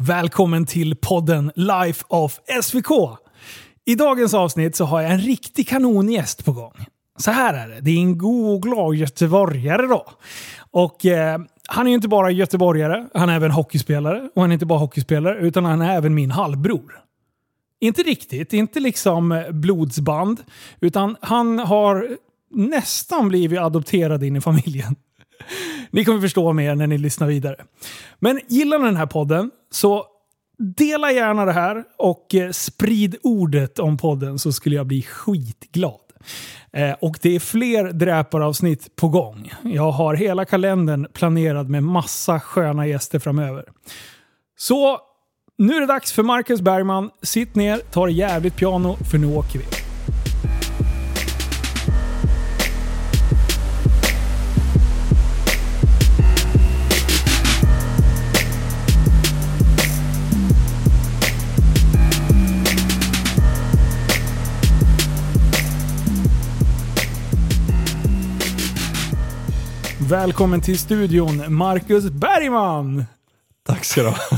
Välkommen till podden Life of SVK. I dagens avsnitt så har jag en riktig kanongäst på gång. Så här är det, det är en god och glad göteborgare då. Och eh, han är ju inte bara göteborgare, han är även hockeyspelare. Och han är inte bara hockeyspelare, utan han är även min halvbror. Inte riktigt, inte liksom eh, blodsband. Utan han har nästan blivit adopterad in i familjen. Ni kommer förstå mer när ni lyssnar vidare. Men gillar ni den här podden så dela gärna det här och eh, sprid ordet om podden så skulle jag bli skitglad. Eh, och det är fler dräparavsnitt på gång. Jag har hela kalendern planerad med massa sköna gäster framöver. Så nu är det dags för Marcus Bergman. Sitt ner, ta det jävligt piano, för nu åker vi. Välkommen till studion, Marcus Bergman! Tack ska du ha.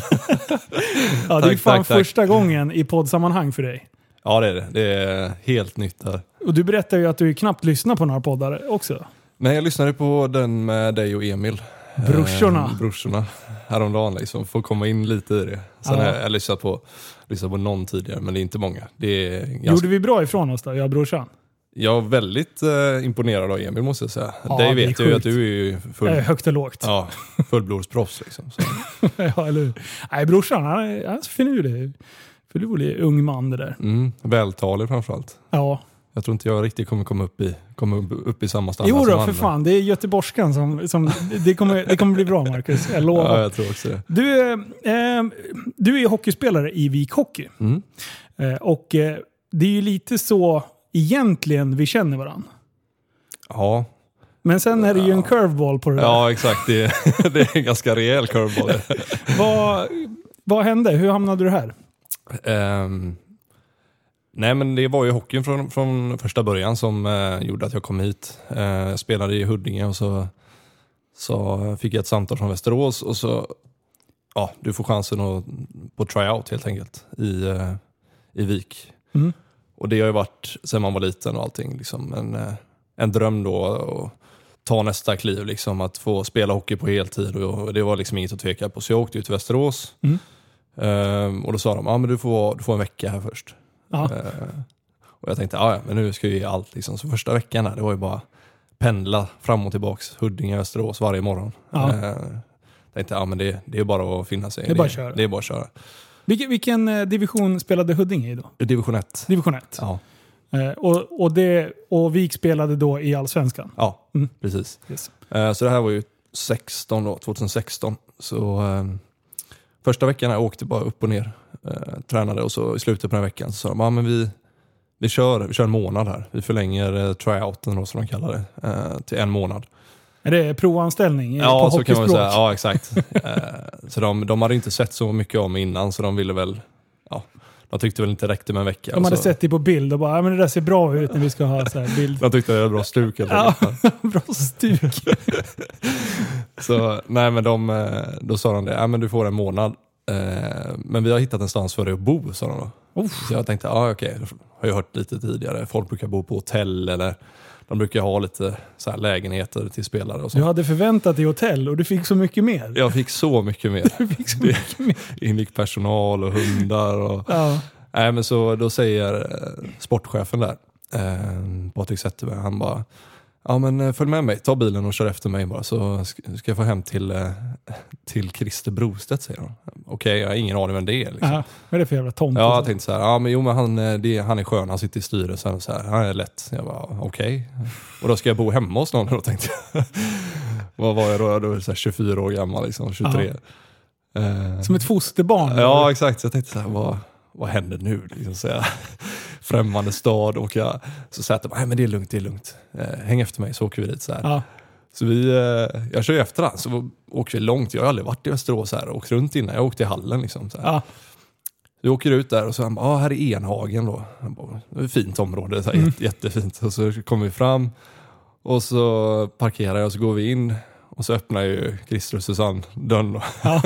Ja, det är Tack, fan tack, tack. första gången i poddsammanhang för dig. Ja det är det. Det är helt nytt här. Och du berättar ju att du knappt lyssnar på några poddar också. Men jag lyssnade på den med dig och Emil. Brorsorna. Eh, brorsorna. Häromdagen liksom. Får komma in lite i det. Sen har jag lyssnat på, lyssnat på någon tidigare men det är inte många. Det är ganska, Gjorde vi bra ifrån oss då, jag och brorsan? Jag är väldigt eh, imponerad av Emil måste jag säga. Ja, Dig det är vet jag ju att du är ju full, Eh, högt och lågt. ja, fullblodsproffs. Liksom. Så. ja, eller hur? Nej, brorsan, han är, han är så finurlig. Finurlig ung man det där. Mm, vältalig framförallt. Ja. Jag tror inte jag riktigt kommer komma upp i, komma upp, i samma standard Jo som då, han, för fan. Det är göteborgskan som... som det, kommer, det kommer bli bra, Marcus. Jag lovar. Ja, jag tror också det. Du, eh, eh, du är hockeyspelare i Vik Hockey. Mm. Eh, och eh, det är ju lite så egentligen vi känner varandra. Ja, Men sen är det ju en curveball på det där. Ja, exakt. Det är, det är en ganska rejäl curveball. Vad, vad hände? Hur hamnade du här? Ehm, nej, men det var ju hockeyn från, från första början som eh, gjorde att jag kom hit. Eh, jag spelade i Huddinge och så, så fick jag ett samtal från Västerås och så, ja, du får chansen att, på tryout helt enkelt i, eh, i Vik. Mm. Och det har ju varit sen man var liten och allting, liksom en, eh, en dröm då att ta nästa kliv, liksom att få spela hockey på heltid och det var liksom inget att tveka på. Så jag åkte ut till Västerås Mm. Ehm, och då sa de, ja men du får, du får en vecka här först. Ehm, och jag tänkte, ja ja, men nu ska jag ge allt liksom. Så första veckan här, det var ju bara pendla fram och tillbaks, Huddinge, Västerås varje morgon. Ja. Ehm, tänkte, ja men det, det är bara att finna sig i Det är bara att köra. Det är bara att köra. Vilken, vilken eh, division spelade Huddinge i då? Division 1. Division 1. Ja, Eh, och, och, det, och Vik spelade då i Allsvenskan? ja Mm. precis. Yes. Ehm, så det här var ju 16 då, 2016. Så ehm, första veckan jag åkte bara upp och ner, eh, tränade och så i slutet på den veckan så sa de, ja men vi, vi, kör, vi kör en månad här. Vi förlänger eh, tryouten då, som de kallar det, eh, till en månad. Är det provanställning Ja, på så kan man säga. Ja, exakt. Eh, så de, de hade inte sett så mycket mig innan så de ville väl, ja, de tyckte väl inte det räckte med en vecka. De hade så, sett dig på bild och bara ja, men det där ser bra ut när vi ska ha så här bild. de tyckte det var bra stuk helt Ja. bra stuk. Så nej men de, eh, då sa de det, ja, men du får en månad. Eh, Men vi har hittat en stans för dig att bo, sa de då. Så jag tänkte, ja okej, har jag hört lite tidigare. Folk brukar bo på hotell eller de brukar ha lite så här lägenheter till spelare och så. Du hade förväntat dig hotell och du fick så mycket mer. Jag fick så mycket mer. Du fick så mycket mer. Ingick personal och hundar och... Ja. Nej men så då säger eh, sportchefen där, eh, Patrik Zetterberg, han bara Ja men eh, följ med mig, ta bilen och kör efter mig bara så ska jag få hem till, eh, till Christer Brostedt säger han. Okej, jag har ingen aning vem det är. Liksom. Ja, vad är det för jävla tomte? Ja, jag tänkte så här, ja men jo men han, eh, det, han är skön, han sitter i styrelsen och så här, han är lätt. Jag bara, okej. Och då ska jag bo hemma hos någon då tänkte jag. Vad var jag då? Då var jag så här 24 år gammal, liksom, 23. Eh, Som ett fosterbarn? Ja, exakt. Så jag tänkte så här, vad, vad händer nu? Liksom, så jag, främmande stad och jag, så sa jag att det är lugnt, det är lugnt. Eh, häng efter mig så åker vi dit. Så, här. Ja. Så vi, eh, jag kör ju efter han, så åker vi långt. Jag har aldrig varit i Västerås här och åkt runt innan. Jag åkte i hallen. Liksom, så. Ja. Vi åker ut där och så han bara, ah, här är Enhagen då. Han bara, det är ett fint område, så här, jätte, jättefint. Och så kommer vi fram och så parkerar jag och så går vi in Och så öppnade ju Christer och Susanne dörren då. Ja.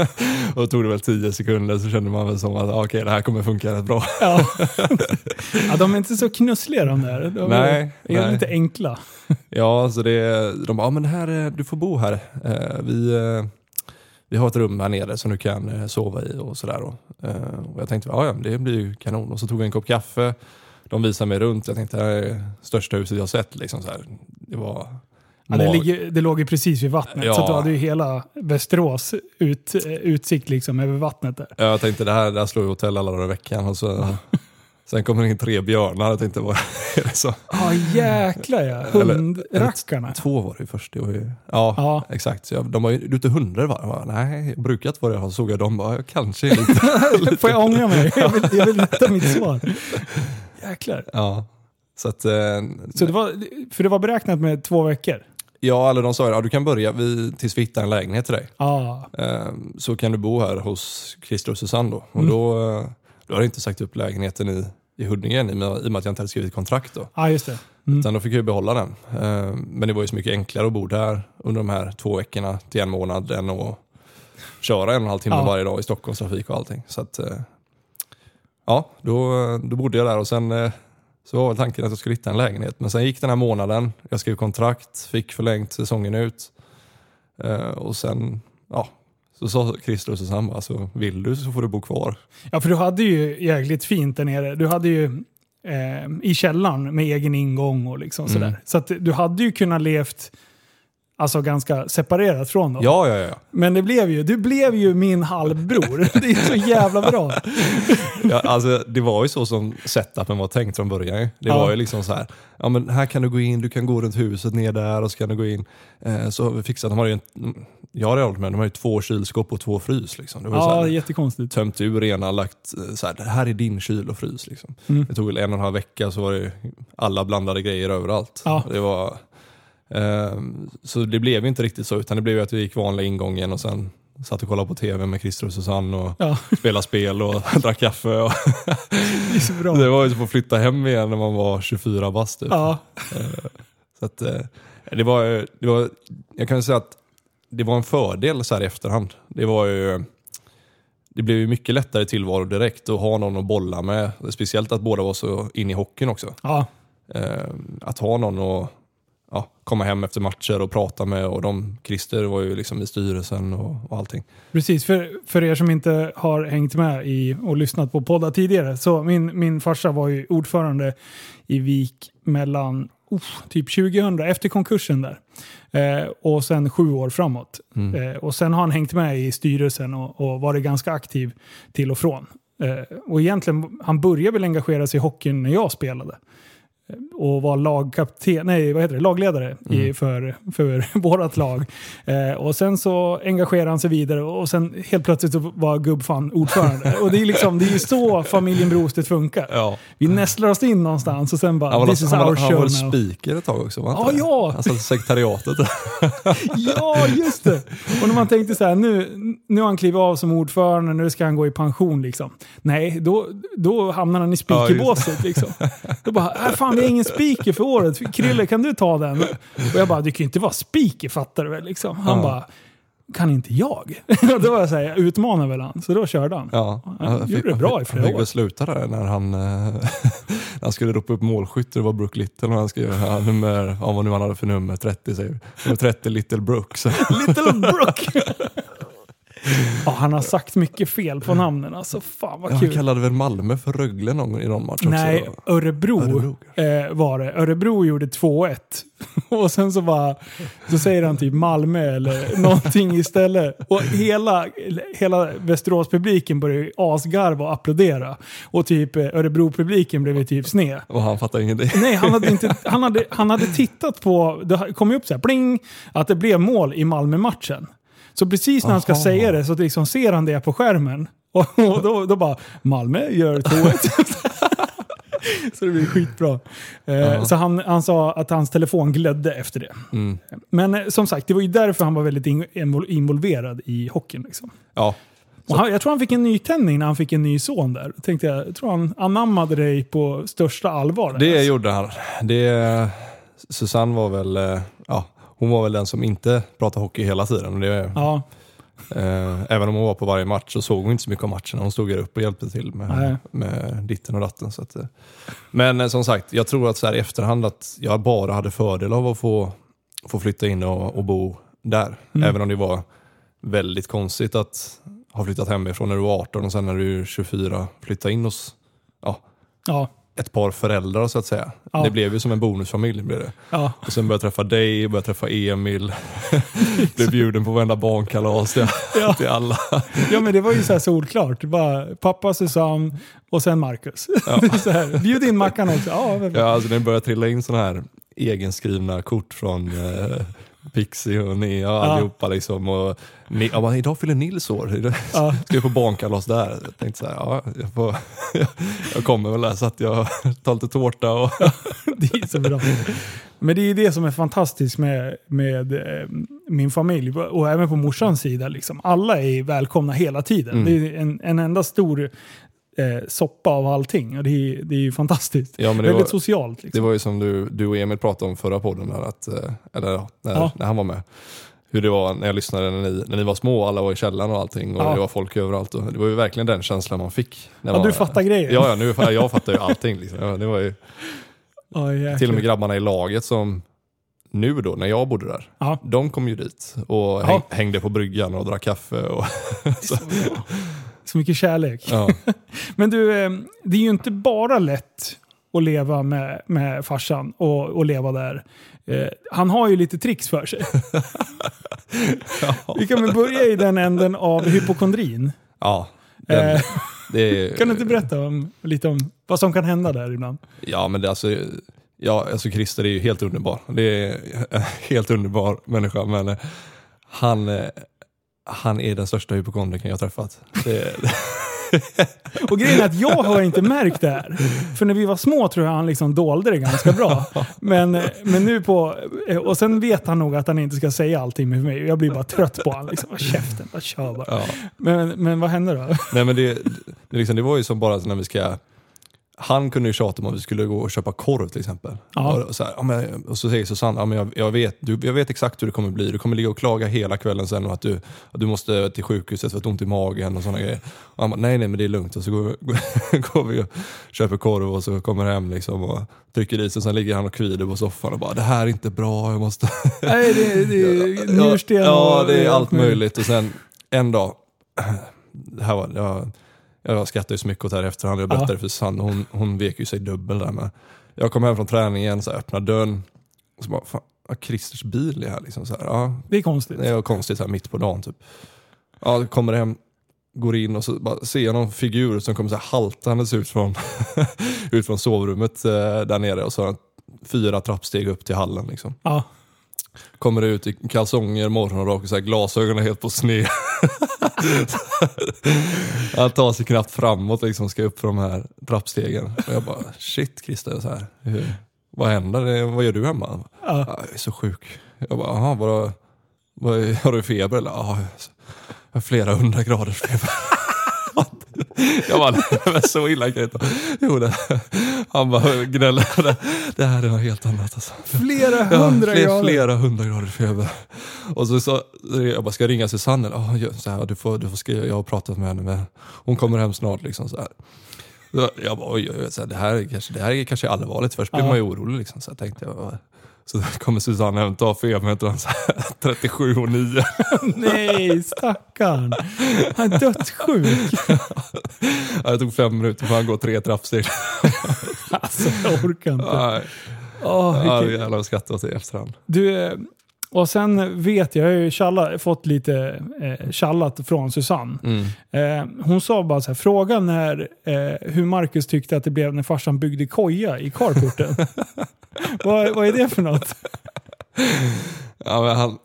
och tog det väl tio sekunder så kände man väl som att ah, okej det här kommer funka rätt bra. Ja. ja, de är inte så knussliga de där. De Nej, är nej. lite enkla. Ja, så det, de bara, ah, men här, är- du får bo här. Eh, vi, eh, vi har ett rum här nere som du kan eh, sova i och sådär. Eh, och jag tänkte, ja, ja det blir ju kanon. Och så tog vi en kopp kaffe. De visade mig runt. Jag tänkte, det här är det största huset jag sett. Liksom, så här. Det var... Ja, det, ligger, det låg ju precis vid vattnet, Ja. så du hade ju hela Västerås ut, eh, utsikt liksom över vattnet där. Jag tänkte, det här, det här slår ju hotell alla dagar i veckan. Och så, sen kommer det in tre björnar. Jag tänkte, vad är det så? Ja, jäklar ja. Hundrackarna. Två var det ju först. Det var ju, ja, Ja. exakt. Så jag, de var ju ute hundar va? Bara, Nej, jag brukat vara det. Så såg jag dem bara, jag kanske är lite... Får jag ångra mig? Jag vill, jag vill rätta mitt svar. Jäklar. ja. Så att, eh, Så det var, för det var beräknat med två veckor? Ja, eller de sa ja, du kan börja vi, tills vi hittar en lägenhet till dig. Ja. Eh, så kan du bo här hos Christer och Susanne då. Och Mm. då, eh, då har jag inte sagt upp lägenheten i, i Huddinge än, i i och med att jag inte hade skrivit kontrakt då. Ja, just det. Mm. Utan då fick jag ju behålla den. Eh, Men det var ju så mycket enklare att bo där under de här två veckorna till en månad än att köra en och en halv timme Ja. varje dag i Stockholmstrafik och allting. Så att, eh, ja, då, då bodde jag där och sen eh, så var väl tanken att jag skulle hitta en lägenhet. Men sen gick den här månaden, jag skrev kontrakt, fick förlängt säsongen ut. Eh, Och sen, ja, så sa Christer och Susanne bara, så vill du så får du bo kvar. Ja, för du hade ju jäkligt fint där nere. Du hade ju eh, i källaren med egen ingång och liksom sådär. Mm. Så att du hade ju kunnat levt alltså, ganska separerat från dem. Ja, ja, ja. Men det blev ju, du blev ju min halvbror. Det är så jävla bra. Ja, alltså, det var ju så som setupen var tänkt från början. Det Ja. var ju liksom så här, ja men här kan du gå in, du kan gå runt huset ner där och så kan du gå in. Eh, så fixat, de har ju, en, jag har aldrig med, de har ju två kylskåp och två frys. Liksom. Det var ju så Ja, här, jättekonstigt. tömt ur ena, lagt eh, så här, det här är din kyl och frys. Liksom. Mm. Det tog väl en och en halv vecka så var det alla blandade grejer överallt. Ja. Det var, så det blev ju inte riktigt så, utan det blev ju att vi gick vanliga ingången och sen satt och kollade på tv med Christer och Susanne och Ja, spelade spel och drack kaffe. Och det det var ju som att flytta hem igen när man var 24 bast. Typ. Ja, Så att, eh, det var, det var, jag kan säga att det var en fördel så här i efterhand. Det var ju det blev ju mycket lättare tillvaro direkt att ha någon att bolla med. Speciellt att båda var så inne i hockeyn också. ja. Eh, att ha någon att ja, komma hem efter matcher och prata med. Och de, Christer var ju liksom i styrelsen och, och allting. Precis, för, för er som inte har hängt med i och lyssnat på poddar tidigare. Så min, min farsa var ju ordförande i VIK mellan uff, typ 2000, efter konkursen där. Eh, och sen sju år framåt. Mm. Eh, och sen har han hängt med i styrelsen och, och varit ganska aktiv till och från. Eh, och egentligen, han började väl engagera sig i hockeyn när jag spelade. Och var lagkapten, nej vad heter det, lagledare i, Mm. för, för vårt lag. Eh, och sen så engagerade han sig vidare och sen helt plötsligt så var gubbfan ordförande. och det är liksom, det är ju så familjen Brostedt funkar. Ja. Vi nästlar oss in någonstans och sen bara, Han var, this is han, var, our han show var now. speaker ett tag också var han Ja, det? ja. Alltså sekretariatet. Ja, just det! Och när man tänkte så här, nu, nu har han klivit av som ordförande, nu ska han gå i pension liksom. Nej, då, då hamnar han i speakerbåset liksom. Då bara, äh, fan det är ingen speaker för året. Krille, kan du ta den? Och jag bara, du kan ju inte vara speaker fattar du väl liksom. Han Ja. bara, kan inte jag? Då var jag såhär, jag utmanar väl han. Så då körde han. Ja, Han gjorde det bra i flera Han fick år. väl sluta där när han, eh, när han skulle ropa upp målskytt. Det var Brook Little och han skrev ja, nummer, ja, vad nu han hade för nummer, 30 säger vi. Nummer 30 Little Brooks. Little Brook! ja, han har sagt mycket fel på namnen alltså. Fan vad kul. han kallade väl Malmö för Rögle någon, i någon match också. Nej, Örebro, Örebro. Eh, var det. Örebro gjorde 2-1. Och sen så bara, så säger han typ Malmö eller någonting istället. Och hela, hela Västerås-publiken började asgarva och applådera. Och typ eh, Örebro-publiken blev typ sned. Och han fattar ingenting. Nej, han hade, inte, han hade, han hade tittat på, det kom ju upp så här, pling, att det blev mål i Malmö-matchen. Så precis när han ska Aha. säga det så liksom ser han det på skärmen. Och, och då, då bara, Malmö gör 2-1. så det blir skitbra. Eh, Ja. Så han, han sa att hans telefon glödde efter det. Mm. Men eh, som sagt, det var ju därför han var väldigt in- invol- involverad i hockeyn. Liksom. Ja, Och han, jag tror han fick en nytändning när han fick en ny son där. Tänkte jag, jag tror han anammade dig på största allvar. Där, det alltså. gjorde han. Det, Susanne var väl, eh, hon var väl den som inte pratade hockey hela tiden. Och det, Ja, eh, även om hon var på varje match så såg hon inte så mycket av matcherna. Hon stod där uppe och hjälpte till Nej. med, med ditten och datten. Så att, eh. Men eh, som sagt, jag tror att så här i efterhand att jag bara hade fördel av att få, få flytta in och, och bo där. Mm. Även om det var väldigt konstigt att ha flyttat hemifrån när du var 18 och sen när du är 24 flytta in hos ja, ja, ett par föräldrar så att säga. Ja. Det blev ju som en bonusfamilj. Blev det. ja. Och sen började jag träffa dig, började träffa Emil. blev bjuden på varenda barnkalas till, Ja. till alla. ja men det var ju så här solklart. Var pappa, Susanne och sen Marcus. Ja. Så här, bjud in Mackan också. Ja. Ja, alltså det började trilla in sådana här egenskrivna kort från eh, Pixie och Nea och allihopa. Liksom. Och, ni, ja, men idag fyller Nils år. Ja. Ska vi på barnkalas där? Jag tänkte så här, ja, jag, får, jag kommer väl där så att jag tar lite tårta. Och, Det är så bra. Men det är det som är fantastiskt med, med eh, min familj och även på morsans sida. Liksom. Alla är välkomna hela tiden. Mm. Det är en, en enda stor eh, soppa av allting och det är, det är ju fantastiskt. ja, det, Väldigt var, socialt. det Liksom. var ju som du, du och Emil pratade om förra podden, där, att, eh, eller ja, när, Ja. när han var med. Hur det var när jag lyssnade när ni, när ni var små och alla var i källaren och allting och det var folk överallt. Och det var ju verkligen den känslan man fick. När Ja, man, du fattar grejen. Ja, ja nu, jag fattar ju allting. Liksom. Ja, det var ju, jäklar. till och med grabbarna i laget som nu då, när jag bodde där, Ja. de kom ju dit och häng, hängde på bryggan och drack kaffe. Och, Så, så mycket kärlek. ja. Men du, eh, det är ju inte bara lätt att leva med, med farsan och, och leva där. Eh, han har ju lite tricks för sig. Vi kan väl börja i den änden av hypokondrin. ja, den, Eh, är, kan du inte berätta om, lite om vad som kan hända där ibland? Ja, men det, är alltså, ja, alltså Christer är ju helt underbar. Det är en helt underbar människa, men eh, han, eh, han är den största hypokondrikern jag har träffat. Det, Och grejen är att jag har inte märkt det här. För när vi var små tror jag han liksom dolde det ganska bra. Men, men nu på... Och sen vet han nog att han inte ska säga allting med mig. Jag blir bara trött på honom. Liksom. Käften, bara kör bara. ja. Men, men vad hände då? Nej, men det, det, liksom, det var ju som bara när vi ska han kunde ju tjata om att vi skulle gå och köpa korv till exempel. Ja. Och, så här, ja, men, och så säger Susanne, ja, men jag, jag, vet, du, jag vet exakt hur det kommer bli. Du kommer ligga och klaga hela kvällen sen och att du, att du måste till sjukhuset för att du har ont i magen och sådana grejer. Och han bara, nej nej men det är lugnt. Och så går, går vi och köper korv och så kommer hem liksom och trycker i sig. Sen ligger han och kvider på soffan och bara, det här är inte bra, jag måste... Nej, det, det är njursten Ja, och- det är allt möjligt. Och sen en dag, det här var, jag, jag skrattar ju så mycket åt det här i efterhand. Jag berättade Ja. för Sanne, hon, hon vek ju sig dubbel där med. Jag kom hem från träningen, så här, öppnar dörren och så bara, fan, ja, Christers bil är här liksom. Så här, ja, Det är konstigt. det är konstigt så här, mitt på dagen typ. Ja, kommer hem, går in och så bara ser jag någon figur som kommer så här haltandes ut från, ut från sovrummet eh, där nere och så fyra trappsteg upp till hallen liksom. Ja. Kommer ut i kalsonger, morgonrock och så här, glasögonen helt på sned. Han tar sig knappt framåt liksom, ska upp för de här trappstegen. Och jag bara, shit Christer, så här, hur, vad händer? Vad gör du hemma? Ja. "Ja, Jag är så sjuk. Jag bara, jaha, vad, vad, har du feber eller? Ja, jag har flera hundra graders feber. Jag bara, så illa kan det inte vara." Jo, det, han bara gnäller. Det, här är något helt annat alltså. Flera Ja, hundra fler, grader. Flera hundra grader feber. Och så, så jag bara, ska jag ringa Susanne? Ja, så här, du får, du får skriva, jag har pratat med henne, men hon kommer hem snart. Liksom, så här. Jag bara, oj, oj, oj, det, här är kanske, det här är kanske allvarligt. Först blir Ja. man ju orolig. Liksom, så här, tänkte jag. Så kommer Susanne febern så här, 37 och 9. Nej, stackarn. Han är dödssjuk. Ja, det tog fem minuter för han går tre trappsteg. Alltså, jag orkar inte. Ja, Åh, ja, vilken- jävlar vad skrattar åt det i efterhand. Du, eh, och sen vet jag, jag har ju tjalla, fått lite eh, tjallat från Susanne. Mm. Eh, hon sa bara så här, fråga när, eh, hur Marcus tyckte att det blev när farsan byggde koja i carporten. vad, vad är det för något? Ja, men han,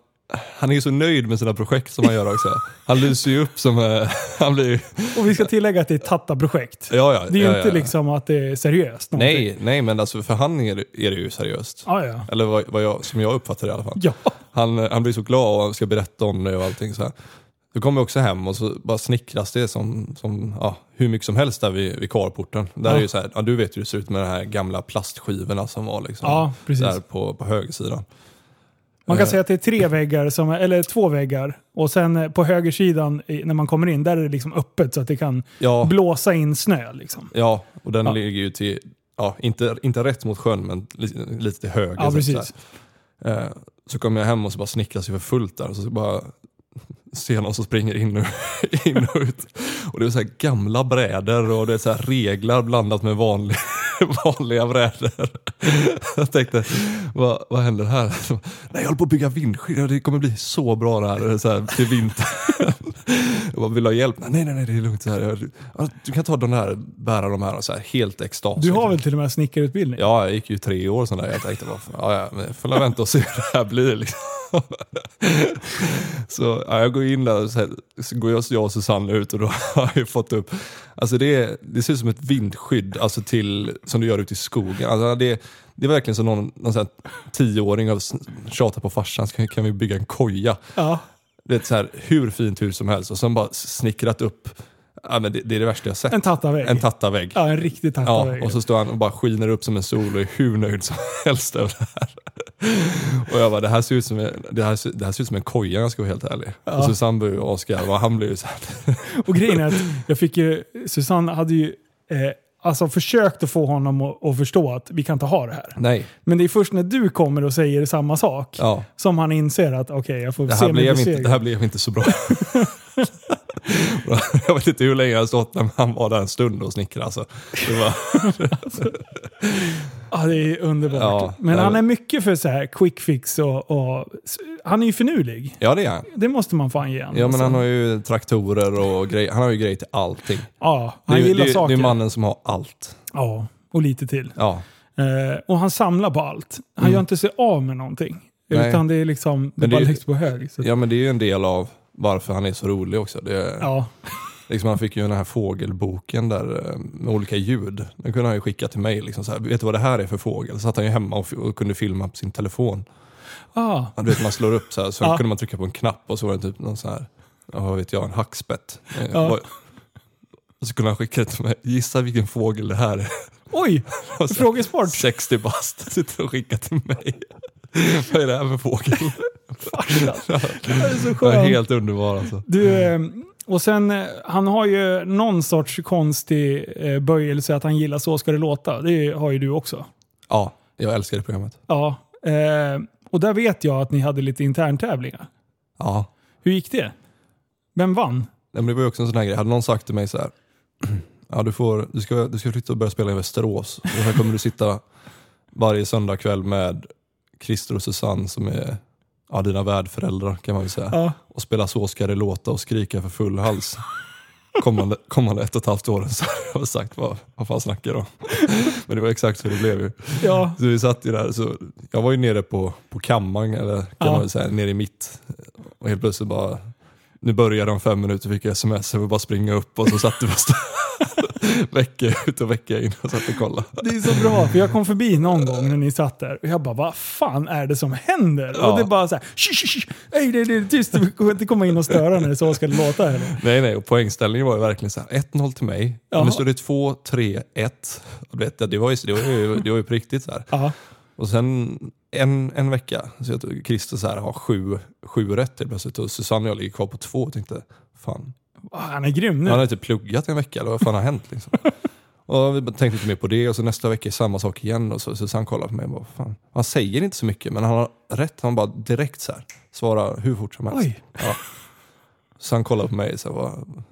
han är ju så nöjd med sina projekt som han gör också. Han lyser ju upp som... eh, Han blir Och vi ska tillägga att det är Tatta-projekt. Ja, ja, Det är ju ja, inte ja. liksom att det är seriöst. någonting. Nej, nej, men alltså för han är, är det ju seriöst. Ja, ja. Eller vad, vad jag, som jag uppfattar det i alla fall. Ja. Han, han blir så glad och han ska berätta om det och allting så här. Då kommer jag också hem och så bara snickras det som, som ja, hur mycket som helst där vid, vid carporten. Där Ja. är ju så här, ja, du vet hur det ser ut med de här gamla plastskivorna som var liksom Ja, där på, på högersidan. Man kan Eh. säga att det är tre väggar, som, eller två väggar. Och sen eh, på högersidan när man kommer in, där är det liksom öppet så att det kan Ja, blåsa in snö. Liksom. ja och den Ja. ligger ju till, ja, inte, inte rätt mot sjön men lite, lite till höger. Ja, så precis. Eh, Så kommer jag hem och så bara snickras jag för fullt där. Och så bara ser någon som springer in och, in och ut. Och det är så här gamla brädor och det är så reglar blandat med vanlig, vanliga brädor. Jag tänkte, vad, vad händer här? Så, Nej, jag håller på att bygga vindskydd det kommer bli så bra det här, så här till vintern. Jag bara, vill ha hjälp? Nej, nej, nej, det är lugnt. Så här. Jag, ja, du kan ta de här, bära de här och så här, helt extas. Du har väl till och med snickarutbildning? Ja, jag gick ju tre år sån där. Jag tänkte, bara, ja, ja, får vänta och se hur det här blir. Liksom. Så ja, jag går in där och så, här, så går jag, och Susanne ut och då har jag fått upp, alltså det, är- det ser ut som ett vindskydd alltså till, som du gör ute i skogen. Alltså det, det är verkligen som någon, någon sån tioåring har tjatat på farsan, kan, kan vi bygga en koja? Ja. Det är så här, hur fint hus som helst och sen bara snickrat upp, ja, men det, det är det värsta jag sett. En tattavägg. En tattavägg. Ja, en riktig tattavägg. Ja, och så står han och bara skiner upp som en sol och är hur nöjd som helst över det här. Och jag bara, det här ser ut som en, det här, det här ser ut som en koja om jag ska vara helt ärlig. Ja. Och Susanne började asgarva och han blev ju så här. Och grejen är att jag fick ju, Susanne hade ju eh, alltså försökt att få honom att, att förstå att vi kan inte ha det här. Nej, Men det är först när du kommer och säger samma sak ja. som han inser att okej, jag får Det se här, mig blev inte, besegrad. det här blev inte så bra. jag vet inte hur länge jag har stått men han var där en stund och snickrade. Alltså. Det var, Ja, det är underbart. Ja, Men han är mycket för så här quick fix och, och han är ju finurlig. ja det är han. Det måste man fan ge Ja men alltså. han har ju traktorer och grejer. Han har ju grejer till allting. Ja, Det han är, gillar det, saker. det är mannen som har allt. Ja, och lite till. Ja. Eh, och han samlar på allt. Han Mm. gör inte sig av med någonting. Nej. Utan det är liksom, det Men det bara läggs på hög. Så. ja men det är ju en del av varför han är så rolig också. Det Ja. Liksom han fick ju den här fågelboken där eh, med olika ljud. Den kunde han ju skicka till mig. Liksom så här, vet du vad det här är för fågel? Så satt han ju hemma och, och kunde filma på sin telefon. Ah, Ja, Du vet, man slår upp så här, så Ja. kunde man trycka på en knapp och så var det typ någon sån här, vad vet jag, en hackspett. Eh, Ja. Och så kunde han skicka det till mig. Gissa vilken fågel det här är. oj, så- frågesport. 60 bast sitter och skickar till mig. Vad är det här för fågel? Det är så Det är skönt. helt underbar alltså. Du, eh, och sen, eh, han har ju någon sorts konstig eh, böjelse att han gillar Så ska det låta. Det har ju du också. Ja, jag älskar det programmet. Ja. Eh, och där vet jag att ni hade lite interntävlingar. Ja. Hur gick det? Vem vann? Nej, men det var ju också en sån här grej. Hade någon sagt till mig så här. Ja, du, får, du, ska, du ska flytta och börja spela i Västerås. Och här kommer du sitta varje söndag kväll med Christer och Susanne som är ja, dina värdföräldrar kan man väl säga. Ja. Och spela Så ska det låta och skrika för full hals. Kommande, kommande ett och ett halvt åren så har jag sagt vad, vad fan snackar du om? Men det var exakt så det blev ju. Ja. Så vi satt ju där, så jag var ju nere på, på kammaren, eller kan Ja. man väl säga, nere i mitt. Och helt plötsligt bara, nu börjar de fem minuter, fick jag sms, jag vill bara springa upp och så satt du stå- vecka ut och vecka in och satt och kollade. Det är så bra, för jag kom förbi någon gång när ni satt där och jag bara, vad fan är det som händer? Ja. Och det är bara så här, "Shh, shh, shh. Nej, det, det tyst, vi kommer inte komma in och störa när det så ska det låta. Eller? Nej nej, och poängställningen var ju verkligen så här 1-0 till mig, Ja. nu står det 2-3-1. Och du vet, det var ju, det var ju, det var ju på riktigt så här. Ja. Och sen en, en vecka, så jag Christer så här har sju, sju rätt helt plötsligt och Susanne och jag ligger kvar på två och tänkte, fan, Ah, Han är grym nu. Han har inte pluggat en vecka, eller vad fan har hänt? Liksom? och vi tänkte inte mer på det och så nästa vecka är samma sak igen. Och så, så han kollar på mig och bara, fan. Han säger inte så mycket men han har rätt. Han bara direkt så här, svarar hur fort som helst. Oj. Ja. Så han kollar på mig och så här, vad,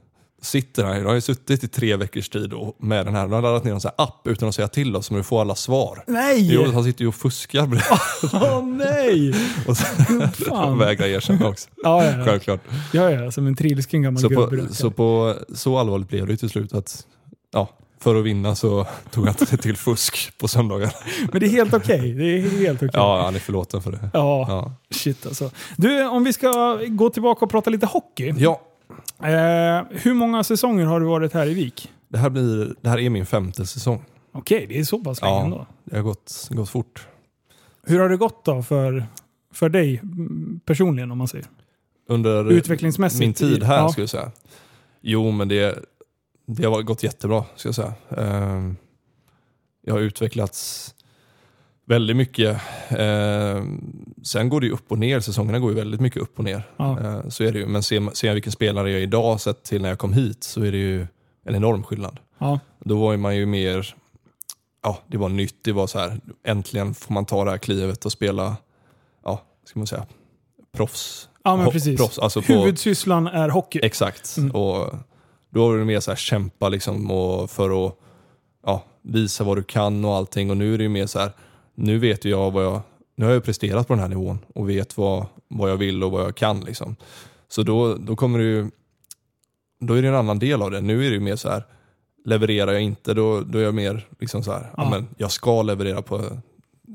sitter han, han har ju suttit i tre veckors tid och med den här, han har laddat ner en sån här app utan att säga till oss som du får alla svar. Nej! Jo, han sitter ju och fuskar. Åh nej! och han vägrar erkänna också. Ja, ja, ja. Självklart. ja, ja som en trilsken gammal Så gubbe. på, så på så allvarligt blev det ju till slut att ja, för att vinna så tog han inte till fusk på söndagar. Men det är helt okej. Det är helt okej. Ja, han är förlåten för det. Ja, Ja. shit alltså. Du, om vi ska gå tillbaka och prata lite hockey. ja, Eh, hur många säsonger har du varit här i Vik? det här, blir, det här är min femte säsong. Okej, det är så pass länge Ja. ändå. Det har gått, gått fort. Hur har det gått då för, för dig mm, personligen om man säger? Under Utvecklingsmässigt? min tid här Ja. skulle jag säga. Jo, men det, det har gått jättebra ska jag säga. Ehm, Jag har utvecklats väldigt mycket. Eh, sen går det ju upp och ner, säsongerna går ju väldigt mycket upp och ner. Ja. Eh, så är det ju. Men ser, ser jag vilken spelare jag är idag sett till när jag kom hit så är det ju en enorm skillnad. Ja. Då var man ju mer, ja det var nytt, det var så här, äntligen får man ta det här klivet och spela, ja, ska man säga, proffs. Ja, men precis. Proffs, alltså på, Huvudsysslan är hockey. Exakt. Mm. Och då var det mer så här kämpa liksom och för att ja, visa vad du kan och allting. Och nu är det ju mer så här, nu vet ju jag vad jag, nu har jag presterat på den här nivån och vet vad, vad jag vill och vad jag kan. Liksom. Så då, då kommer ju, då är det en annan del av det. Nu är det ju mer så här, levererar jag inte då, då är jag mer liksom så här, ja. Men jag ska leverera på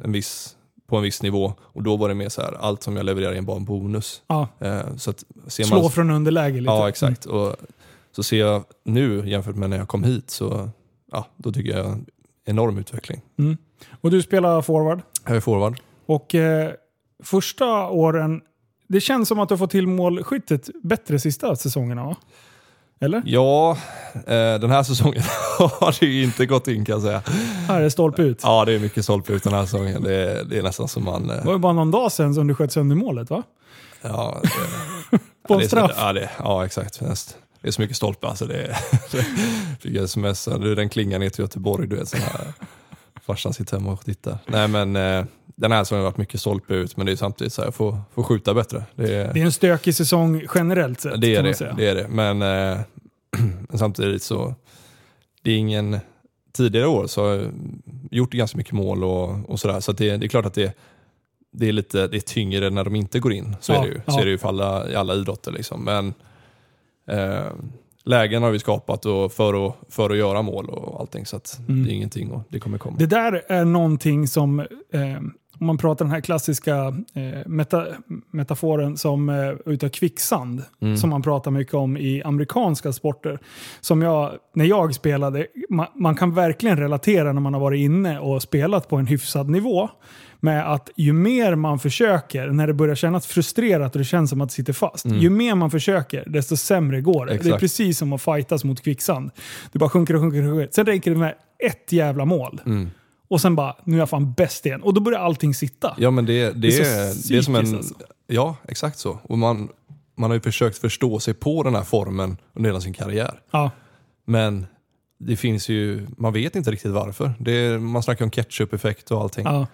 en viss på en viss nivå och då var det mer så här, allt som jag levererar är bara en bonus. Ja. Eh, så att ser Slå man, från underläge lite. Ja, exakt. Och så ser jag nu jämfört med när jag kom hit så ja, då tycker jag en enorm utveckling. Mm. Och du spelar forward. Jag är forward. Och eh, första åren, det känns som att du har fått till målskyttet bättre sista säsongerna va? Eller? Ja, eh, den här säsongen har det ju inte gått in kan jag säga. Här är stolpe ut. Ja, det är mycket stolpe ut den här säsongen. Det är, det är nästan som man... Det Eh, var ju bara någon dag sedan som du sköt sönder målet va? ja, det, På ja, en det så- straff. Ja, det, ja, exakt. Näst. Det är så mycket stolpe alltså. Det, det fick jag sms. Den klingar ner till Göteborg. Du vet, sån här, farsan sitter hemma och tittar. Nej, men eh, den här säsongen har varit mycket stolpe ut, men det är samtidigt så här, jag får, får skjuta bättre. Det är, Det är en stökig säsong generellt sett. det, är det, det är det. Men, eh, samtidigt så, det är ingen... Tidigare år så har jag gjort ganska mycket mål och, och sådär. Så det, det är klart att det, det är lite det är tyngre när de inte går in. Så Ja, är det ju. Så ja. är det ju för alla, i alla idrotter. Liksom. Men eh, lägen har vi skapat och för, att, för att göra mål och allting. Så att Mm. det är ingenting och det kommer komma. Det där är någonting som, eh, om man pratar den här klassiska eh, meta, metaforen som eh, utav kvicksand, Mm. som man pratar mycket om i amerikanska sporter. Som jag, när jag spelade, man, man kan verkligen relatera när man har varit inne och spelat på en hyfsad nivå. Med att ju mer man försöker, när det börjar kännas frustrerat och det känns som att det sitter fast. Ju mer man försöker, desto sämre går det. Det är Exakt. precis som att fightas mot kvicksand. Det bara sjunker och sjunker och sjunker. Sen räcker det med ett jävla mål. Mm. Och sen bara, nu är jag fan bäst igen. Och då börjar allting sitta. Ja men det, det, Det är är, det är som en... psykiskt alltså. Ja, exakt så. Och man, man har ju försökt förstå sig på den här formen under hela sin karriär. Ja. Men det finns ju, man vet inte riktigt varför. Det är, man snackar om ketchup-effekt och allting. Ja.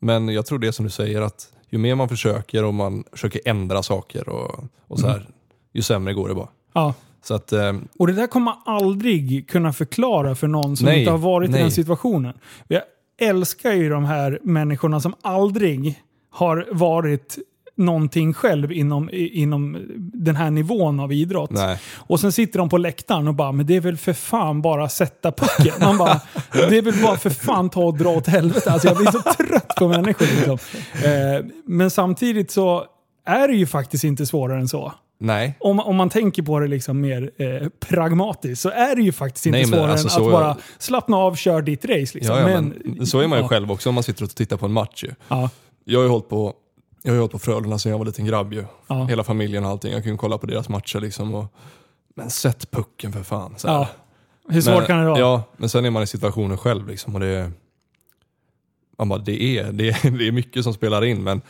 Men jag tror det som du säger att ju mer man försöker och man försöker ändra saker och, och så här, Mm. ju sämre går det bara. ja. Så att, eh, Och det där kommer man aldrig kunna förklara för någon som Nej, inte har varit i nej. den situationen. Jag älskar ju de här människorna som aldrig har varit någonting själv inom, inom den här nivån av idrott. nej. Och sen sitter de på läktaren och bara, men det är väl för fan bara sätta pucken. Man bara, det är väl bara för fan ta och dra åt helvete. Alltså jag blir så trött på människor. Liksom. Eh, men samtidigt så är det ju faktiskt inte svårare än så. Nej. Om, om man tänker på det liksom mer eh, pragmatiskt så är det ju faktiskt inte Nej, men svårare alltså än att bara slappna av, kör ditt race. Liksom. Ja, ja, men, så är man ju ja, själv också om man sitter och tittar på en match. Ju. Ja, Jag har ju hållit på, jag har ju hållit på Frölunda sedan jag var liten grabb. Ju. ja, Hela familjen och allting. Jag ju kolla på deras matcher liksom. Och, men sätt pucken för fan. Så här. ja. Hur svårt men, kan det vara? Ja, men sen är man i situationen själv liksom. Och det, man bara, det, är, det, är, det är mycket som spelar in, men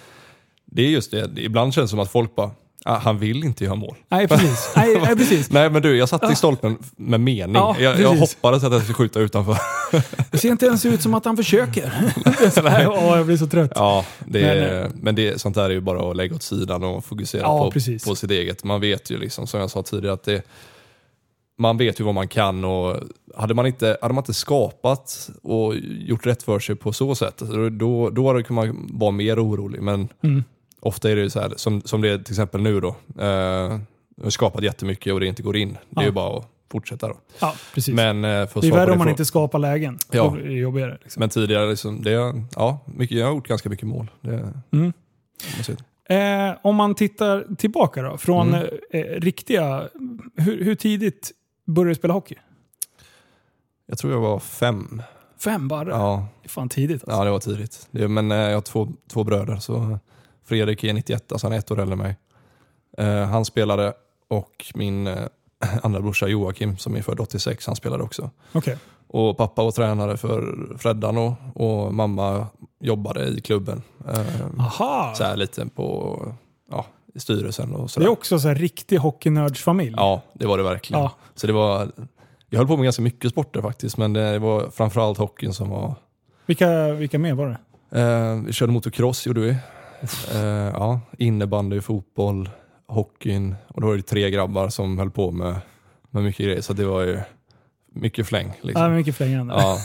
det är just det. Ibland känns det som att folk bara, ah, han vill inte göra mål. Nej, precis. Nej, nej, precis. Nej men du, jag satt i stolpen med mening. Ja, jag, jag hoppades att jag skulle skjuta utanför. Det ser inte ens ut som att han försöker. Åh, jag blir så trött. Ja, det Men, är, men det, sånt där är ju bara att lägga åt sidan och fokusera Ja, på, precis. på sitt eget. Man vet ju, liksom, som jag sa tidigare, att det, man vet ju vad man kan och hade man inte, hade man inte skapat och gjort rätt för sig på så sätt, då, då hade man vara mer orolig. Men Mm. Ofta är det så här, som, som det är till exempel nu då. Eh, jag har skapat jättemycket och det inte går in. Det är Ja. ju bara att fortsätta då. Ja, precis. Men, eh, för det är värre om man inte skapar lägen. Ja. Då blir det jobbigare. Liksom. Men tidigare, liksom, det, ja, mycket, jag har gjort ganska mycket mål. Det, Mm. Eh, om man tittar tillbaka då, från Mm. eh, riktiga... Hur, hur tidigt började du spela hockey? jag tror jag var fem. Fem bara? Ja, Det är fan tidigt alltså. Ja, det var tidigt. Det, men eh, jag har två, två bröder, så Fredrik är 91, alltså han är ett år äldre än mig. Eh, han spelade och min eh, andra brorsa Joakim som är född 86, han spelade också. Okej. Och pappa var tränare för Freddan och, och mamma jobbade i klubben. Eh, Aha! så här lite på, ja, i styrelsen och det sådär. är också så här riktig hockeynördsfamilj. Ja, det var det verkligen. Ja. Så det var, jag höll på med ganska mycket sporter faktiskt, men det var framförallt hockeyn som var... Vilka, vilka mer var det? Eh, vi körde motocross gjorde vi. Eh, ja, innebandy, fotboll, hockeyn och då var det tre grabbar som höll på med, med mycket grejer. Så det var ju mycket fläng. Liksom. Ja, mycket flängande. Ja.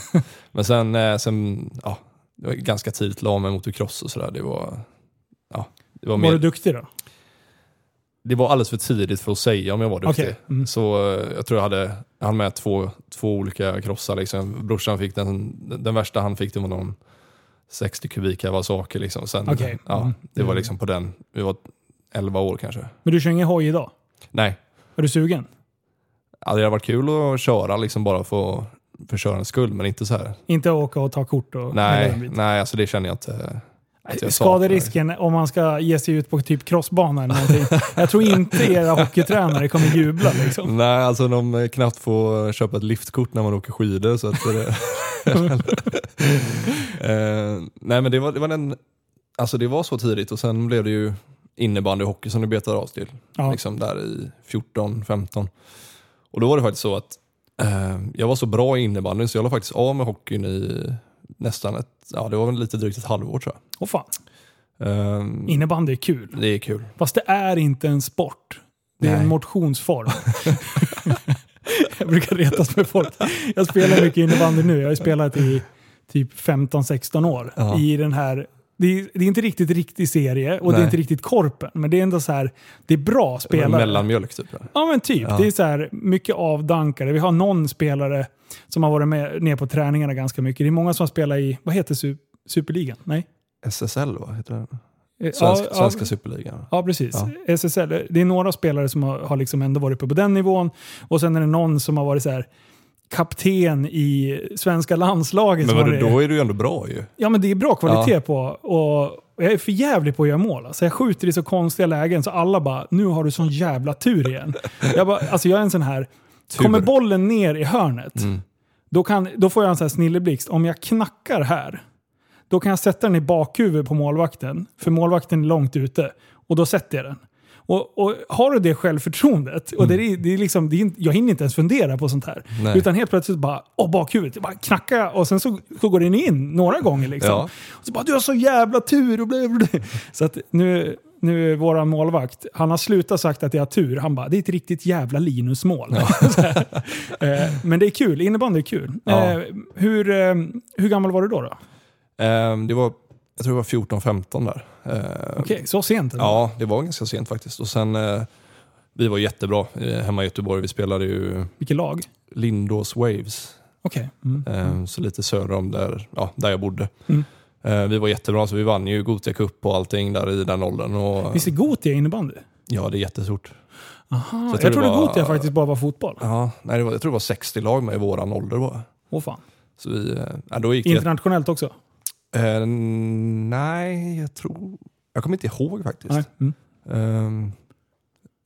Men sen, eh, sen ja, det var ganska tidigt la med motocross och sådär. Det var, ja, det var, Var mer, du duktig då? det var alldeles för tidigt för att säga om jag var duktig. Okej. Mm. Så eh, jag tror jag hade, jag hann med två, två olika krossar. Liksom. Brorsan fick den, den värsta han fick det var någon 60 kubik Kawasaki. Liksom. Sen, Okej. ja, Mm. Det var liksom på den, vi var 11 år kanske. Men du kör ingen hoj idag? Nej, Är du sugen? ja, det hade varit kul att köra liksom bara för, för körandets skull, men inte så här. Inte åka och ta kort och Nej, nej alltså det känner jag inte. Skaderisken om man ska ge sig ut på typ crossbana eller någonting. Jag tror inte era hockeytränare kommer jubla liksom. Nej, alltså de knappt får köpa ett liftkort när man åker skidor. Så att det, eh, nej men det var, det var en, alltså det var så tidigt och sen blev det ju innebandy och hockey som det betade av till. Ja. Liksom där i 14, 15. Och då var det faktiskt så att eh, jag var så bra i innebandy så jag la faktiskt av med hockeyn i nästan ett, ja det var väl lite drygt ett halvår tror Åh fan. jag. Eh, Innebandy är kul. det är kul. Fast det är inte en sport. Det är en Nej. motionsform. jag brukar retas med folk. Jag spelar mycket innebandy nu. Jag har spelat i typ 15-16 år. Ja. I den här, det är, det är inte riktigt riktig serie och det är Nej. inte riktigt korpen. Men det är ändå så här, det är bra spelare. Mellanmjölk typ. ja. Ja men typ. Ja. Det är så här mycket avdankare. Vi har någon spelare som har varit med ner på träningarna ganska mycket. Det är många som har spelat i, vad heter su- Superligan? Nej? SSL va? Heter det? Eh, Svensk, ja, Svenska ja, superligan. Ja, precis. SSL. Det är några spelare som har, har liksom ändå varit uppe på den nivån. Och sen är det någon som har varit så här kapten i svenska landslaget. Men vadå, då är du ju ändå bra ju. Ja, men det är bra kvalitet på. Och jag är för jävlig på att göra mål. Alltså jag skjuter i så konstiga lägen så alla bara “nu har du sån jävla tur igen”. jag, bara, alltså jag är en sån här, Tur. kommer bollen ner i hörnet, Mm. då, kan, då får jag en sån här snilleblixt. Om jag knackar här, då kan jag sätta den i bakhuvudet på målvakten. För målvakten är långt ute. Och då sätter jag den. Och, och har du det självförtroendet, och det är, det är liksom, det är, jag hinner inte ens fundera på sånt här. Nej. Utan helt plötsligt bara, åh bakhuvudet, jag bara knackar jag och sen så, så går den in några gånger liksom. Ja. Och så bara, du har så jävla tur och bla bla bla. Så att nu, nu är våran målvakt, han har slutat sagt att jag har tur. Han bara, det är ett riktigt jävla Linus-mål. Här. Eh, Men det är kul, innebandy är kul. Ja. Eh, Hur, eh, hur gammal var du då? då? Ehm, det var, jag tror det var 14-15 där. Ehm, Okej, så sent? ändå? Ja, det var ganska sent faktiskt. Och sen, eh, vi var jättebra eh, hemma i Göteborg. Vi spelade ju Vilket lag? Lindås Waves. Okej. Mm. Ehm, Så lite söder om där, ja, där jag bodde. Mm. Vi var jättebra, så vi vann ju Gothia Cup och allting där i den åldern. Och, Visst är Gotia innebandy? ja, det är jättestort. Aha, jag, jag tror trodde det var- Gotia faktiskt bara var fotboll. Ja, nej, det var, jag tror det var 60 lag med i våran ålder bara. Åh fan. Så vi, eh, ja, då gick Internationellt också? Eh, nej, jag tror... Jag kommer inte ihåg faktiskt. Mm. Ehm,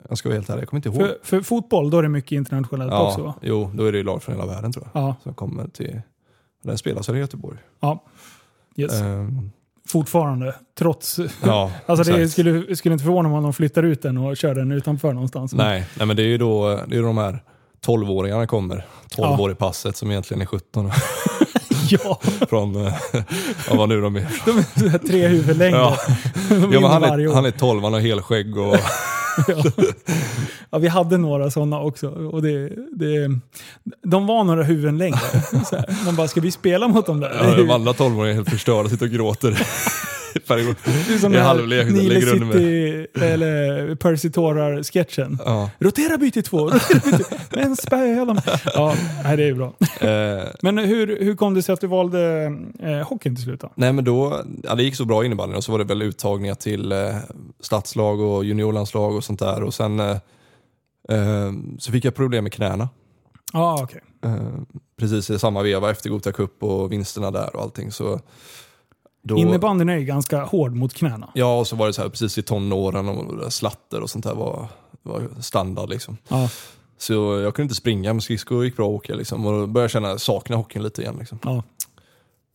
jag ska vara helt ärlig, jag kommer inte ihåg. För, för fotboll, då är det mycket internationellt ja, också va? Jo, då är det ju lag från hela världen tror jag. Ja. Som kommer till... Den spelas i Göteborg. ja. Yes. Ehm, Fortfarande, trots... ja, Alltså det exakt. skulle, skulle inte förvåna mig om de flyttar ut den och kör den utanför någonstans. Nej, nej, men det är ju då det är de här 12-åringarna kommer. 12 Ja. år i passet som egentligen är 17 ja, från... eh, ja, vad nu de är. de är tre huvudlängder. Ja. Ja, han, är, han är 12, han har helskägg och... ja. ja, vi hade några sådana också. Och det, det, de var några huvuden längre. De bara, ska vi spela mot dem där? Ja, de andra 12-åringarna är helt förstörda, sitter och gråter. Gång. Det är som i halvlek, Nile City, eller Percy Tårar-sketchen. Ja. Rotera byte två, rotera byte Men spöa dem. Ja, nej, det är bra. Eh, Men hur, hur kom det sig att du valde eh, hockeyn till slut då? Nej men då, ja, det gick så bra i innebandyn och så var det väl uttagningar till eh, stadslag och juniorlandslag och sånt där och sen eh, eh, så fick jag problem med knäna. Ah, okej. Eh, precis i samma veva efter Gothia Cup och vinsterna där och allting så då, Innebandyn är ju ganska hård mot knäna. Ja och så var det så här precis i tonåren och slatter och sånt där var, var standard liksom. Ja. Så jag kunde inte springa, men skridskor gick bra att åka liksom. Och då började jag känna, sakna hockeyn lite igen. Liksom. Ja.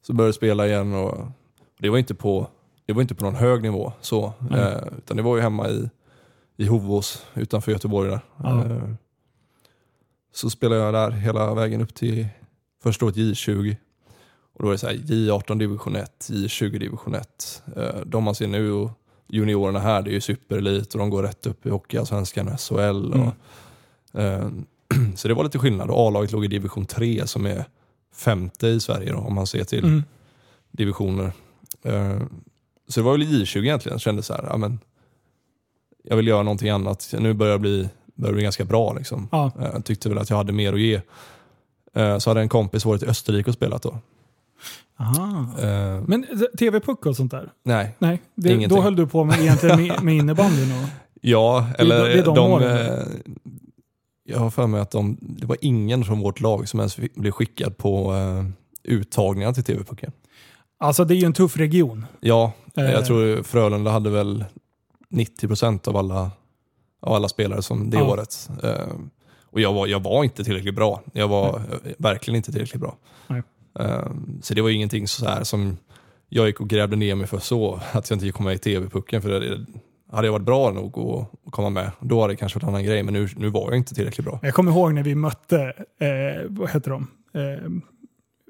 Så började jag spela igen och det var inte på, det var inte på någon hög nivå. Så, eh, utan det var ju hemma i, i Hovås utanför Göteborg. Där. Ja. Eh, så spelade jag där hela vägen upp till första året J20. Och då var det så här, J18 division 1, J20 division 1. Eh, de man ser nu och juniorerna här, det är ju superelit och de går rätt upp i Hockeyallsvenskan och SHL. Och, eh, så det var lite skillnad. Och A-laget låg i division 3 som är femte i Sverige då, om man ser till Mm. divisioner. Eh, så det var väl J20 egentligen. Jag kände så här, ja, men jag vill göra någonting annat. Nu börjar jag bli, börjar bli ganska bra. Liksom. Ja. Jag tyckte väl att jag hade mer att ge. Så hade en kompis varit i Österrike och spelat då. Eh, Men tv-puck och sånt där? Nej, Nej, det, Ingenting. då höll du på med, egentligen med, med och... ja, Det eller det är de de... eh, jag har för mig att de, det var ingen från vårt lag som ens fick- blev skickad på eh, uttagningar till TV-pucken. Alltså det är ju en tuff region. Ja, Eh. jag tror Frölunda hade väl 90% av alla, av alla spelare som det Ja. året. Eh, och jag var, jag var inte tillräckligt bra. Jag var eh, verkligen inte tillräckligt bra. Nej. Eh, så det var ingenting så här som jag gick och grävde ner mig för så, att jag inte kom med i TV-pucken. För det, hade jag varit bra nog att komma med, då hade det kanske varit en annan grej. Men nu, nu var jag inte tillräckligt bra. Jag kommer ihåg när vi mötte, eh, vad heter de? Eh,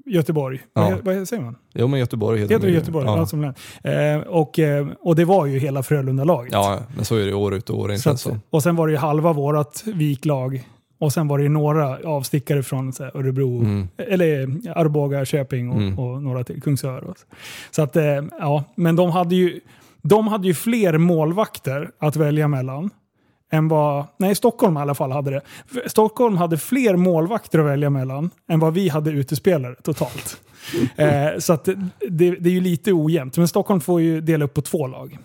Göteborg. Ja. Vad, vad säger man? Jo men Göteborg heter Heter de det ju. Göteborg? Ja. Län. eh, och, och det var ju hela Frölunda-laget. ja, men så är det år ut och år in Så att, och sen var det ju halva vårat viklag. Och sen var det ju några avstickare från så här, Örebro, Mm. eller Arboga, Köping och, Mm. och några till, Kungsör. Och så. så att, eh, ja, men de hade, ju, de hade ju fler målvakter att välja mellan. Än vad, nej, Stockholm i alla fall hade det. Stockholm hade fler målvakter att välja mellan än vad vi hade utespelare totalt. eh, så att det, det, det är ju lite ojämnt. Men Stockholm får ju dela upp på två lag.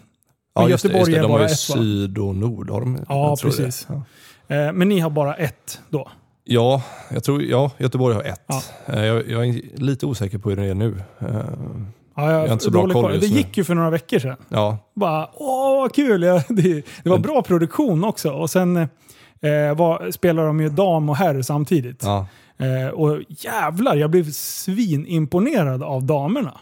Ja, just det, Göteborg just det. De har ju syd och nord. Har de, Ja, det. precis. Ja. Eh, men ni har bara ett då. Ja, jag tror, ja, Göteborg har ett. Ja. Eh, Jag, jag är lite osäker på hur det är nu. Eh, Ja, jag har inte så bra koll just Det nu. gick ju för några veckor sedan. Ja, Bara, åh vad kul! Det, det var bra produktion också. Och sen eh, var, spelar de ju dam och herr samtidigt. ja. Eh, och jävlar, jag blev svinimponerad av damerna.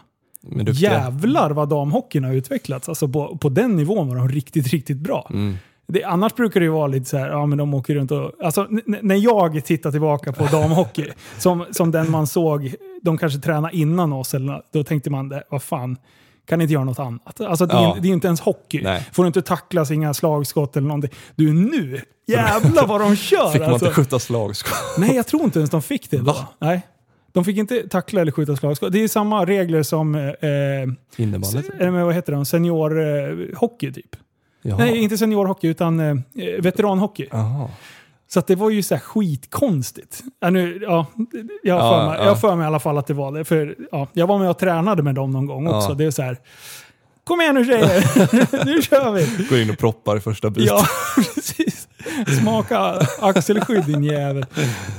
Jävlar vad damhockeyn har utvecklats. Alltså på, på den nivån var de riktigt, riktigt bra. Mm. Det, annars brukar det ju vara lite så här, ja men de åker runt och... Alltså när jag tittar tillbaka på damhockey, som, som den man såg, de kanske tränade innan oss, eller, då tänkte man, det, vad fan, kan inte göra något annat? Alltså det, är, Ja. det är inte ens hockey. Nej. Får du inte tacklas, inga slagskott eller någonting. Du nu, jävlar vad de kör! Fick man alltså. inte skjuta slagskott? Nej, jag tror inte ens de fick det då. Nej. De fick inte tackla eller skjuta slagskott. Det är samma regler som eh, Innebandy? eh, vad heter de? seniorhockey typ. Jaha. Nej, inte seniorhockey utan eh, veteranhockey. Jaha. Så att det var ju så här skitkonstigt. Ja, nu, ja, jag har Ja, för mig, ja. för mig i alla fall att det var det. För, ja, jag var med och tränade med dem någon gång också. Det är så här, kom igen nu tjejer, nu kör vi! Går in och proppar i första bytet. Ja, precis. Smaka axelskydd din jävel.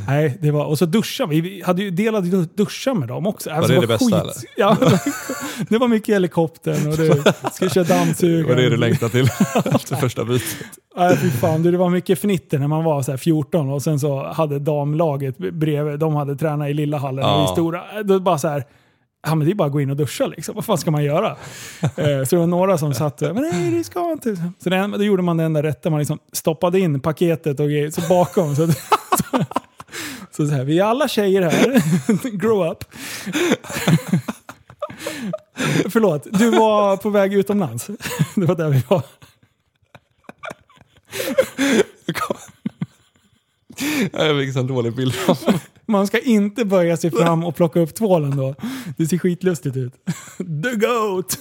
Nej, det var, och så duschade vi. Hade ju delat duschar med dem också. Alltså, det det bästa, eller? Ja, det var mycket helikoptern och det ska köra dammsugare. Det var det du längtade till efter första bytet. Nej, fy fan. Det var mycket fnitter när man var så här 14 och sen så hade damlaget bredvid, de hade tränat i lilla hallen och i Ja. stora. Då bara så här, ja men det är bara att gå in och duscha liksom. Vad fan ska man göra? Eh, så det var några som satt men nej det ska inte. Så det, då gjorde man det enda rätta, man liksom stoppade in paketet och så bakom. Så, så, så, så här, vi är alla tjejer här, grow up. Förlåt, du var på väg utomlands. Det var där vi var. Jag fick en dålig bild. Man ska inte böja sig fram och plocka upp tvålen då. Det ser skitlustigt ut. The Goat!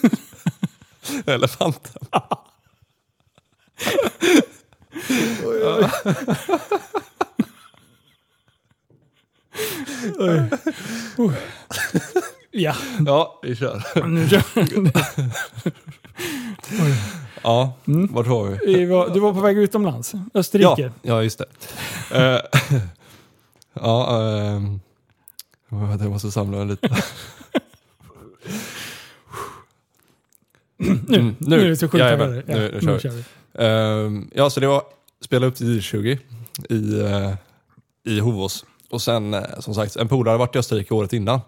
Elefanten. Oj. Uh. Ja, Ja, vi kör. nu kör Ja, Mm. vart var vi? vi. var, Du var på väg utomlands. Österrike. Ja, ja just det. Ja, ehm, vänta, jag måste samla mig lite. Nu, Mm, nu, är det så sjukt jajamän, taggade. nu, nu kör vi. vi. Ehm, ja, så det var spela upp till J20 i, eh, i Hovås. Och sen, eh, som sagt, en polare hade varit i Österrike året innan.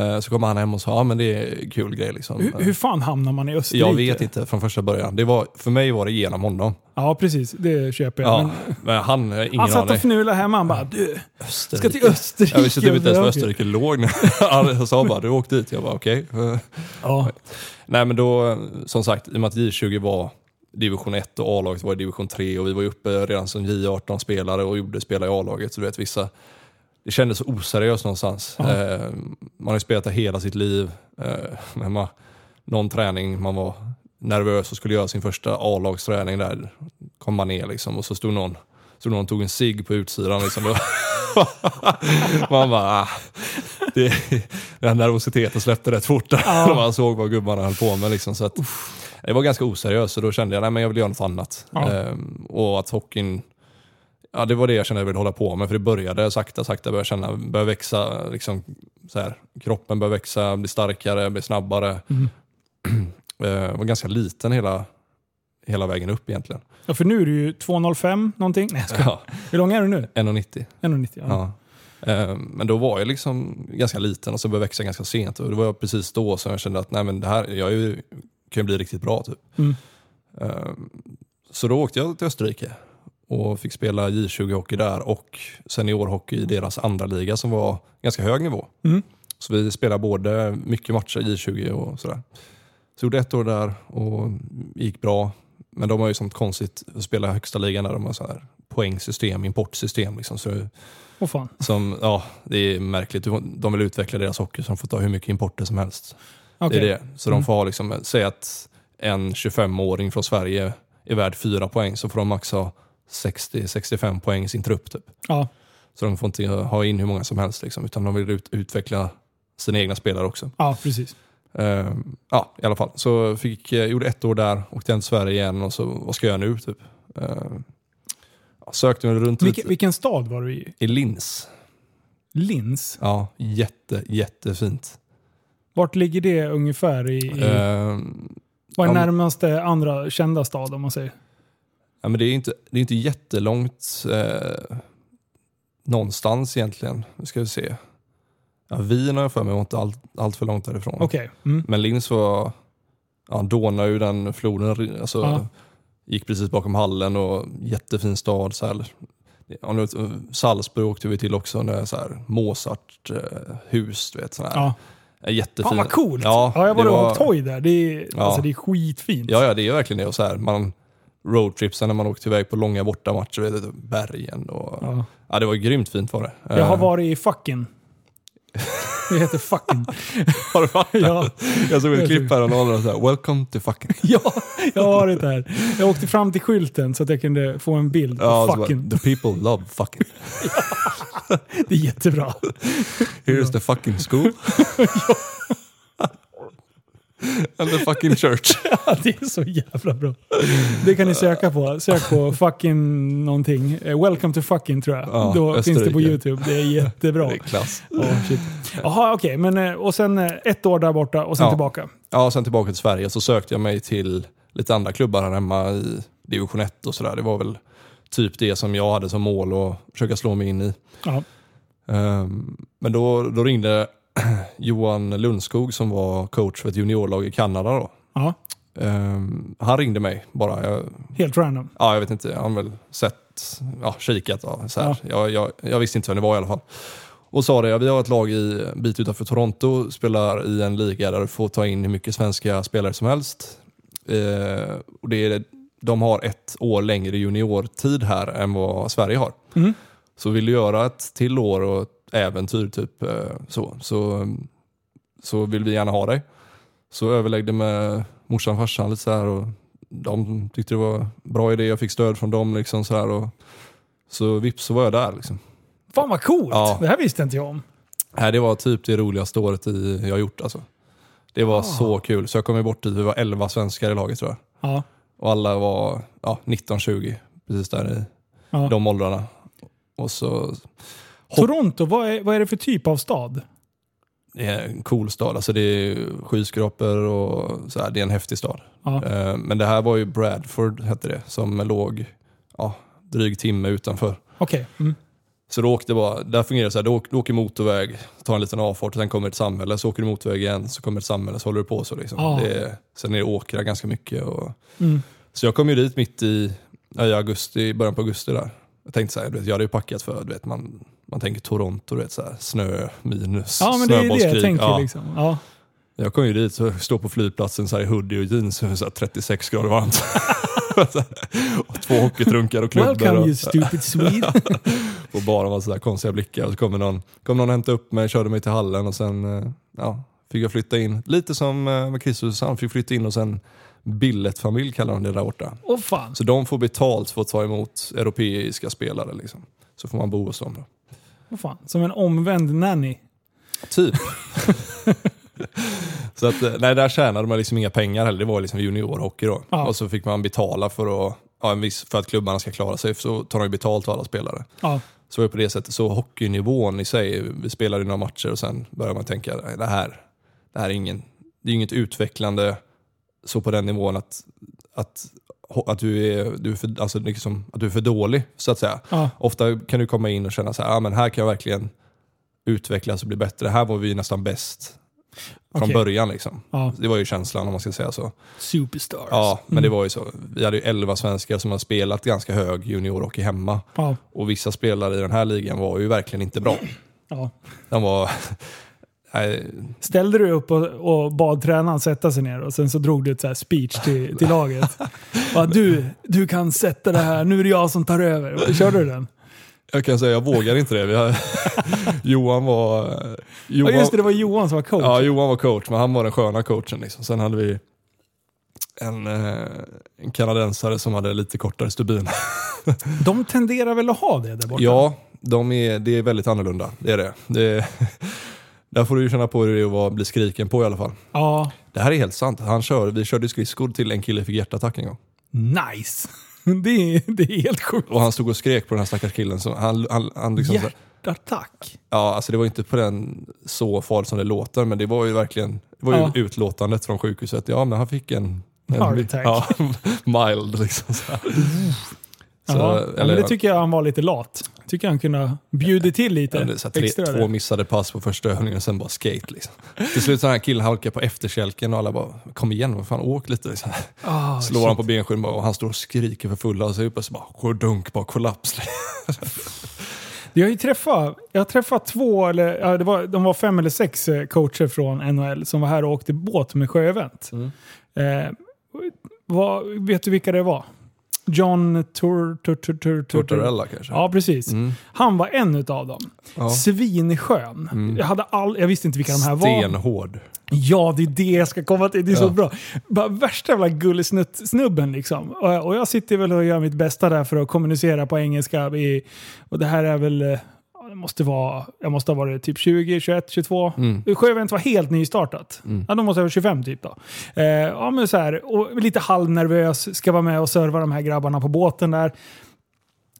Eh, Så kom han hem och sa, ja men det är en kul grej liksom. Hur, hur fan hamnar man i Österrike? Jag vet inte från första början. Det var, för mig var det genom honom. Ja, precis. Det köper jag. Ja, Men men han, har ingen han satt och fnulade hemma. Han bara, du, Österrike. ska till Österrike. Jag visste typ inte ens var. Österrike låg. Han sa bara, du åkte dit. Jag bara, okej. Ja, Nej men då, som sagt, i och med att J20 var division 1 och A-laget var i division 3 och vi var ju uppe redan som J18-spelare och gjorde spela i A-laget. Så du vet vissa, det kändes så oseriöst någonstans. Eh, man har ju spelat där hela sitt liv. Eh, man, någon träning, man var nervös och skulle göra sin första A-lagsträning där. Kom man ner liksom och så stod någon, stod någon tog en cigg på utsidan. Liksom. Man bara, ah, det, den nervositeten släppte rätt fort när man såg vad gubbarna höll på med. Liksom, så att, det var ganska oseriöst och då kände jag att jag vill göra något annat. Ja. Ehm, och att hockeyn, ja, det var det jag kände jag ville hålla på med. För det började sakta, sakta börja känna, börja växa, liksom, så här, kroppen börjar växa, bli starkare, bli snabbare. Mm. Eh, var ganska liten hela, hela vägen upp egentligen. ja, för nu är du ju 2,05 någonting. Nej, jag. Ja, Hur lång är du nu? 1,90. 1,90? Ja. Ja. Eh, Men då var jag liksom ganska liten och så började jag växa ganska sent. Och det var precis då som jag kände att nej, men det här, jag är ju, kan ju bli riktigt bra. Typ. Mm. Eh, Så då åkte jag till Österrike och fick spela J20-hockey där och seniorhockey i deras andra liga som var ganska hög nivå. Mm. Så vi spelade både mycket matcher i J20 och sådär. Så gjorde ett år där och gick bra. Men de har ju sånt konstigt att spela högsta ligan där de har så här poängsystem, importsystem. Liksom. Så Åh fan. som, ja, det är märkligt. De vill utveckla deras hockey så de får ta hur mycket importer som helst. Okej. Det är det. Så Mm. de får ha, liksom, säg att en 25-åring från Sverige är värd 4 poäng så får de max ha 60-65 poäng i sin trupp. Typ. Ja. Så de får inte ha in hur många som helst liksom, utan de vill ut, utveckla sina egna spelare också. ja, precis. Ehm, ja, i alla fall. Så fick, jag gjorde ett år där, åkte hem till Sverige igen och så, vad ska jag göra nu? Typ. Ja, sökte mig runt Vilken, lite. vilken stad var du i? I Linz. Linz? Ja, jätte, jättefint. Vart ligger det ungefär i... i Ehm, vad är ja, närmaste andra kända stad om man säger? Ja, men det är inte, det är inte jättelångt eh, någonstans egentligen. Nu ska vi se. Ja, Wien har jag för mig var inte allt, allt för långt därifrån. Okej. Mm. Men Linz var, ja, Donau, den floden, alltså, Ja. gick precis bakom hallen och jättefin stad. Så här. Ja, nu Salzburg åkte vi till också, det är så här Mozart-hus. Vet, sån här. Jättefin. Fan vad coolt! Ja, Ja, jag var och åkt hoj där. Det är, Ja. alltså, det är skitfint. Ja, ja, det är verkligen det. Och så här, man roadtripsen när man åkte iväg på långa bortamatcher, vet du, bergen och... Ja. Ja. det var grymt fint var det. Jag har Eh, varit i fucking. Det heter fucking. har du varit där? Ja, Jag såg ett klipp här och här, welcome to fucking... ja, jag har varit där. Jag åkte fram till skylten så att jag kunde få en bild på Ja, bara, fucking. the people love fucking. Det är jättebra. Here's the fucking school. And the fucking church. Ja, det är så jävla bra. Det kan ni söka på. Sök på fucking någonting. Eh, Welcome to fucking tror jag. Ja, Då finns det på Österrike. YouTube. Det är jättebra. Det är klass. Ja, shit. Jaha, okej. Men eh, och sen eh, ett år där borta och sen Ja. tillbaka. Ja, sen tillbaka till Sverige så sökte jag mig till lite andra klubbar här hemma i division 1 och sådär. Det var väl typ det som jag hade som mål att försöka slå mig in i. Ja. Ehm, Men då, då ringde Johan Lundskog som var coach för ett juniorlag i Kanada. Då. ja. Ehm, han ringde mig bara. Jag, Helt random. ja, jag vet inte, han har väl sett, ja, kikat. Ja, så här. Jag, jag, jag visste inte vem det var i alla fall. Och sa det, vi har ett lag i en bit utanför Toronto, spelar i en liga där du får ta in hur mycket svenska spelare som helst. Eh, och det är, de har ett år längre juniortid här än vad Sverige har. Mm. Så vill du göra ett till år och äventyr typ eh, så, så, så vill vi gärna ha dig. Så överläggde med morsan och farsan lite så här och de tyckte det var bra idé. Jag fick stöd från dem liksom så här och så vips så var jag där liksom. Fan vad coolt! Ja. Det här visste inte jag om. Nej, det var typ det roligaste året i, jag gjort alltså. Det var Ah. så kul. Så jag kom ju bort dit, vi var 11 svenskar i laget tror jag. Ja. Och alla var ja, 19-20, precis där i Ja. de åldrarna. Och så, Toronto, vad är, vad är det för typ av stad? det är en cool stad. Alltså det är skyskrapor och så här, det är en häftig stad. Ja. Eh, Men det här var ju Bradford, hette det, som låg ja, dryg timme utanför. Okej. Mm. Så då åkte bara, där fungerar det så här, du åker, du åker motorväg, tar en liten avfart och sen kommer ett samhälle, så åker du motorväg igen, så kommer ett samhälle, så håller du på så liksom. Ja. Det är, sen är det åkrar ganska mycket. Och, Mm. så jag kom ju dit mitt i, ja, i augusti, i början på augusti där. Jag tänkte så här, du vet, jag hade ju packat för, du vet, man, man tänker Toronto, du vet, så här, snö, minus, Ja, men det är det jag tänker. Ja. Liksom. Ja. Jag kom ju dit och stod på flygplatsen så här, i hoodie och jeans, så här, 36 grader varmt. och två hockeytrunkar och klubbor. Welcome och, you stupid Swede. och bara var sådär konstiga blickar. Och så kom någon, kom någon och hämtade upp mig, körde mig till hallen och sen eh, ja, fick jag flytta in. Lite som eh, med Kristus, han fick flytta in hos en billetfamilj kallar de det där borta. Åh fan. Så de får betalt för att ta emot europeiska spelare. Liksom. Så får man bo hos dem. Då. Åh fan. Som en omvänd nanny. Typ. så att, eh, nej, där tjänade man liksom inga pengar heller. Det var liksom juniorhockey då. Ja. Och så fick man betala för att, ja, för att klubbarna ska klara sig. Så tar de ju betalt av alla spelare. Ja. Så på det sättet. Så hockeynivån i sig, vi spelade några matcher och sen började man tänka, nej, det här, det här är ingen, det är inget utvecklande så på den nivån att, att, att, du, är, du, är för, alltså liksom, att du är för dålig, så att säga. Ja. Ofta kan du komma in och känna så här, ah, men här kan jag verkligen utvecklas och bli bättre. Här var vi nästan bäst från Okej. början. Liksom. Ja. Det var ju känslan om man ska säga så. Superstars. Ja, men Mm. det var ju så. Vi hade ju 11 svenskar som har spelat ganska hög juniorhockey hemma. Ja. Och vissa spelare i den här ligan var ju verkligen inte bra. Ja. De var... Ställde du upp och, och bad tränaren sätta sig ner och sen så drog du ett så här speech till, till laget. Bara, du, du kan sätta det här, nu är det jag som tar över. Körde du den? jag kan säga, jag vågar inte det. Har, Johan var... Johan, Ja just det, det var Johan som var coach. Ja, Johan var coach, men han var den sköna coachen. Liksom. Sen hade vi en, eh, en kanadensare som hade lite kortare stubin. De tenderar väl att ha det där borta? Ja, de är, det är väldigt annorlunda. Det är det. det där får du ju känna på hur det är att vara- bli skriken på i alla fall. Ja. Det här är helt sant. Han kör, vi körde skridskor till en kille fick hjärtattack en gång. Nice! Det är, det är helt sjukt. Och han stod och skrek på den här stackars killen. Så han, han, han liksom, så- Hjärtattack. Ja, alltså det var inte på den så farligt som det låter, men det var ju verkligen det var ju Ja. utlåtandet från sjukhuset. Ja, men han fick en... en Heart attack. Ja, mild liksom. Så, här. Så, Ja, ja, men eller, det tycker jag han var lite lat. Tycker han kunde ha bjudit till lite så här, tre, extra. två där. missade pass på första övningen och sen bara skate. Liksom. Till slut så den här killen halkar på efterkälken och alla bara “kom igen, vad fan åk lite”. Liksom. Ah, Slår shit. han på benskydden och han står och skriker för fulla och så uppe så bara dunk, bara kollaps. Jag har ju träffat, jag har träffat två, eller ja, det var, de var fem eller sex eh, coacher från NHL som var här och åkte båt med sjöevent. Mm. Eh, vad, vet du vilka det var? John Tur, tur, tur, tur, Tortorella kanske? Ja, precis. Mm. Han var en utav dem. Ja. Svinskön. Mm. Jag, hade all, jag visste inte vilka de här var. Stenhård. Ja, det är det jag ska komma till. Det är så Ja. bra. Bara värsta jävla gullisnutt-snubben liksom. Och, och jag sitter väl och gör mitt bästa där för att kommunicera på engelska. I, och det här är väl... Det måste vara, jag måste ha varit typ 20, 21, 22. Mm. Sjöevent var helt nystartat. Mm. Ja, då måste jag vara 25 typ då. Eh, ja, men så här, och lite halvnervös, ska vara med och serva de här grabbarna på båten där.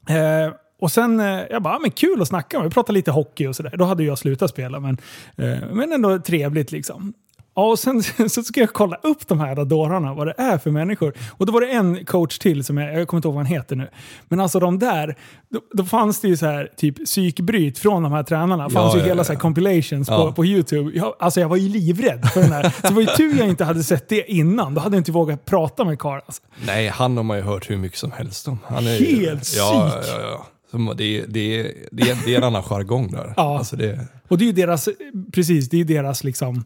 Eh, och sen, eh, jag bara, ja, men kul att snacka med. Vi pratade lite hockey och sådär. Då hade jag slutat spela, men, eh, men ändå trevligt liksom. Ja, och sen så ska jag kolla upp de här dårarna, vad det är för människor. Och då var det en coach till, som jag, jag kommer inte ihåg vad han heter nu. Men alltså de där, då, då fanns det ju så här typ psykbryt från de här tränarna. Det fanns Ja, ju ja, hela ja. så här compilations på, på YouTube. Jag, alltså jag var ju livrädd för den här. Så det var ju tur jag inte hade sett det innan. Då hade jag inte vågat prata med Karl. Alltså. Nej, han har man ju hört hur mycket som helst om. Han är Helt ja, psyk. Ja, ja, ja. Det, är, det, det, det är en annan jargong där. Ja. Alltså det, Och det är ju deras, precis, det är ju deras liksom,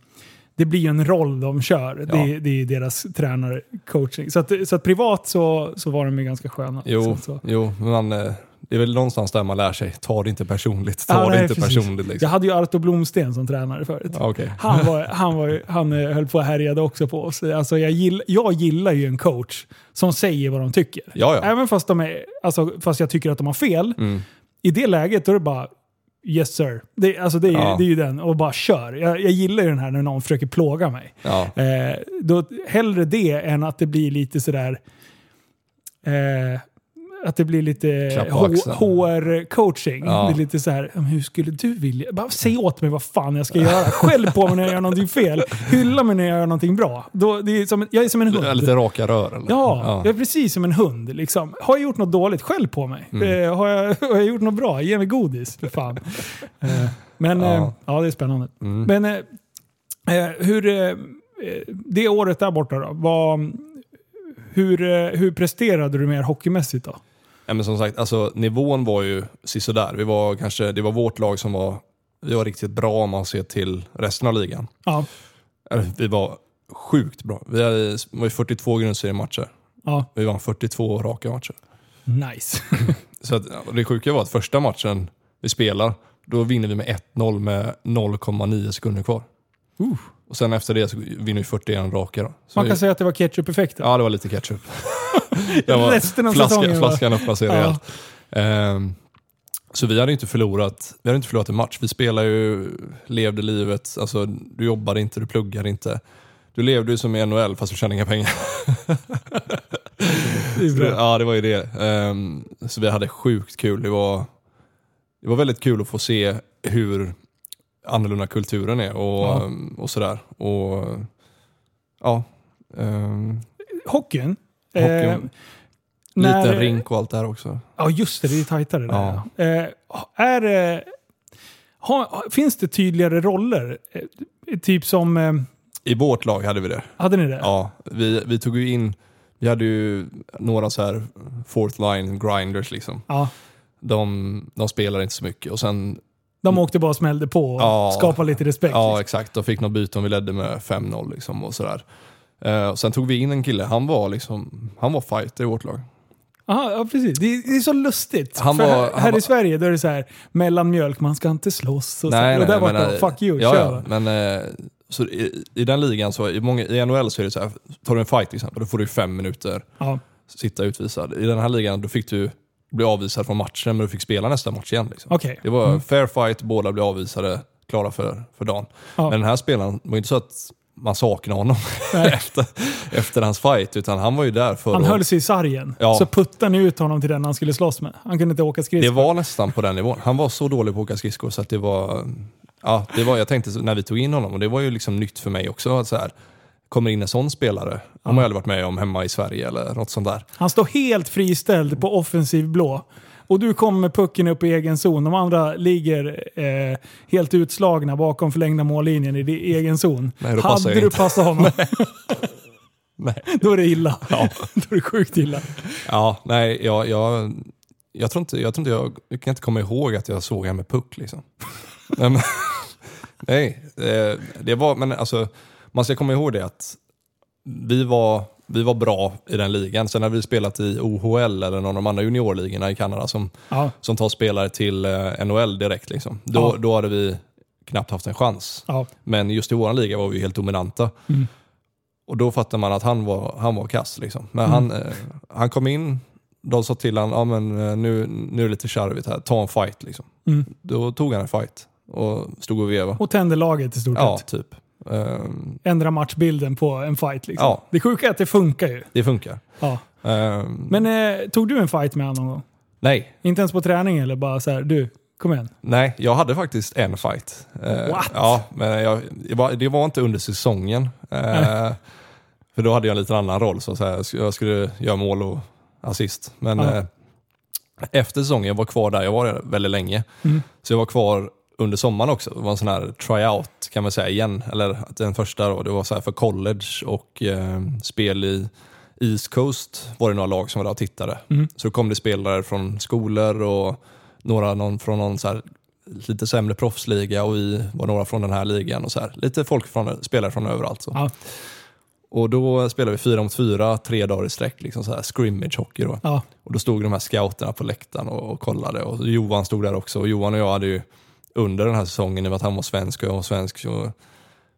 det blir ju en roll de kör. Det, är, det är deras tränare, coaching. Så att, så att privat så, så var de ju ganska sköna. jo, Så, jo, men eh, det är väl någonstans där man lär sig. Ta det inte personligt. Ta Ja, det nej, inte precis. personligt. Liksom. Jag hade ju Arto Blomsten som tränare förut. Ja, okej. Han, var, han, var, han eh, höll på och härjade också på oss. Alltså jag, gill, jag gillar ju en coach som säger vad de tycker. Ja, ja. Även fast, de är, alltså, fast jag tycker att de har fel. Mm. I det läget då är det bara Yes sir. Det, alltså det, är, ju- Ja. det är ju den. Och bara kör. Jag, jag gillar ju den här när någon försöker plåga mig. Ja. Eh, då, hellre det än att det blir lite sådär... Eh, att det blir lite. HR-coaching. Ja. Det är lite så här, "Men hur skulle du vilja? Bara säg åt mig vad fan jag ska göra. Skäll på mig när jag gör någonting fel. Hylla mig när jag gör någonting bra. Då, det är som, jag är som en hund. Lite raka rör eller? Ja, jag är precis som en hund. Liksom. Har jag gjort något dåligt, skäll på mig. Mm. Eh, har, jag, har jag gjort något bra, ge mig godis för fan. Eh, men ja. Ja. ja, det är spännande. Mm. Men eh, eh, hur, eh, eh, det året där borta då, var, hur, eh, hur presterade du mer hockeymässigt då? Ja, men som sagt, alltså, nivån var ju sisådär. Vi var kanske, det var vårt lag som var, vi var riktigt bra om man ser till resten av ligan. Ja, Vi var sjukt bra. Vi hade, var ju 42 grundseriematcher. ja Vi vann 42 raka matcher. nice. Så att, det sjuka var att första matchen vi spelar, då vinner vi med 1-0 med 0,9 sekunder kvar. Uh. Och sen efter det så vinner vi 41 raka. Då. Så Man kan vi, säga att det var ketchup-effekten. Ja, det var lite ketchup. det var Resten av flaska, säsongen Flaskan öppnade sig Ja. rejält. Ehm, så vi hade inte förlorat, vi hade inte förlorat en match. Vi spelade ju, levde livet, alltså, du jobbade inte, du pluggade inte. Du levde ju som i NHL fast du tjänade inga pengar. Det ja, det var ju det. Ehm, så vi hade sjukt kul. Det var, det var väldigt kul att få se hur annorlunda kulturen är och, Ja. och sådär. Och, ja, ehm, Hockeyn. Hockeyn. Eh, liten när- rink och allt det här också. Ja, just det. Det är tajtare där. Ja. Eh, är, det- ha, finns det tydligare roller? Eh, typ som... Eh, I vårt lag hade vi det. hade ni det? Ja, vi, vi tog ju in, vi hade ju några så här fourth line grinders liksom. Ja. De, de spelar inte så mycket och sen, De åkte bara och smällde på och Ja. skapade lite respekt. ja liksom. exakt, de fick något byte om vi ledde med 5-0 liksom och sådär. Och sen tog vi in en kille, han var liksom, han var fighter i vårt lag. Aha, ja, precis. Det är, det är så lustigt. Han var- här han här var- i Sverige då är det så här mellanmjölk, man ska inte slåss. Och, så. Nej, och nej, där var det fuck you, ja, kör. ja, men eh, så i, i den ligan, så, i, många, i NHL så är det så här, tar du en fight till exempel, då får du fem minuter Ja. sitta utvisad. I den här ligan då fick du bli avvisad från matchen men du fick spela nästa match igen. Liksom. Okej. Det var fair fight, båda blev avvisade, klara för, för dagen. Ja. Men den här spelaren, det var inte så att man saknade honom efter, efter hans fight, utan han var ju där för Han att... höll sig i sargen. Ja. Så puttade ni ut honom till den han skulle slåss med. Han kunde inte åka Det skridskor. var nästan på den nivån. Han var så dålig på att åka skridskor så att det var... Ja, det var, jag tänkte när vi tog in honom, och det var ju liksom nytt för mig också, att så här, kommer in en sån spelare, har man ju aldrig varit med om hemma i Sverige eller något sånt där. Han står helt friställd på offensiv blå. Och du kommer med pucken upp i egen zon. De andra ligger eh, helt utslagna bakom förlängda mållinjen i din egen zon. Nej, Hade du inte. passat honom, Nej. då är det illa. Ja. då är det sjukt illa. Ja, nej, jag, jag, jag tror inte, jag, tror inte jag, jag kan inte komma ihåg att jag såg honom med puck liksom. nej, men, nej eh, det var, men alltså, man ska komma ihåg det att vi var, vi var bra i den ligan. Sen har vi spelat i OHL eller någon av de andra juniorligorna i Kanada som, Ja, som tar spelare till eh, NHL direkt. Liksom. Då, Ja. då hade vi knappt haft en chans. ja. Men just i vår liga var vi helt dominanta. Mm. Och då fattade man att han var, han var kass. Liksom. Men Mm. han, eh, han kom in, de sa till honom, ja, men, eh, nu, nu är det lite charvigt här, ta en fight. Liksom. Mm. Då tog han en fight och stod och vevade. Och tände laget i stort Ja, sett. typ. Ehm, Ändra matchbilden på en fight liksom. Ja. Det sjuka är att det funkar ju. det funkar. Ja. Ehm, Men eh, tog du en fight med honom någon gång? nej, Inte ens på träning eller bara så här, du, kom igen. nej, jag hade faktiskt en fight. Eh, What? Ja, men jag, det, var, det var inte under säsongen. Eh, för då hade jag en lite annan roll. Så, så här, jag skulle göra mål och assist. Men eh, efter säsongen, jag var kvar där, jag var där väldigt länge. Mm. Så jag var kvar under sommaren också. Det var en sån här tryout kan man säga igen. Eller att den första då, det var så för college och eh, spel i East Coast var det några lag som var där och tittade. Mm. Så kom det spelare från skolor och några någon, från någon så här, lite sämre proffsliga och vi var några från den här ligan. och så här. Lite folk från, spelare från överallt. Så. Ja. Och då spelade vi fyra mot fyra, tre dagar i sträck, liksom så här scrimmage hockey. Då. Ja. Och då stod de här scouterna på läktaren och, och kollade. Och Johan stod där också. Och Johan och jag hade ju under den här säsongen, i och med att han var svensk och jag var svensk, så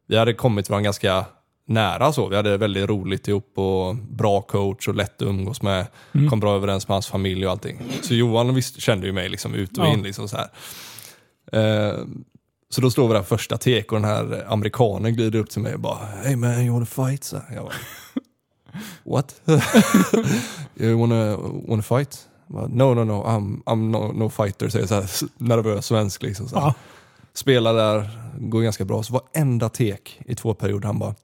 vi hade kommit varandra ganska nära. så. Vi hade väldigt roligt ihop och bra coach och lätt att umgås med. Mm. Kom bra överens med hans familj och allting. Så Johan visst, kände ju mig liksom ut och Ja. in. Liksom så här. Eh, så då står vi där första tek och den här amerikanen glider upp till mig och bara Hey man, you wanna fight? Så jag bara, What? you wanna, wanna fight? No, no, no, I'm, I'm no, no fighter, säger så här, nervös svensk liksom. Så här. Ja. Spelar där, går ganska bra. Så varenda tek i två perioder han bara,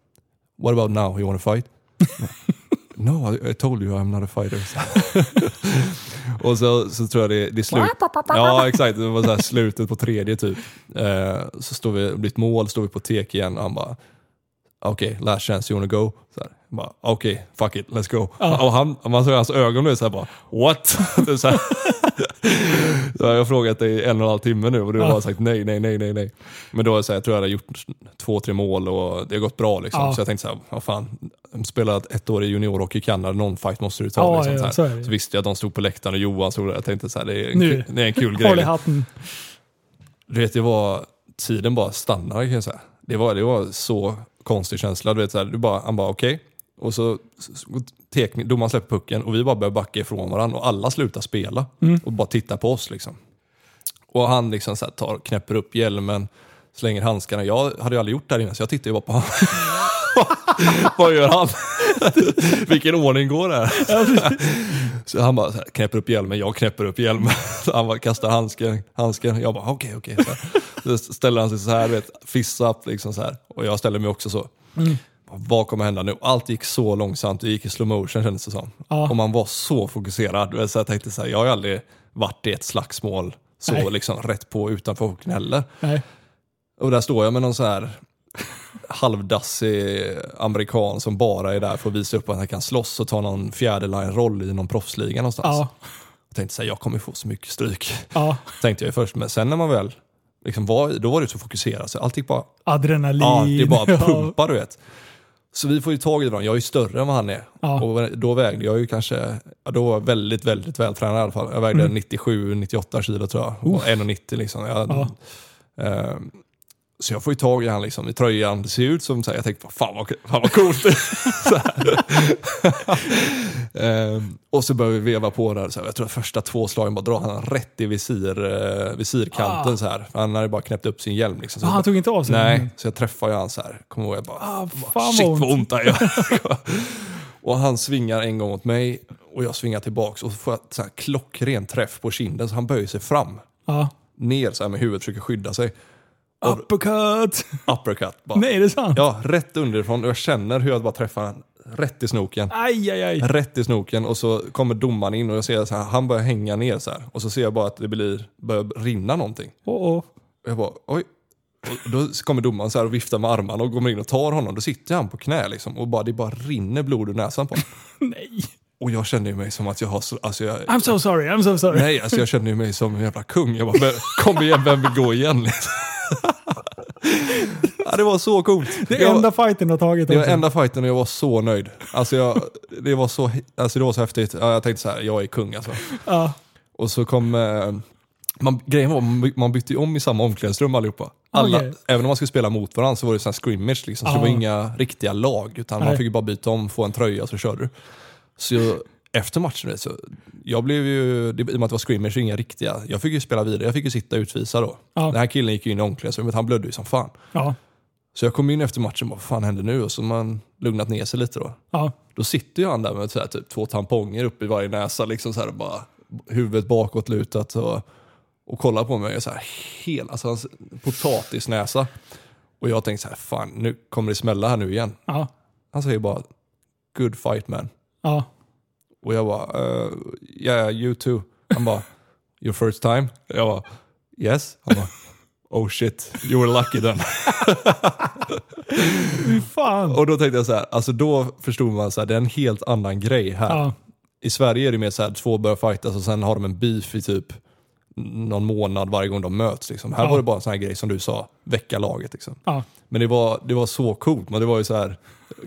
what about now, you wanna fight? no, I, I told you I'm not a fighter. Och så, så tror jag det, det är slut. Ja exakt, det var så här slutet på tredje typ. Eh, så står vi, det blir ett mål, står vi på tek igen och han bara, okej, last chance, you wanna go? Okej, fuck it, let's go. Och han, man såg hans ögon nu så här bara, what? Är så här. Så jag har frågat dig i en och en halv timme nu och du har bara sagt nej, nej, nej, nej, nej. Men då så här, jag tror jag hade gjort två, tre mål och det har gått bra liksom. Ja. Så jag tänkte så här, vad fan, spelat ett år i juniorhockey i Kanada, någon fight måste du ta. Ja, liksom, ja, så, här. så så visste jag att de stod på läktaren och Johan stod där. Jag tänkte så här, det är en, Nu. det är en kul grej. Håll i hatten. Du vet, det var, tiden bara stannade kan jag säga. Det var, det var så konstig känsla. Du vet, så här, du bara, han bara okej. Och så, så teknik, domaren släpper pucken och vi bara börjar backa ifrån varandra och alla slutar spela och bara tittar på oss. Liksom. Och han liksom så här, tar, knäpper upp hjälmen, slänger handskarna. Jag hade ju aldrig gjort det här innan så jag tittar ju bara på honom. Vad gör han? Vilken ordning går det här? Så han bara så här, knäpper upp hjälmen, jag knäpper upp hjälmen. Så han bara kastar handsken, handsken. Jag bara okej, okej. Så här. Så ställer han sig så här, vet, fist up liksom så här. Och jag ställer mig också så. Vad kommer hända nu? Allt gick så långsamt, det gick i slow motion kändes det som. Ja. Och man var så fokuserad. Så jag tänkte så här, jag har ju aldrig varit i ett slagsmål så Nej. liksom rätt på utanför hockeyn heller. Nej. Och där står jag med någon så här halvdassig amerikan som bara är där för att visa upp att han kan slåss och ta någon fjärdeline-roll i någon proffsliga någonstans. Ja. Jag tänkte säga jag kommer få så mycket stryk. Ja. Tänkte jag först, men sen när man väl liksom var, då var det så fokuserat så allt gick bara, Adrenalin. ja, det bara pumpar du vet. Så vi får ju tag i varandra, jag är ju större än vad han är. Ja. Och då vägde jag ju kanske, ja, då var jag väldigt, väldigt vältränad i alla fall. Jag vägde 97-98 kilo tror jag. Och 1,90 liksom. Jag, Mm. Ja. eh, så jag får ju tag i han liksom, i tröjan. Det ser ut som så här, jag tänkte fan vad, fan vad coolt. Ehm, och så börjar vi veva på där. Så här, jag tror att första två slagen bara drar han rätt i visir, eh, visirkanten Ah. så här. Han hade bara knäppt upp sin hjälm. Liksom, så Ah, han tog inte av sig? Nej, så jag träffar ju han så här. Kommer ihåg, jag bara, Ah, bara, shit vad ont. det gör. Och han svingar en gång mot mig och jag svingar tillbaks och så får jag så här klockren träff på kinden så han böjer sig fram. Ja. Ner så här med huvudet, försöker skydda sig. Uppercut! Uppercut bara. Nej, är det sant? Ja, rätt underifrån och jag känner hur jag bara träffar han rätt i snoken. Aj, aj, aj. Rätt i snoken och så kommer domaren in och jag ser så här, han börjar hänga ner så här. Och så ser jag bara att det blir, börjar rinna någonting. Oh, oh. Jag bara oj. Och då kommer domaren så här och viftar med armarna och går in och tar honom. Då sitter han på knä liksom och bara, det bara rinner blod ur näsan på honom. Nej. Och jag känner ju mig som att jag har så, alltså jag, I'm so sorry, I'm so sorry. Nej, alltså jag känner ju mig som en jävla kung. Jag bara, "Men kom igen, vem vill gå igen? Ja, det var så coolt. Det jag, enda fighten du har tagit det var också. enda fighten och jag var så nöjd. Alltså, jag, det, var så, alltså det var så häftigt. Ja, jag tänkte så här, jag är kung alltså. Ja. Och så kom... Eh, man, grejen var, man by- man bytte om i samma omklädningsrum allihopa. Alla, Okej. Även om man skulle spela mot varandra så var det sån här scrimmage liksom, så Ja. det var inga riktiga lag. Utan man Nej. fick ju bara byta om, få en tröja så körde du. Så efter matchen, så jag blev ju, det, i och med att det var scrimmage, inga riktiga. Jag fick ju spela vidare, jag fick ju sitta utvisad då. Ja. Den här killen gick ju in i omklädningsrummet, han blödde ju som fan. Ja. Så jag kom in efter matchen och bara, vad fan hände nu? Och så man lugnat ner sig lite då. Ja. Då sitter ju han där med så här, typ, två tamponger uppe i varje näsa, liksom så här, bara, huvudet bakåt lutat och, och kollar på mig. Så här, hel, alltså hans potatisnäsa. Och jag tänkte så här, fan nu kommer det smälla här nu igen. Ja. Han säger bara, good fight man. Ja. Och jag bara, uh, yeah you too. Han bara, your first time? Jag bara, yes. Han bara, oh shit, you were lucky then. Fan. Och då tänkte jag så här, alltså då förstod man så här, det är en helt annan grej här. Ja. I Sverige är det mer så här, två börjar fightas och sen har de en beef i typ någon månad varje gång de möts. Liksom. Här Ja. var det bara en sån här grej som du sa, väcka laget. Liksom. Ja. Men det var, det var så coolt, men det var ju så här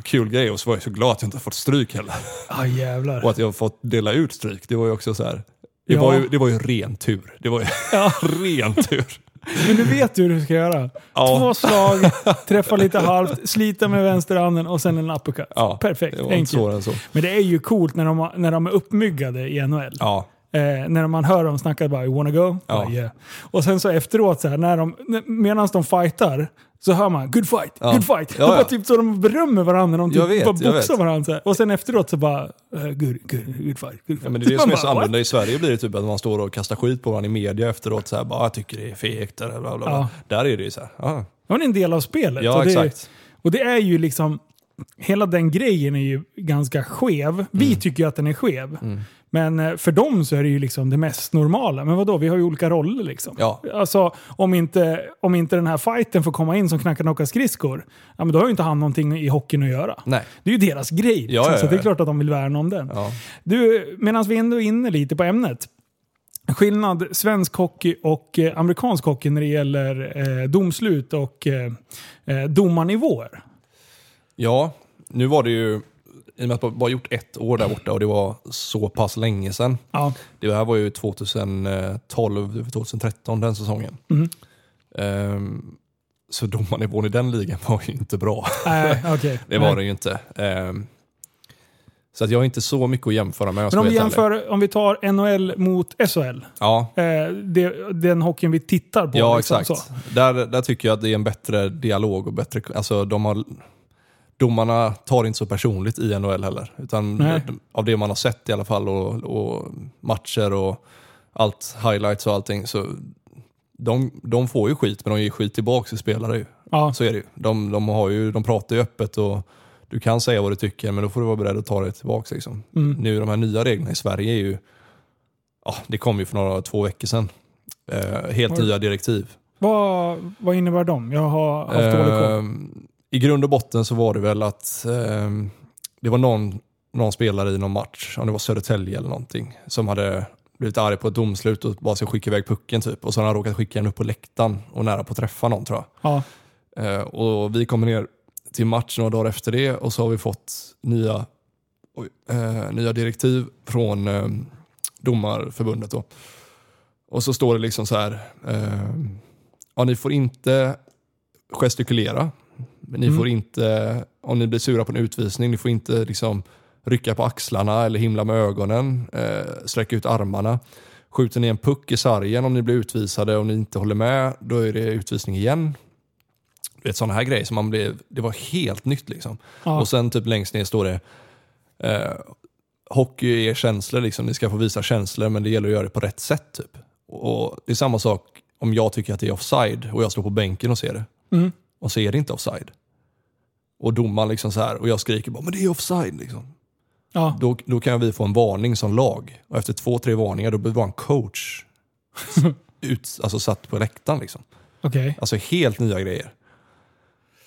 kul grej och så var jag så glad att jag inte har fått stryk heller. Ah, jävlar. Och att jag har fått dela ut stryk, det var ju också så här. Det, Ja. var, ju, det var ju ren tur. Det var ju Ja. ren tur. Men nu vet du hur du ska göra. Ja. Två slag, träffa lite halvt, slita med vänsterhanden och sen en uppercut. Ja, Perfekt, enkelt. Men det är ju coolt när de, när de är uppmyggade i NHL. Ja, Eh, när man hör dem snacka bara “You wanna go?” Ja. Bara, yeah. Och sen så efteråt, så här, när de, medan de fightar, så hör man “Good fight, Ja. good fight”. Ja, ja. typ så de berömmer varandra, de typ vet, bara boxar varandra. Och sen efteråt så bara eh, “Good, good, good fight, good fight”. Ja, men det är det som är så annorlunda. I Sverige blir det typ att man står och kastar skit på varandra i media efteråt. Så här, bara, jag tycker det är fegt. Eller bla, bla, bla. Där är det ju så här. Ja, Ja, men det är en del av spelet. ja och det, exakt. Och det är ju liksom, hela den grejen är ju ganska skev. Vi Mm. tycker ju att den är skev. Men eh, för dem så är det ju liksom det mest normala. Men vadå, vi har ju olika roller liksom. Ja. Alltså, om inte, om inte den här fighten får komma in som knackar knocka skridskor, ja, men då har ju inte han någonting i hockeyn att göra. Nej. Det är ju deras grej. Liksom, Ja, ja, Så det är ja. klart att de vill värna om den. Ja. Du, medan vi ändå är inne lite på ämnet. Skillnad svensk hockey och eh, amerikansk hockey när det gäller eh, domslut och eh, eh, domarnivåer. Ja, nu var det ju, i och med att jag bara gjort ett år där borta och det var så pass länge sedan. Ja. Det här var ju 2012, 2013 den säsongen. Mhm. Ehm, så domarnivån i den ligan var ju inte bra. Nej, okej. Det Nej. var det ju inte. Ehm, så att jag har inte så mycket att jämföra med. Men om vi jämför, om vi tar NHL mot SHL. Ja, Eh, det, den hockeyn vi tittar på. ja liksom, exakt. så. Där, där tycker jag att det är en bättre dialog och bättre... Alltså de har, domarna tar inte så personligt i NHL heller. Utan Nej. av det man har sett i alla fall och, och matcher och allt, highlights och allting. Så de, de får ju skit, men de ger skit tillbaka till spelare. Ju. Ja. Så är det ju. De, de, har ju. de pratar ju öppet och du kan säga vad du tycker, men då får du vara beredd att ta det tillbaka. Liksom. Mm. Nu de här nya reglerna i Sverige är ju, ja, det kom ju för några, två veckor sedan. Eh, helt Oj. nya direktiv. Vad, vad innebär de? Jag har haft dålig koll. Ehm, I grund och botten så var det väl att ehm, det var någon, någon spelare i någon match, om det var Södertälje eller någonting, som hade blivit arg på ett domslut och bara ska skicka iväg pucken typ. Och så har han råkat skicka den upp på läktaren och nära på att träffa någon tror jag. Ja. Eh, och vi kommer ner till match några dagar efter det och så har vi fått nya, eh, nya direktiv från eh, domarförbundet. Då. Och så står det liksom så här, eh, ja, ni får inte gestikulera, ni Mm. får inte, om ni blir sura på en utvisning, ni får inte liksom rycka på axlarna eller himla med ögonen, eh, sträcka ut armarna. Skjuter ni en puck i sargen om ni blir utvisade och ni inte håller med, då är det utvisning igen. Du vet sådana här grejer som man blev, det var helt nytt liksom. Ja. Och sen typ längst ner står det eh, Hockey är känslor, liksom. ni ska få visa känslor men det gäller att göra det på rätt sätt. Typ. Och Det är samma sak om jag tycker att det är offside och jag står på bänken och ser det. Mm. Och så är det inte offside. Och domaren liksom så här och jag skriker bara men det är offside. Liksom. Ja. Då, då kan vi få en varning som lag. Och efter två, tre varningar då behöver vara en coach ut, alltså satt på läktaren. Liksom. Okej. Alltså helt nya grejer.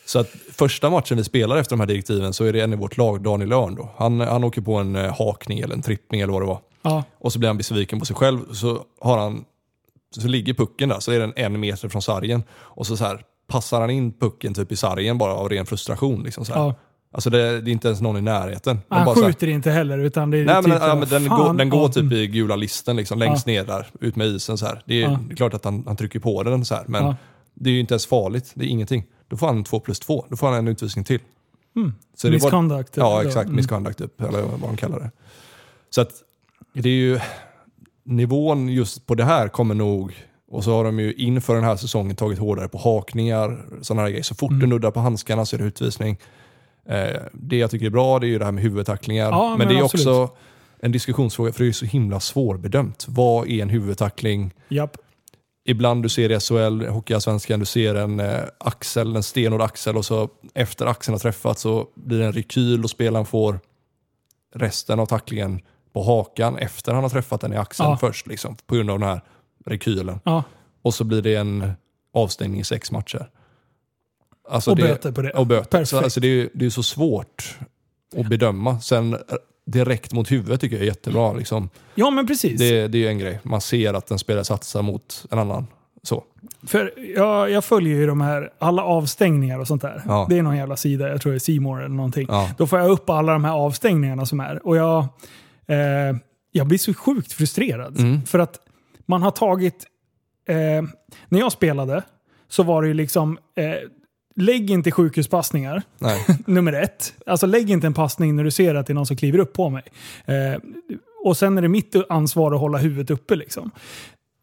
Så att första matchen vi spelar efter de här direktiven så är det en i vårt lag, Daniel Örn då. Han, han åker på en eh, hakning eller en trippning eller vad det var. Ja. Och så blir han besviken på sig själv. Så, har han, så ligger pucken där, så är den en meter från sargen. Och så, så här, passar han in pucken typ i sargen bara av ren frustration. Liksom så. Ja. Alltså det, det är inte ens någon i närheten. De Han bara så här- skjuter inte heller utan det är Nej, typ men, ja, men den, går, den går ja, typ i gula listen, liksom, längst ner där, ut med isen. Så här. Det, är, Ja. det är klart att han, han trycker på den, så här, men Ja. det är ju inte ens farligt. Det är ingenting. Då får han två plus två. Då får han en utvisning till. Mm. Så Misconduct. Ja, då. exakt. Mm. Misconduct, upp, eller vad man kallar det. Så att det är ju... Nivån just på det här kommer nog... Och så har de ju inför den här säsongen tagit hårdare på hakningar, sådana här grejer. Så fort Mm. du nuddar på handskarna så är det utvisning. Eh, det jag tycker är bra det är ju det här med huvudtacklingar. Ja, men, men det är absolut. också en diskussionsfråga för det är så himla svårbedömt. Vad är en huvudtackling? Japp. Ibland du ser i SHL, Hockeyallsvenskan, du ser en eh, axel, en stenhård axel och så efter axeln har träffat så blir det en rekyl och spelaren får resten av tacklingen på hakan efter han har träffat den i axeln Ja. först. Liksom, på grund av den här rekylen. Ja. Och så blir det en avstängning i sex matcher. Alltså Och det, böter på det. Och böter. Perfekt. Så, alltså det, är, det är så svårt att bedöma. Sen eh, direkt mot huvudet tycker jag är jättebra. Liksom. Ja, men precis. Det, det är ju en grej. Man ser att en spelare satsar mot en annan. Så. För jag, jag följer ju de här, alla avstängningar och sånt där. Ja. Det är någon jävla sida, jag tror det är More eller någonting. Ja. Då får jag upp alla de här avstängningarna som är. Och jag, eh, jag blir så sjukt frustrerad. Mm. För att man har tagit... Eh, när jag spelade så var det ju liksom... Eh, lägg inte sjukhuspassningar, nummer ett. Alltså lägg inte en passning när du ser att det är någon som kliver upp på mig. Eh, och sen är det mitt ansvar att hålla huvudet uppe. Liksom.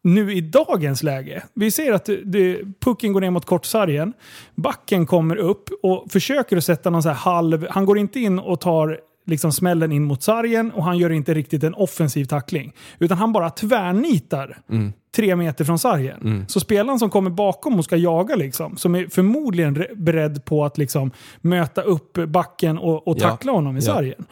Nu i dagens läge, vi ser att det, det, pucken går ner mot kortsargen, backen kommer upp och försöker att sätta någon så här halv... Han går inte in och tar liksom smällen in mot sargen och han gör inte riktigt en offensiv tackling. Utan han bara tvärnitar Mm. tre meter från sargen. Så spelaren som kommer bakom och ska jaga, liksom, som är förmodligen re- beredd på att liksom möta upp backen och, och Ja. tackla honom i Ja. sargen.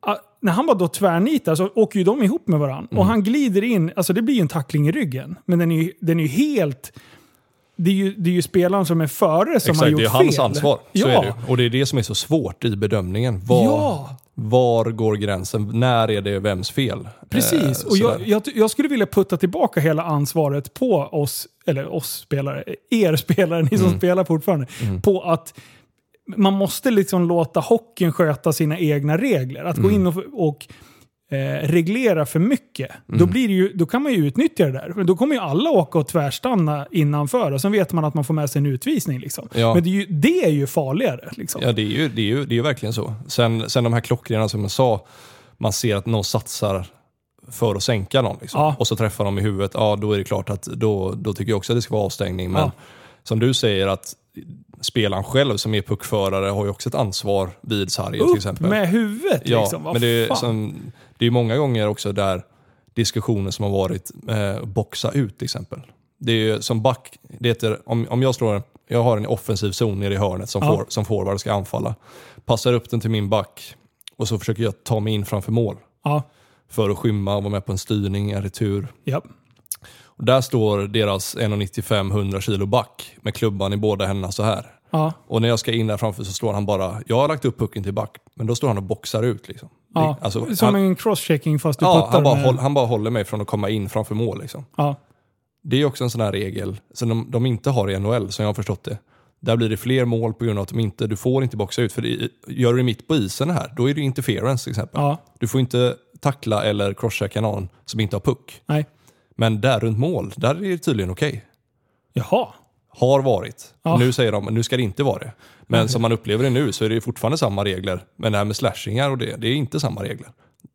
Ah, när han bara då tvärnitar så åker ju de ihop med varandra. Mm. Och han glider in, alltså det blir ju en tackling i ryggen. Men den är ju, den är ju helt... Det är, ju, det är ju spelaren som är före som har Exakt, gjort det är fel. hans ansvar. Så ja. är det. Och det är det som är så svårt i bedömningen. Var, Ja. var går gränsen? När är det vems fel? Precis, Eh, och jag, jag, jag skulle vilja putta tillbaka hela ansvaret på oss, eller oss spelare, er spelare, ni som Mm. spelar fortfarande, på att man måste liksom låta hockeyn sköta sina egna regler. Att Mm. gå in och, och eh, reglera för mycket, då, Mm. blir det ju, då kan man ju utnyttja det där. Då kommer ju alla åka och tvärstanna innanför och sen vet man att man får med sig en utvisning. Liksom. Ja. Men det är, ju, det är ju farligare. Liksom. Ja, det är ju, det är ju, det är ju verkligen så. Sen, sen de här klockrenarna som jag sa, man ser att någon satsar för att sänka någon. Liksom. Ja. Och så träffar de i huvudet, ja då är det klart att då, då tycker jag också att det ska vara avstängning. Men Ja. som du säger att spelaren själv som är puckförare har ju också ett ansvar vid sargen till exempel. med huvudet Ja, liksom. Vad men det som, det är många gånger också där diskussioner som har varit eh, boxa ut till exempel. Det är ju som back, det heter, om, om jag slår en, jag har en offensiv zon nere i hörnet som, Ja. for, som forward ska anfalla. Passar upp den till min back och så försöker jag ta mig in framför mål. Ja, För att skymma och vara med på en styrning, en retur. ja. Och där står deras 1,95-100 kilo back med klubban i båda händerna så här. ja. Och när jag ska in där framför så står han bara, jag har lagt upp pucken till back, men då står han och boxar ut. Liksom. Ja. Alltså, Som han, en crosschecking fast du ja, puttar han, bara håll, han bara håller mig från att komma in framför mål. Liksom. Ja. Det är också en sån här regel som de, de inte har i NHL, som jag har förstått det. Där blir det fler mål på grund av att de inte, du får inte boxa ut. För det, gör du det mitt på isen här, då är det interference till exempel. ja. Du får inte tackla eller crosschecka någon som inte har puck. Nej. Men där runt mål, där är det tydligen okej. Jaha. Har varit. Ja. Nu säger de, nu ska det inte vara det. Men Okej. som man upplever det nu så är det fortfarande samma regler. Men det här med slashingar och det, det är inte samma regler.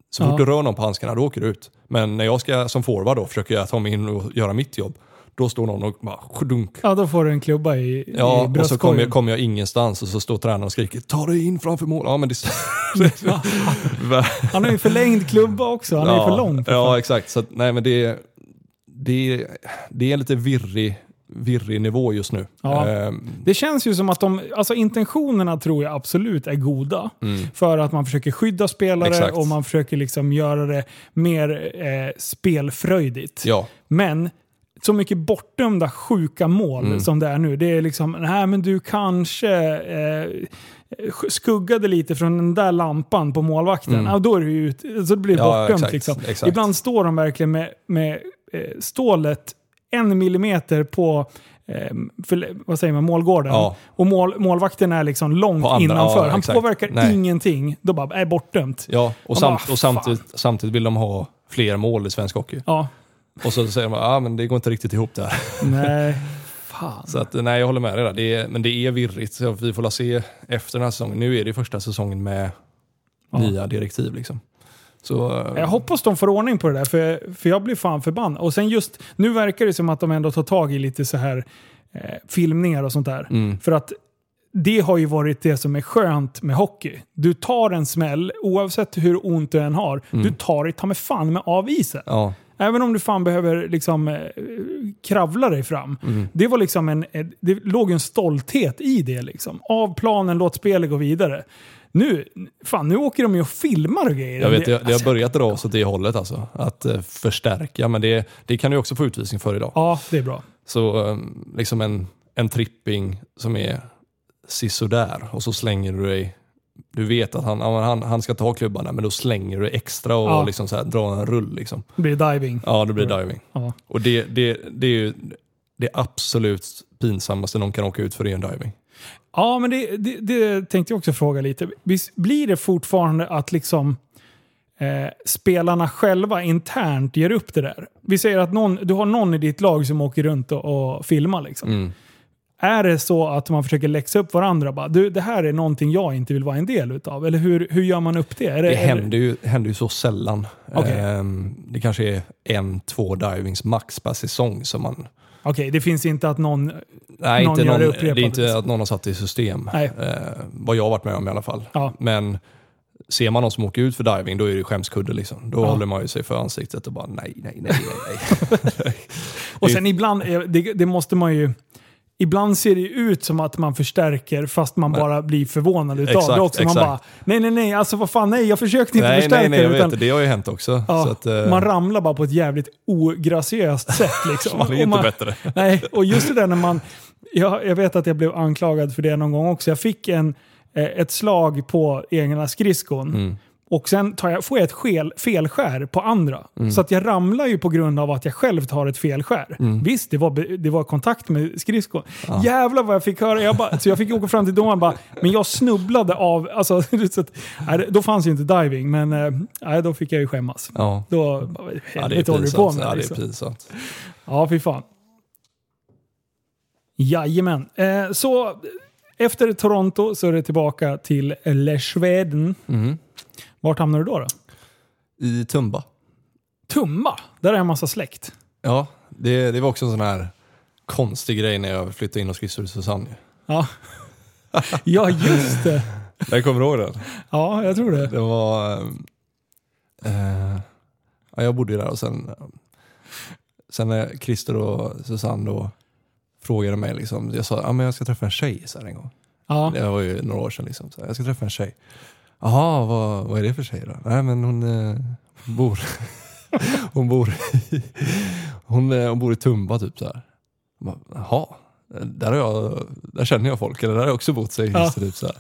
Så Ja. fort du rör någon på handskarna, då åker du ut. Men när jag ska som forward då, försöker jag ta mig in och göra mitt jobb. Då står någon och bara dunk. Ja, då får du en klubba i, i Ja, och så kommer jag, jag ingenstans och så står tränaren och skriker ta dig in framför mål. Ja, men det... Han har ju förlängd klubba också. Han är ju ja, för lång. För Ja, fan. exakt. Så nej, men det, det, det är en lite virrig, virrig nivå just nu. Ja. Ehm, Det känns ju som att de, alltså intentionerna tror jag absolut är goda. För att man försöker skydda spelare Mm. Exakt. och man försöker liksom göra det mer eh, spelfröjdigt. ja, Men så mycket bortdömda sjuka mål Mm. som det är nu. Det är liksom, nej men du kanske eh, skuggade lite från den där lampan på målvakten. Mm. Ja, då är det ju så blir det Ja, bortdömt. exakt, liksom. exakt. Ibland står de verkligen med, med eh, stålet en millimeter på eh, för, vad säger man, målgården. Ja. Och mål, målvakten är liksom långt andra- innanför. ja, Han exakt. påverkar Nej. ingenting. Då bara, är bortdömt. ja. Och, Man samt, bara, och samtidigt, samtidigt vill de ha fler mål i svensk hockey. Ja, Och så säger de att ah, men det går inte riktigt ihop där. nej. Fan. Så att, nej, jag håller med dig där. Det är, men det är virrigt. Så vi får la se efter den här säsongen. Nu är det första säsongen med Ja. nya direktiv. Liksom. Så, eh, Jag hoppas de får ordning på det där, för, för jag blir fan förbannad. Och sen just, nu verkar det som att de ändå tar tag i lite så här eh, filmningar och sånt där. mm, För att det har ju varit det som är skönt med hockey. Du tar en smäll, oavsett hur ont du än har. Du tar dig ta med fan med av isen. ja, Även om du fan behöver liksom eh, kravla dig fram. Det var liksom en, eh, det låg en stolthet i det liksom. Av planen, låt spelet gå vidare. Nu, fan, nu åker de ju och filmar och grejer. jag vet, det, det alltså, har börjat dra oss åt det hållet alltså. Att eh, förstärka, men det, det kan du också få utvisning för idag. Ja, det är bra. Så eh, liksom en, en tripping som är sisådär och så slänger du dig du vet att han, han, han ska ta klubban där, men då slänger du extra och Ja. liksom så här, drar en rull. Liksom. Det blir diving. Ja, det blir diving. Ja. Och det, det, det är ju det absolut pinsammaste någon kan åka ut för är en diving. Ja, men det, det, det tänkte jag också fråga lite. Blir det fortfarande att liksom eh, spelarna själva internt ger upp det där? Vi säger att någon, du har någon i ditt lag som åker runt och, och filmar. Liksom. Mm. Är det så att man försöker läxa upp varandra? Bara, du, det här är någonting jag inte vill vara en del utav. Eller hur, hur gör man upp det? Är det, Det händer ju, händer ju så sällan. Okej. Ehm, det kanske är en, två divings max per säsong som man... Okej, det finns inte att någon... Nej, Någon inte gör någon, det det, upprepat, är inte liksom. att någon har satt det i system. Nej. Eh, vad jag har varit med om i alla fall. Ja. Men ser man någon som åker ut för diving, då är det skämskudde. Liksom. Då Ja. håller man ju sig för ansiktet och bara nej, nej, nej, nej. nej. Och Det- sen ibland, är- det, det måste man ju... Ibland ser det ut som att man förstärker fast man bara blir förvånad utav Exakt, det också. Man exakt. bara, nej nej nej, alltså vad fan nej, jag försökte inte nej, förstärka nej, nej, jag utan, vet det. Har ju hänt också. Ja, att, eh, Man ramlar bara på ett jävligt ograciöst sätt. Liksom. man är inte bättre. Nej, och just det där när man... Jag, jag vet att jag blev anklagad för det någon gång också. Jag fick en, eh, ett slag på egna skridskon. Mm. Och sen jag, får jag ett skel, felskär på andra. Mm. Så att jag ramlar ju på grund av att jag själv tar ett felskär. Mm. Visst, det var, det var kontakt med skridskon. Jävlar vad jag fick höra. Jag bara, så jag fick åka fram till domaren bara, men jag snubblade av... Alltså, så att, nej, då fanns ju inte diving, men eh, nej, då fick jag ju skämmas. Ja. Då, Ja, det är helvete håller du på med? Ja, det är liksom. pinsamt. Ja, fy fan. Jajamän. Eh, så efter Toronto så är det tillbaka till Le Schweden. Mm. Vart hamnar du då? då? I Tumba. Tumba. Där är en massa släkt. Ja, det, det var också en sån här konstig grej när jag flyttade in och skridskor till Susanne. Ja. ja, just det. Jag kommer du ihåg den? Ja, jag tror det. Det var... Eh, ja, jag bodde ju där och sen, sen när Christer och Susanne då frågade mig, liksom, jag sa att ja, jag ska träffa en tjej så en gång. Ja. Det var ju några år sedan. Liksom, så jag ska träffa en tjej. Jaha, vad, vad är det för tjej då? Nej men hon eh, bor... hon bor i... Hon, eh, hon bor i Tumba typ så här. Bara, Jaha, där, har jag, där känner jag folk, eller där har jag också bott säger Ja. Typ så här.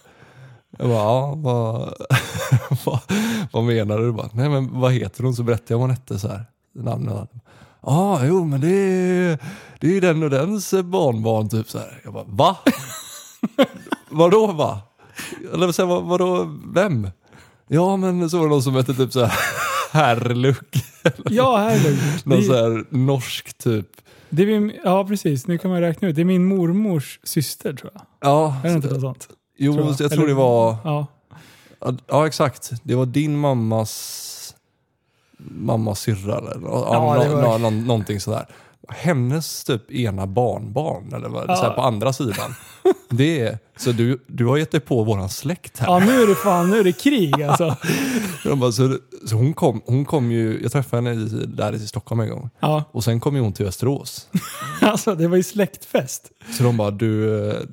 Jag bara, ja, vad, vad, vad menar du? Bara, Nej men vad heter hon? Så berättade jag vad hon hette så här. Namnen. Ja, ah, jo men det är, det är ju den och dens barnbarn typ så här. Jag bara, va? Vadå va? Eller så här, vad, vadå, vem? Ja men så var det någon som hette typ så här Herrluck. Ja, det. Någon så här norsk typ. Det är min, ja, precis. Nu kan man räkna ut. Det är min mormors syster tror jag. Ja, Är det inte något sånt? jo tror jag, jag. tror Eller- det var, Ja. ja exakt. Det var din mammas mammas syrra eller ja, Ja, nå- var- nå- någonting sådär. Hennes typ ena barnbarn eller vad, Ja. så här, på andra sidan. Det är, så du, du har gett dig på våran släkt här. ja, nu är det fan nu är det krig alltså. Jag bara, så, så hon, kom, hon kom ju, jag träffade henne i, där i Stockholm en gång. Ja, Och sen kom ju hon till Österås. alltså det var ju släktfest. Så de bara, du,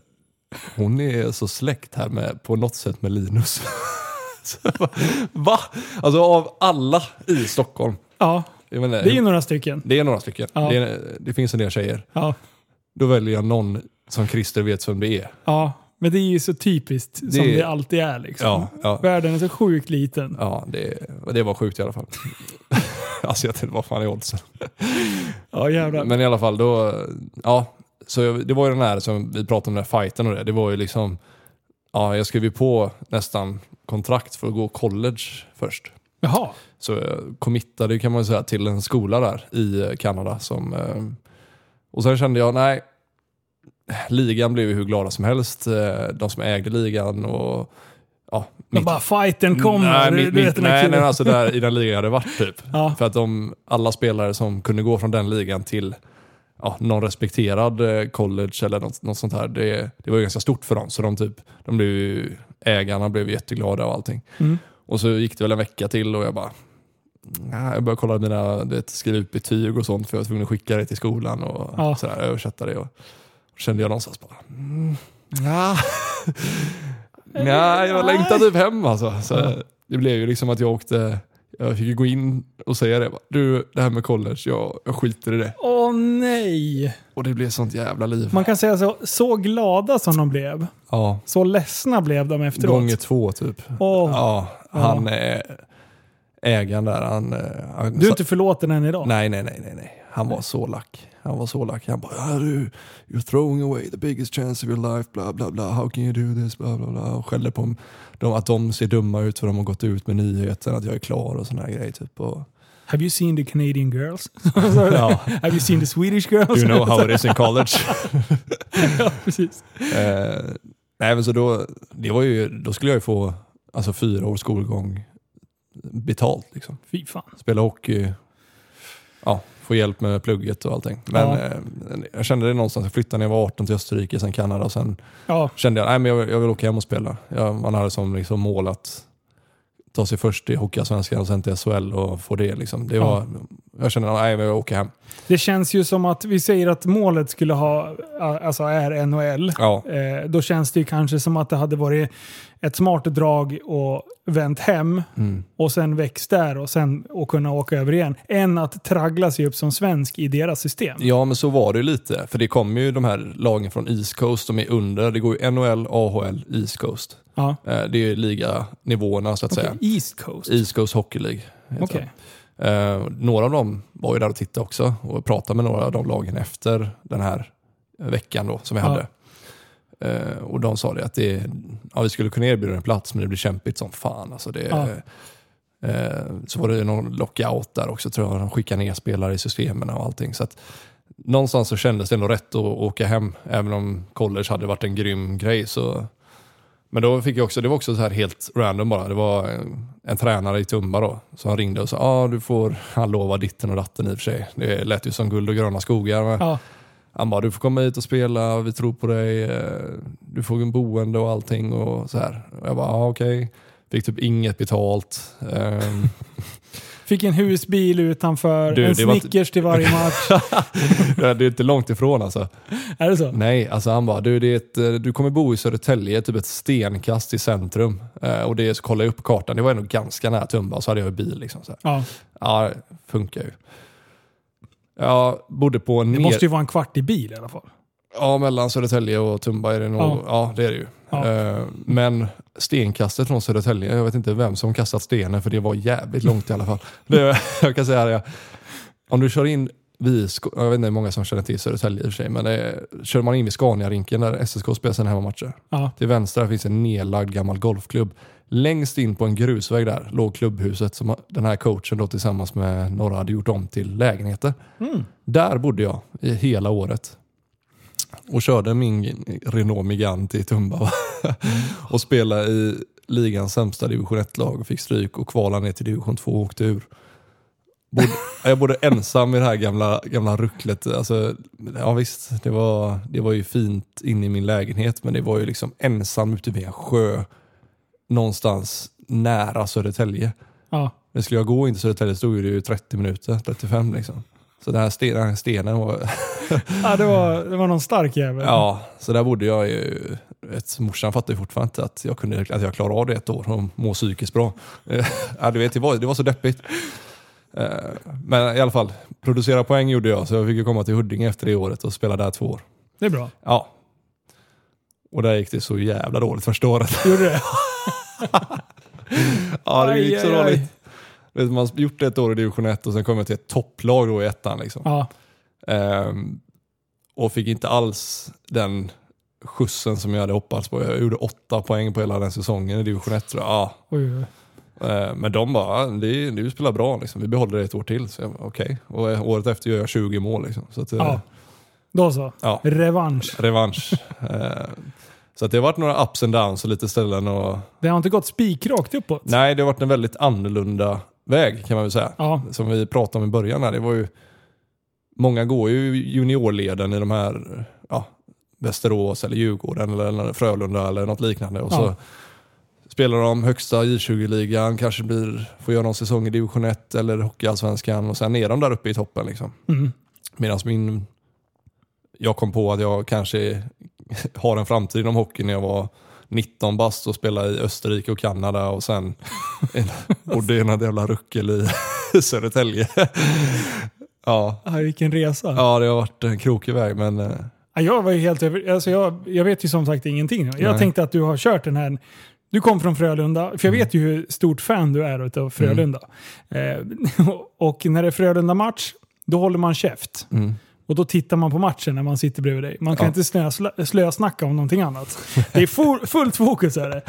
hon är så släkt här med, på något sätt med Linus. Så bara, Va? Alltså av alla i Stockholm. Ja, Jag menar, det är ju några stycken. det är några stycken. Ja. Det, är, det finns en del tjejer. Ja, Då väljer jag någon som Christer vet vem det är. ja. Men det är ju så typiskt som Det- det alltid är liksom. Ja, ja. Världen är så sjukt liten. Ja, det, det var sjukt i alla fall. alltså jag tänkte, vad fan är oddsen? Ja, jävlar. Men i alla fall, då, ja. Så jag, det var ju den här som vi pratade om, den här fighten och det. Det var ju liksom, ja jag skrev ju på nästan kontrakt för att gå college först. Jaha. Så jag committade kan man säga till en skola där i Kanada. Som, eh, och sen kände jag, nej, ligan blev ju hur glada som helst. Eh, De som ägde ligan och ja, Men bara fighten kommer. Nej, mitt, mitt, nej, nej, alltså där, i den ligan jag hade varit typ. Ja. För att de, alla spelare som kunde gå från den ligan till ja, någon respekterad eh, college eller något, något sånt här, det, det var ju ganska stort för dem. Så de, typ, de blev ju, ägarna blev jätteglada och allting. Mm. Och så gick det väl en vecka till och jag bara, jag började kolla mina, vet, skriva ut betyg och sånt för jag var tvungen att skicka det till skolan och Ja. sådär, översätta det. Och, och kände jag någonstans bara, mm, ja. Nej, jag längtar typ hem alltså. Så Ja. Det blev ju liksom att jag åkte, jag fick gå in och säga det. bara, Du, det här med college, jag, jag skiter i det. Åh nej! Och det blev sånt jävla liv. Man kan säga så, så glada som de blev, Ja, så ledsna blev de efteråt. gånger två typ. Åh, Ja, han är ägaren där. Han, eh, han, Du är inte förlåten än idag? Nej, nej, nej, nej, nej. Han var så lack. Han var så lack. Han bara, ja, du, you're throwing away the biggest chance of your life, bla bla bla, how can you do this, bla bla bla. Och skällde på dem, att de ser dumma ut för de har gått ut med nyheten att jag är klar och såna här grejer. Typ. Och, Have you seen the Canadian girls? Ja. Have you seen the Swedish girls? You know how it is in college? ja, precis. Eh, nej men så då, det var ju, då skulle jag ju få alltså, fyra års skolgång betalt. Liksom. Fy fan. Spela hockey, ja, få hjälp med plugget och allting. Men Ja. eh, jag kände det någonstans, jag flyttade när jag var 18 till Österrike, sen Kanada och sen Ja, kände jag att jag, jag vill åka hem och spela. Jag, man hade som liksom mål att ta sig först till Hockeyallsvenskan och sen till SHL och få det. Liksom. det var, Jag kände att jag åka hem. det känns ju som att vi säger att målet skulle ha, alltså är NHL. Ja, Eh, då känns det ju kanske som att det hade varit ett smart drag och vänt hem mm. och sen växt där och sen och kunna åka över igen. Än att traggla sig upp som svensk i deras system. ja, men så var det ju lite. För det kommer ju de här lagen från East Coast, de är under. Det går ju NHL, AHL, East Coast. Ja. Eh, Det är ju liganivåerna så att Okej, säga. East Coast. East Coast Hockey League. Okej. det. Eh, några av dem var ju där och tittade också och pratade med några av de lagen efter den här veckan då som vi Ja. hade. Eh, och de sa det att det, ja, vi skulle kunna erbjuda en plats men det blir kämpigt som fan. Alltså det, Ja. eh, så var det någon lockout där också tror jag. De skickade ner spelare i systemen och allting. Så att, någonstans så kändes det ändå rätt att åka hem även om college hade varit en grym grej. Så, men då fick jag också, det var också så här helt random bara. Det var en, en tränare i Tumba då som ringde och sa ah, du får, han lovar ditten och datten i och för sig. Det lät ju som guld och gröna skogar. Men Ja. han bara, du får komma hit och spela, vi tror på dig, eh, du får en boende och allting och så här. Och jag bara, ah, okej. Fick typ inget betalt. Fick en husbil utanför, Du, en det var inte- Snickers till varje match. det är inte långt ifrån alltså. är det så? Nej, alltså han bara, du, det är ett, eh, du kommer bo i Södertälje, typ ett stenkast i centrum. Eh, och det är, så kollade jag upp kartan, det var ändå ganska nära Tumba och så hade jag bil. Liksom, så här. Ja. Ja, det funkar ju. Jag bodde på en Det ner... måste ju vara en kvart i bil i alla fall. Ja, mellan Södertälje och Tumba är det nog. Ja. Ja, det är det ju. Ja. Eh, Men stenkastet från Södertälje, jag vet inte vem som kastat stenen för det var jävligt långt i alla fall. Det, jag kan säga det. Om du kör in vid, jag vet inte hur många som känner till Södertälje i och för sig, men det, kör man in vid Scania-rinken där SSK spelar sina hemmamatcher. Ja. Till vänster finns en nedlagd gammal golfklubb. Längst in på en grusväg där låg klubbhuset som den här coachen då tillsammans med några hade gjort om till lägenheter. Mm. Där bodde jag i hela året. Och körde min Renault Megane till Tumba. och spelade i ligans sämsta division 1-lag och fick stryk och kvalade ner till division 2 och åkte ur. Bodde, jag bodde ensam i det här gamla, gamla rucklet. Alltså, ja visst, det var, det var ju fint inne i min lägenhet men det var ju liksom ensam ute vid en sjö någonstans nära Södertälje. Ja. Men skulle jag gå in till Södertälje stod det ju 30 minuter, 35 liksom. Så den här, sten, den här stenen var... ja, det var, det var någon stark jävel. ja, så där bodde jag ju... Ett, morsan fattade fortfarande inte att jag, kunde, att jag klarade av det ett år och må psykiskt bra. Ja, du vet, det, var, det var så deppigt. Eh, Men i alla fall, producera poäng gjorde jag så jag fick ju komma till Huddinge efter det året och spela där två år. Det är bra. Ja. Och där gick det så jävla dåligt första året. Gjorde det? Ja, det gick Aj, så aj, aj. dåligt. Vet, Man har gjort det ett år i division 1 och sen kom jag till ett topplag då i ettan. Liksom. Ja. Ehm, och fick inte alls den skjutsen som jag hade hoppats på. Jag gjorde åtta poäng på hela den säsongen i division 1. tror jag. Ja. Oj, oj. Ehm, men de bara, det, du spelar bra, liksom. vi behåller det ett år till. Så Okej, och eh, året efter gör jag 20 mål. Liksom. Så att, eh, Ja. Då så. ja, Revansch. revansch. Ehm, så det har varit några ups and downs och lite ställen. Och, Det har inte gått spikrakt uppåt. nej, det har varit en väldigt annorlunda väg kan man väl säga. Ja. som vi pratade om i början här, det var ju Många går ju juniorleden i de här ja, Västerås eller Djurgården eller, Frölunda eller något liknande. Och så Ja. spelar de högsta J20-ligan, kanske blir, får göra någon säsong i division 1 eller Hockeyallsvenskan och sen är de där uppe i toppen. Liksom. Mm. Medan min... Jag kom på att jag kanske har en framtid inom hockey när jag var 19 bast och spelade i Österrike och Kanada och sen bodde i något jävla ruckel i Södertälje. Ja. Ja, vilken resa. ja, det har varit en krokig väg men eh, Ja, Jag var ju helt över... Alltså jag, jag vet ju som sagt ingenting. Jag Nej. tänkte att du har kört den här... Du kom från Frölunda, för jag Mm. vet ju hur stort fan du är utav Frölunda. Eh, och när det är Frölunda-match, då håller man käft. mm, Och då tittar man på matchen när man sitter bredvid dig. Man kan Ja. inte slösnacka om någonting annat. Det är full, fullt fokus är det.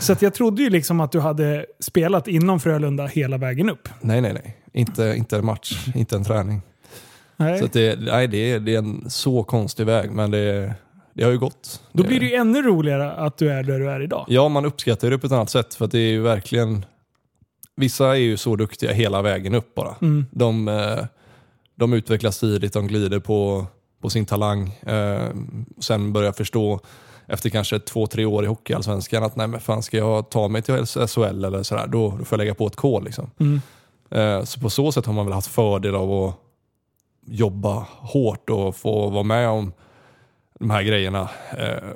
Så att jag trodde ju liksom att du hade spelat inom Frölunda hela vägen upp. Nej, nej, nej. Inte, inte en match, inte en träning. Nej. Så det, nej, det, är, det är en så konstig väg, men det, det har ju gått. Då blir det ju ännu roligare att du är där du är idag. Ja, man uppskattar det på ett annat sätt, för det är ju verkligen... Vissa är ju så duktiga hela vägen upp bara. Mm. De, eh, de utvecklas tidigt, de glider på, på sin talang. Eh, sen börjar förstå efter kanske två, tre år i Hockeyallsvenskan att nej men fan ska jag ta mig till SHL eller sådär, då, då får jag lägga på ett kol. Liksom. Mm. Eh, så på så sätt har man väl haft fördel av att jobba hårt och få vara med om de här grejerna eh,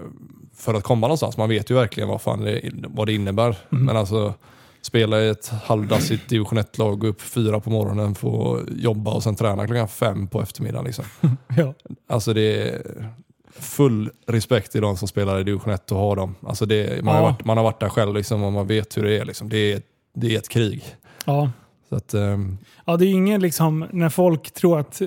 för att komma någonstans. Man vet ju verkligen vad, fan det, vad det innebär. Men alltså spela i ett halvdassigt division 1-lag, gå upp fyra på morgonen, få jobba och sen träna klockan fem på eftermiddagen. Liksom. Ja. Alltså det är full respekt till de som spelar i division 1 och har dem. Alltså det, man, har Ja. varit, man har varit där själv liksom, och man vet hur det är. Liksom. Det, är det är ett krig. Ja. Så att, ehm, ja, det är ingen liksom när folk tror att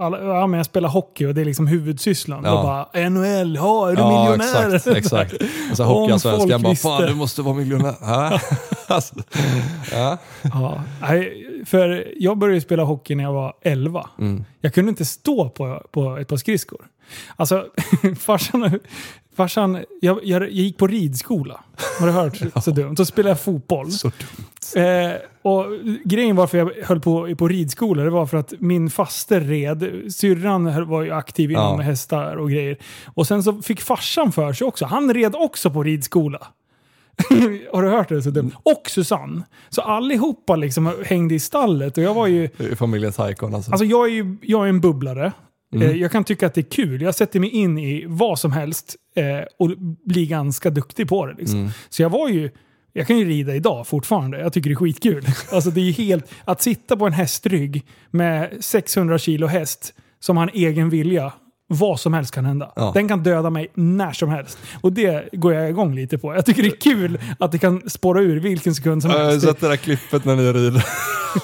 alla, ja, men jag spelar hockey och det är liksom huvudsysslan. Ja. Då bara NHL, ja är du Ja, miljonär? exakt. exakt. Och så Hockeyallsvenskan bara, fan du måste vara miljonär. Alltså, ja. Ja, för jag började spela hockey när jag var 11. Mm. Jag kunde inte stå på, på ett par skridskor. Alltså, farsan, farsan jag, jag, jag gick på ridskola. Har du hört? Så dumt. Så spelade jag fotboll. Så Eh, och grejen varför jag höll på på ridskola, det var för att min faster red. Syrran var ju aktiv inom Ja. hästar och grejer. Och sen så fick farsan för sig också. Han red också på ridskola. Har du hört det? Så dumt. Och Susanne. Så allihopa liksom hängde i stallet. Och jag var ju... Familjen alltså. Alltså jag är ju jag är en bubblare. Mm. Eh, Jag kan tycka att det är kul. Jag sätter mig in i vad som helst eh, och blir ganska duktig på det. Liksom. Mm. Så jag var ju... Jag kan ju rida idag fortfarande. Jag tycker det är skitkul. Alltså det är ju helt... Att sitta på en hästrygg med 600 kilo häst som har en egen vilja. Vad som helst kan hända. Ja. Den kan döda mig när som helst. Och det går jag igång lite på. Jag tycker det är kul att det kan spåra ur vilken sekund som Jag har helst. sett det där klippet när ni rider.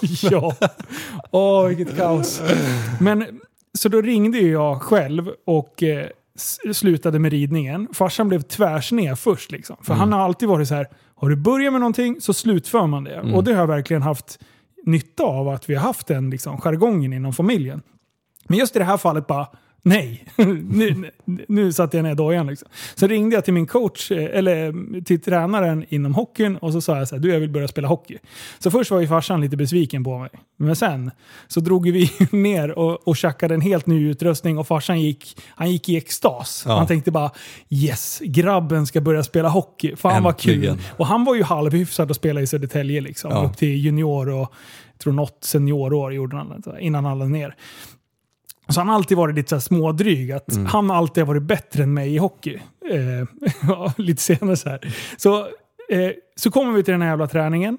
ja. Åh, vilket kaos. Men så då ringde jag själv och eh, slutade med ridningen. Farsan blev tvärsned först liksom. För han har alltid varit så här, har du börjat med någonting så slutför man det. Och det har jag verkligen haft nytta av att vi har haft den liksom, jargongen inom familjen. Men just i det här fallet bara, nej. nu, nu- satte jag ner dojan. Liksom. Så ringde jag till min coach, eh, eller till tränaren inom hockeyn och så sa jag så här, du jag vill börja spela hockey. Så först var ju farsan lite besviken på mig. Men sen så drog vi ner och, och tjackade en helt ny utrustning och farsan gick, han gick i extas. Ja. Han tänkte bara yes, grabben ska börja spela hockey. Fan vad kul. Och han var ju halvhyfsad att spela i Södertälje liksom. Ja. Upp till junior och jag tror något seniorår gjorde han innan han lade ner. Så han har alltid varit lite så här smådryg. Att Mm. Han har alltid varit bättre än mig i hockey. Eh, lite senare så här. Så, eh, så kommer vi till den här jävla träningen.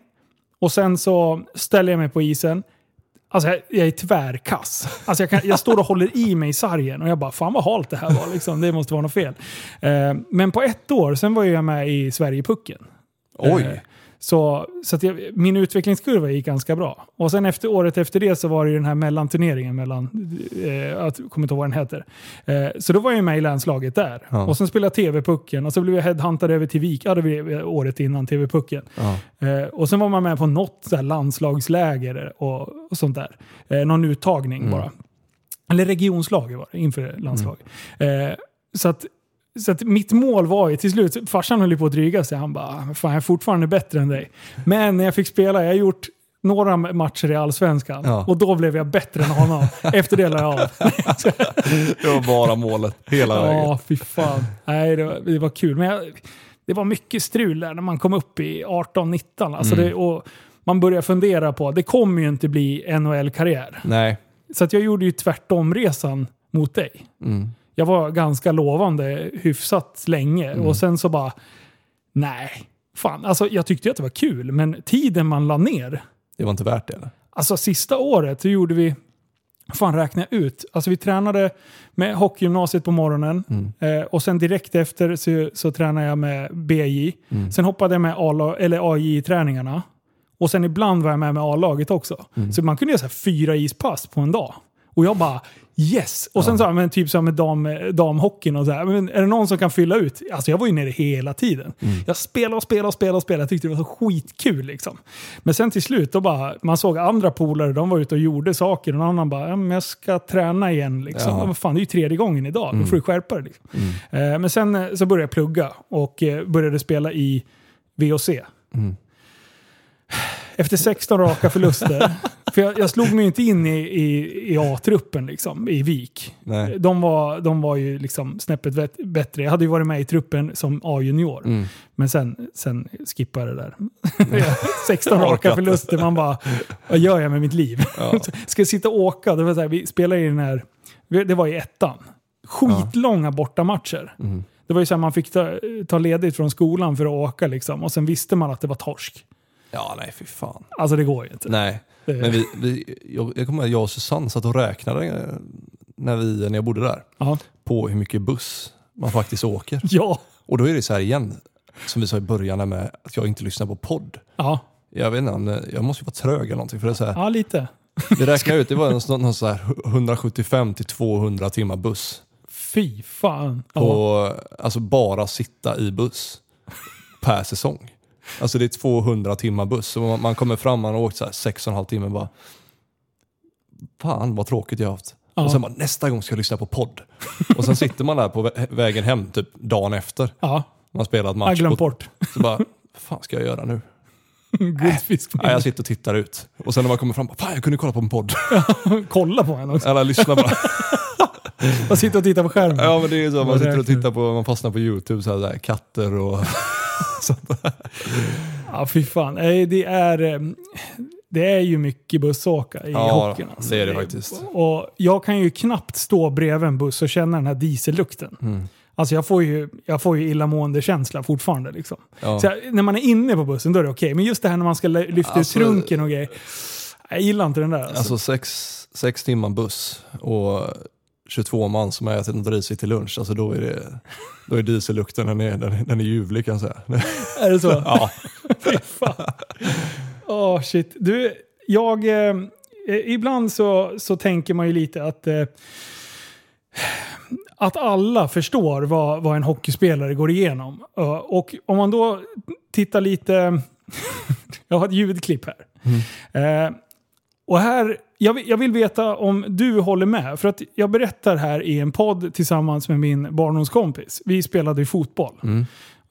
Och sen så ställer jag mig på isen. Alltså jag, jag är tvärkass. Alltså jag, kan, jag står och håller i mig i sargen och jag bara fan vad halt det här var. Liksom. Det måste vara något fel. Eh, men på ett år, sen var jag med i Sverigepucken. Oj. Så, så att jag, min utvecklingskurva gick ganska bra. Och sen efter året efter det så var det ju den här mellanturneringen mellan, eh, jag kommer inte ihåg vad den heter. Eh, så då var jag med i länslaget där. Ja. Och sen spelade jag TV-pucken och så blev jag headhuntad över till Vik, ja det blev året innan TV-pucken. Ja. Eh, och sen var man med på något så här landslagsläger och, och sånt där. Eh, någon uttagning Mm. bara. Eller regionslag var det inför landslag. Eh, så att så att mitt mål var ju till slut, farsan höll ju på att dryga sig. Han bara, fan jag är fortfarande bättre än dig. Men när jag fick spela, jag har gjort några matcher i Allsvenskan. Ja. Och då blev jag bättre än honom. Efter det la jag av. Det var bara målet hela vägen. Ja, fy fan. Nej, det var, det var kul. Men jag, det var mycket strul där när man kom upp i 18-19. Alltså Mm. det, och man började fundera på, det kommer ju inte bli NHL-karriär. Nej. Så att jag gjorde ju tvärtom resan mot dig. Mm. Jag var ganska lovande hyfsat länge Mm. och sen så bara, nej. Fan, alltså jag tyckte ju att det var kul, men tiden man la ner. Det var inte värt det eller? Alltså sista året så gjorde vi, fan räkna ut, alltså vi tränade med hockeygymnasiet på morgonen Mm. eh, och sen direkt efter så, så tränade jag med BJ. Mm. Sen hoppade jag med A-lag- eller AJ-träningarna. Och sen ibland var jag med med A-laget också. Mm. Så man kunde göra så fyra ispass på en dag. Och jag bara yes! Och sen sa han, men typ som med dam, damhockeyn och så här, men är det någon som kan fylla ut? Alltså jag var ju nere hela tiden. Jag spelade och spelade och spelade och spelade. Jag tyckte det var så skitkul liksom. Men sen till slut, då bara, man såg andra polare, de var ute och gjorde saker. Och någon annan bara, ja, men jag ska träna igen liksom. Ja. Fan, det är ju tredje gången idag. Då får du skärpa dig. Liksom. Eh, men sen eh, så började jag plugga och eh, började spela i VOC. Efter 16 raka förluster. för jag, jag slog mig inte in i, i, i A-truppen liksom, i VIK. Nej. De var, de var ju liksom snäppet bättre. Jag hade ju varit med i truppen som A-junior. Mm. Men sen, sen skippade jag det där. 16 Orkat. raka förluster. Man bara, vad gör jag med mitt liv? Ja. Ska jag sitta och åka? Det var så här, vi spelade i den här, det var i ettan. Skitlånga bortamatcher. Mm. Det var ju så här, man fick ta, ta ledigt från skolan för att åka liksom. Och sen visste man att det var torsk. Ja, nej fy fan. Alltså det går ju inte. Nej, Det- men vi, vi, jag, jag kommer ihåg att jag och Susanne satt och räknade eh, när, vi, när jag bodde där. Ja. På hur mycket buss man faktiskt åker. Ja. Och då är det så här igen, som vi sa i början med att jag inte lyssnar på podd. Ja, Jag vet inte, jag måste ju vara trög eller någonting. För det är så här, ja lite. vi räknade ut, det var någon, någon så här 175 till 200 timmar buss. Fy fan. Ja. På, alltså bara sitta i buss per säsong. Alltså det är 200 timmar buss. Så man, man kommer fram, man har åkt så här 6,5 timmar bara. Fan vad tråkigt jag har haft. Ja. Och sen bara nästa gång ska jag lyssna på podd. Och sen sitter man där på vä- vägen hem typ dagen efter. Ja, Man spelat jag match. glömt På, bort. så bara, vad fan ska jag göra nu? Guldfisk. Nej, jag sitter och tittar ut. Och sen när man kommer fram, bara, fan jag kunde kolla på en podd. Kolla på henne också. Eller lyssna bara. Jag sitter och tittar på skärmen. Ja men det är ju så, man sitter och tittar på, man fastnar på YouTube, så här, där, katter och Ja, fy fan. Det är, eh, det är ju mycket bussåka i Ja, hockeyn. alltså. det är det faktiskt. Och jag kan ju knappt stå bredvid en buss och känna den här diesellukten. Mm. Alltså jag får ju, jag får ju illamående känsla fortfarande. Liksom. Ja. Så jag, när man är inne på bussen då är det okej. Men just det här när man ska lyfta Alltså- ut trunken och grejer. Jag gillar inte den där. Alltså. Alltså sex, sex timmar buss och 22 man som har ätit något risigt till lunch. Alltså då är, det, då är diesellukten, den är, den, är- den är ljuvlig kan jag säga. är det så? Ja. Fy fan. Åh shit. Du, jag... Eh, ibland så, så tänker man ju lite att... Eh, att alla förstår vad, vad en hockeyspelare går igenom. Eh, och om man då tittar lite... jag har ett ljudklipp här. Eh, och här, jag vill, jag vill veta om du håller med. För att jag berättar här i en podd tillsammans med min barndomskompis. Vi spelade fotboll.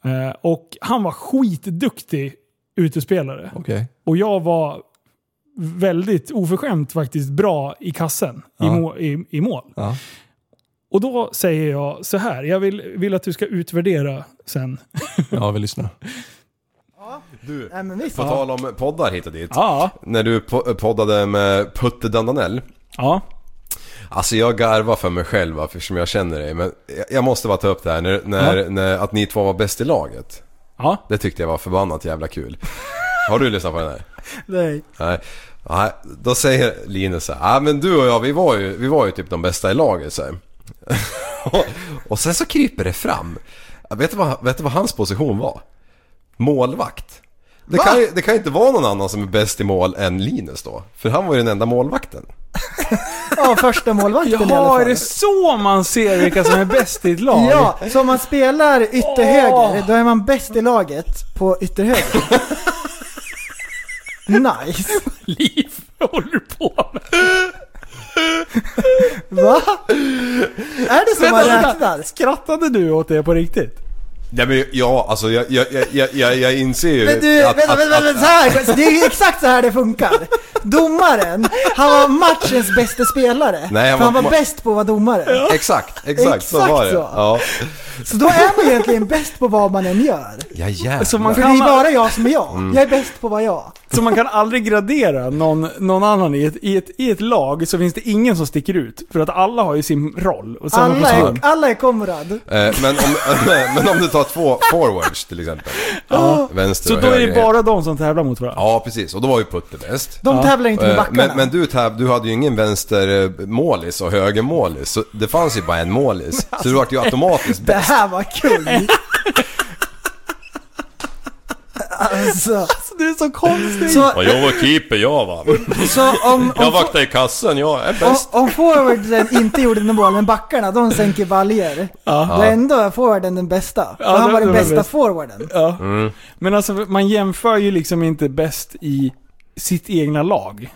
Eh, och han var skitduktig utespelare. Okej. Och jag var väldigt oförskämt faktiskt bra i kassen, i, Ja. må, i, i mål. Ja. Och då säger jag så här, jag vill, vill att du ska utvärdera sen. ja, vi lyssnar. Du, Nej men visst. på tal om poddar hit och dit. Ja. När du po- poddade med Putte Dandanell. Ja. Alltså jag garvar för mig själv eftersom jag känner dig. Men jag- jag måste bara ta upp det här. När, när, när, att ni två var bäst i laget. Ja. Det tyckte jag var förbannat jävla kul. Har du lyssnat på den här? Nej. Nej. Nej, då säger Linus så här, ah, men du och jag vi var ju, vi var ju typ de bästa i laget så här. och, och sen så kryper det fram. Vet du vad, vet du vad hans position var? Målvakt. Det kan, ju, det kan ju inte vara någon annan som är bäst i mål än Linus då. För han var ju den enda målvakten. Ja, första målvakten i alla Jaha, fall. är det så man ser vilka som är bäst i ett lag? Ja, så om man spelar ytterhöger, då är man bäst i laget på ytterhöger. Nice! Liv håller du på med? Va? Är det så man räknar? Skrattade du åt det på riktigt? Nej men ja, alltså jag, jag, jag, jag, jag, inser ju Men du, vänta, vänta, vänta, så här, så det är ju exakt så här det funkar. Domaren, han var matchens bästa spelare. Nej, han för han var- var bäst på att vara domare. Exakt, exakt, så Exakt var det. så. Ja, Så då är man egentligen bäst på vad man än gör. ja jävlar. Så man För det kan, är bara jag som är jag. Mm. Jag är bäst på vad jag. så man kan aldrig gradera någon, någon annan i ett, i, ett, i ett lag så finns det ingen som sticker ut. För att alla har ju sin roll och Alla är, alla är Konrad. Eh, men, om, men om du tar två forwards till exempel. Vänster Så och då är höger. det bara de som tävlar mot varandra? Ja precis, och då var ju Putte bäst. De Ja. tävlar inte med Eh, backarna. Men, men du, Tab, du hade ju ingen vänstermålis och högermålis. Så det fanns ju bara en målis. Så du vart ju automatiskt Det bäst. här var kul. Alltså, Du är så konstig! Så, Och jag var keeper, jag va. så om, Jag om, vaktar i kassen, jag är om, bäst. om forwarden inte gjorde något mål, men backarna de sänker baljor. Då är ändå forwarden den bästa. Ja, han var den bästa bäst. forwarden. Ja. Mm. Men alltså man jämför ju liksom inte bäst i sitt egna lag.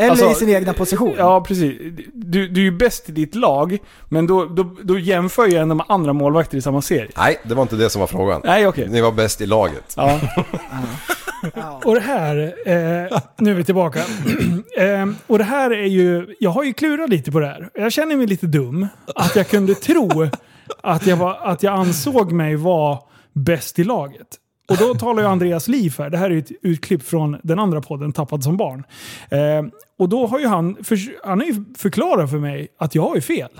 Eller Alltså, i sin egna position. Ja, precis. Du, du är ju bäst i ditt lag, men då, då, då jämför ju ändå med andra målvakter i samma serie. Nej, det var inte det som var frågan. Nej, okej. Ni var bäst i laget. Ja. Ja. Och det här, eh, nu är vi tillbaka. eh, och det här är ju, jag har ju klurat lite på det här. Jag känner mig lite dum. Att jag kunde tro att jag, var, att jag ansåg mig vara bäst i laget. Och då talar ju Andreas Liv här. Det här är ett utklipp från den andra podden, Tappad som barn. Eh, och då har ju han, för, han har ju förklarat för mig att jag har ju fel.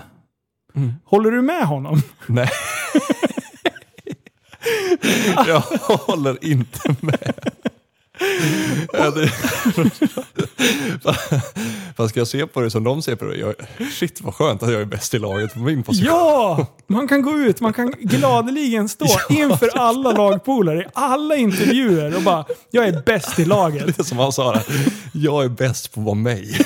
Håller du med honom? Nej. jag håller inte med. Ja, Fast ska jag se på det som de ser på det? Jag, shit vad skönt att jag är bäst i laget på min position. Ja! Man kan gå ut, man kan gladeligen stå inför alla lagpolare i alla intervjuer och bara “Jag är bäst i laget”. Det är som han sa där, jag är bäst på att vara mig.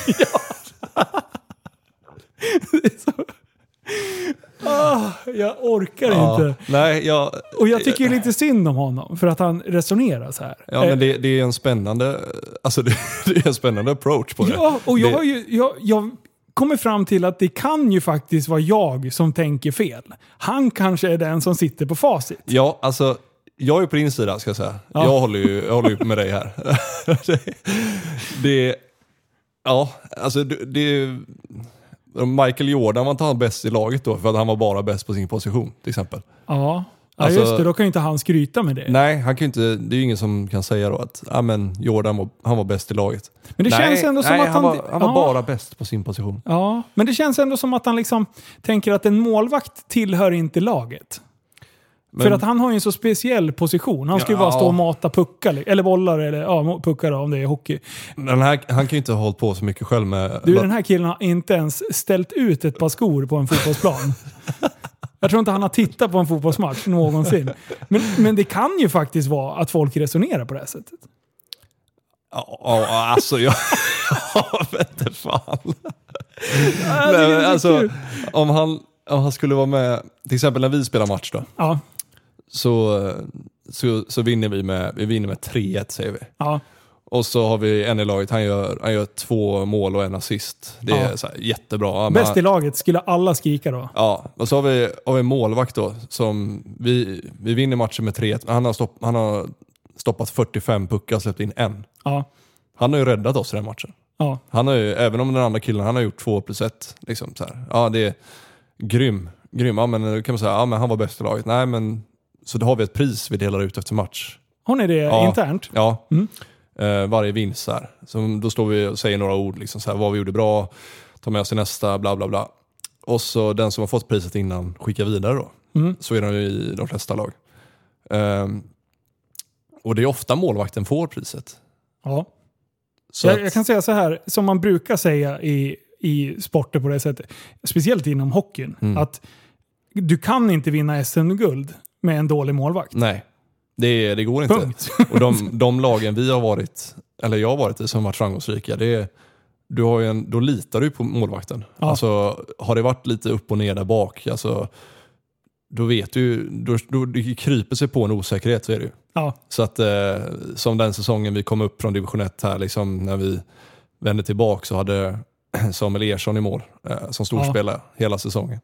Ah, jag orkar Ja, inte. nej, jag, Och jag tycker ju lite synd om honom för att han resonerar så här. ja, men det, det är en spännande, alltså det, det är en spännande approach på det. Ja, och jag det, har ju... Jag, jag kommer fram till att det kan ju faktiskt vara jag som tänker fel. Han kanske är den som sitter på facit. Ja, alltså jag är på din sida ska jag säga. Ja. Jag, håller ju, jag håller ju med dig här. det, det, ja, alltså det, det, Michael Jordan var inte han bäst i laget då för att han var bara bäst på sin position till exempel. Ja, ja Alltså- just det. Då kan ju inte han skryta med det. Nej, han kan inte, det är ju ingen som kan säga då att ah, men Jordan var, han var bäst i laget. Men det nej, känns ändå som nej, att han, han... var, han var ja. bara bäst på sin position. Ja, men det känns ändå som att han liksom tänker att en målvakt tillhör inte laget. Men, För att han har ju en så speciell position. Han ska ju Ja. bara stå och mata puckar, eller bollar, eller ja, puckar om det är hockey. den här, han kan ju inte ha hållit på så mycket själv med... Du, den här killen har inte ens ställt ut ett par skor på en fotbollsplan. Jag tror inte han har tittat på en fotbollsmatch någonsin. Men, men det kan ju faktiskt vara att folk resonerar på det här sättet. Ja, ja, alltså jag... jag fan. Nej, alltså, om han, om han skulle vara med, till exempel när vi spelar match då, Ja, så, så, så vinner vi med, vi vinner med 3-1 säger vi. ja, Och så har vi en i laget, han gör, han gör två mål och en assist. Det är Ja. så här, jättebra. Ja, Bäst han- i laget skulle alla skrika då. Ja, och så har vi, har vi en målvakt då som, vi, vi vinner matchen med 3-1, men han har, stopp, han har stoppat 45 puckar och släppt in en. Ja, Han har ju räddat oss i den matchen. ja. Han har ju, även om den andra killen, han har gjort två plus ett. Liksom så här. Ja, det är grym. grym. Ja, men då kan man säga, ja men han var bäst i laget. Nej men, så då har vi ett pris vi delar ut efter match. Har ni det Ja. internt? Ja, Mm. eh, varje vinst så här. Så då står vi och säger några ord, liksom så här, vad vi gjorde bra, tar med oss till nästa, bla bla bla. Och så den som har fått priset innan skickar vidare då. Mm. Så är det ju i de flesta lag. Ehm, och det är ofta målvakten får priset. Ja. Så Jag, att- jag kan säga så här, som man brukar säga i, i sporter på det sättet, speciellt inom hockeyn, Mm. att du kan inte vinna SM-guld med en dålig målvakt. Nej, det, det går inte. Punkt. Och de, de lagen vi har varit, eller jag har varit i som varit framgångsrika, det är, du har en, då litar du på målvakten. Ja. Alltså, har det varit lite upp och ner där bak, alltså, då vet du, då, då, det kryper sig på en osäkerhet så är det ju. Ja, Så att eh, som den säsongen vi kom upp från division 1 här, liksom, när vi vände tillbaka så hade Samuel Ersson i mål eh, som storspelare hela säsongen.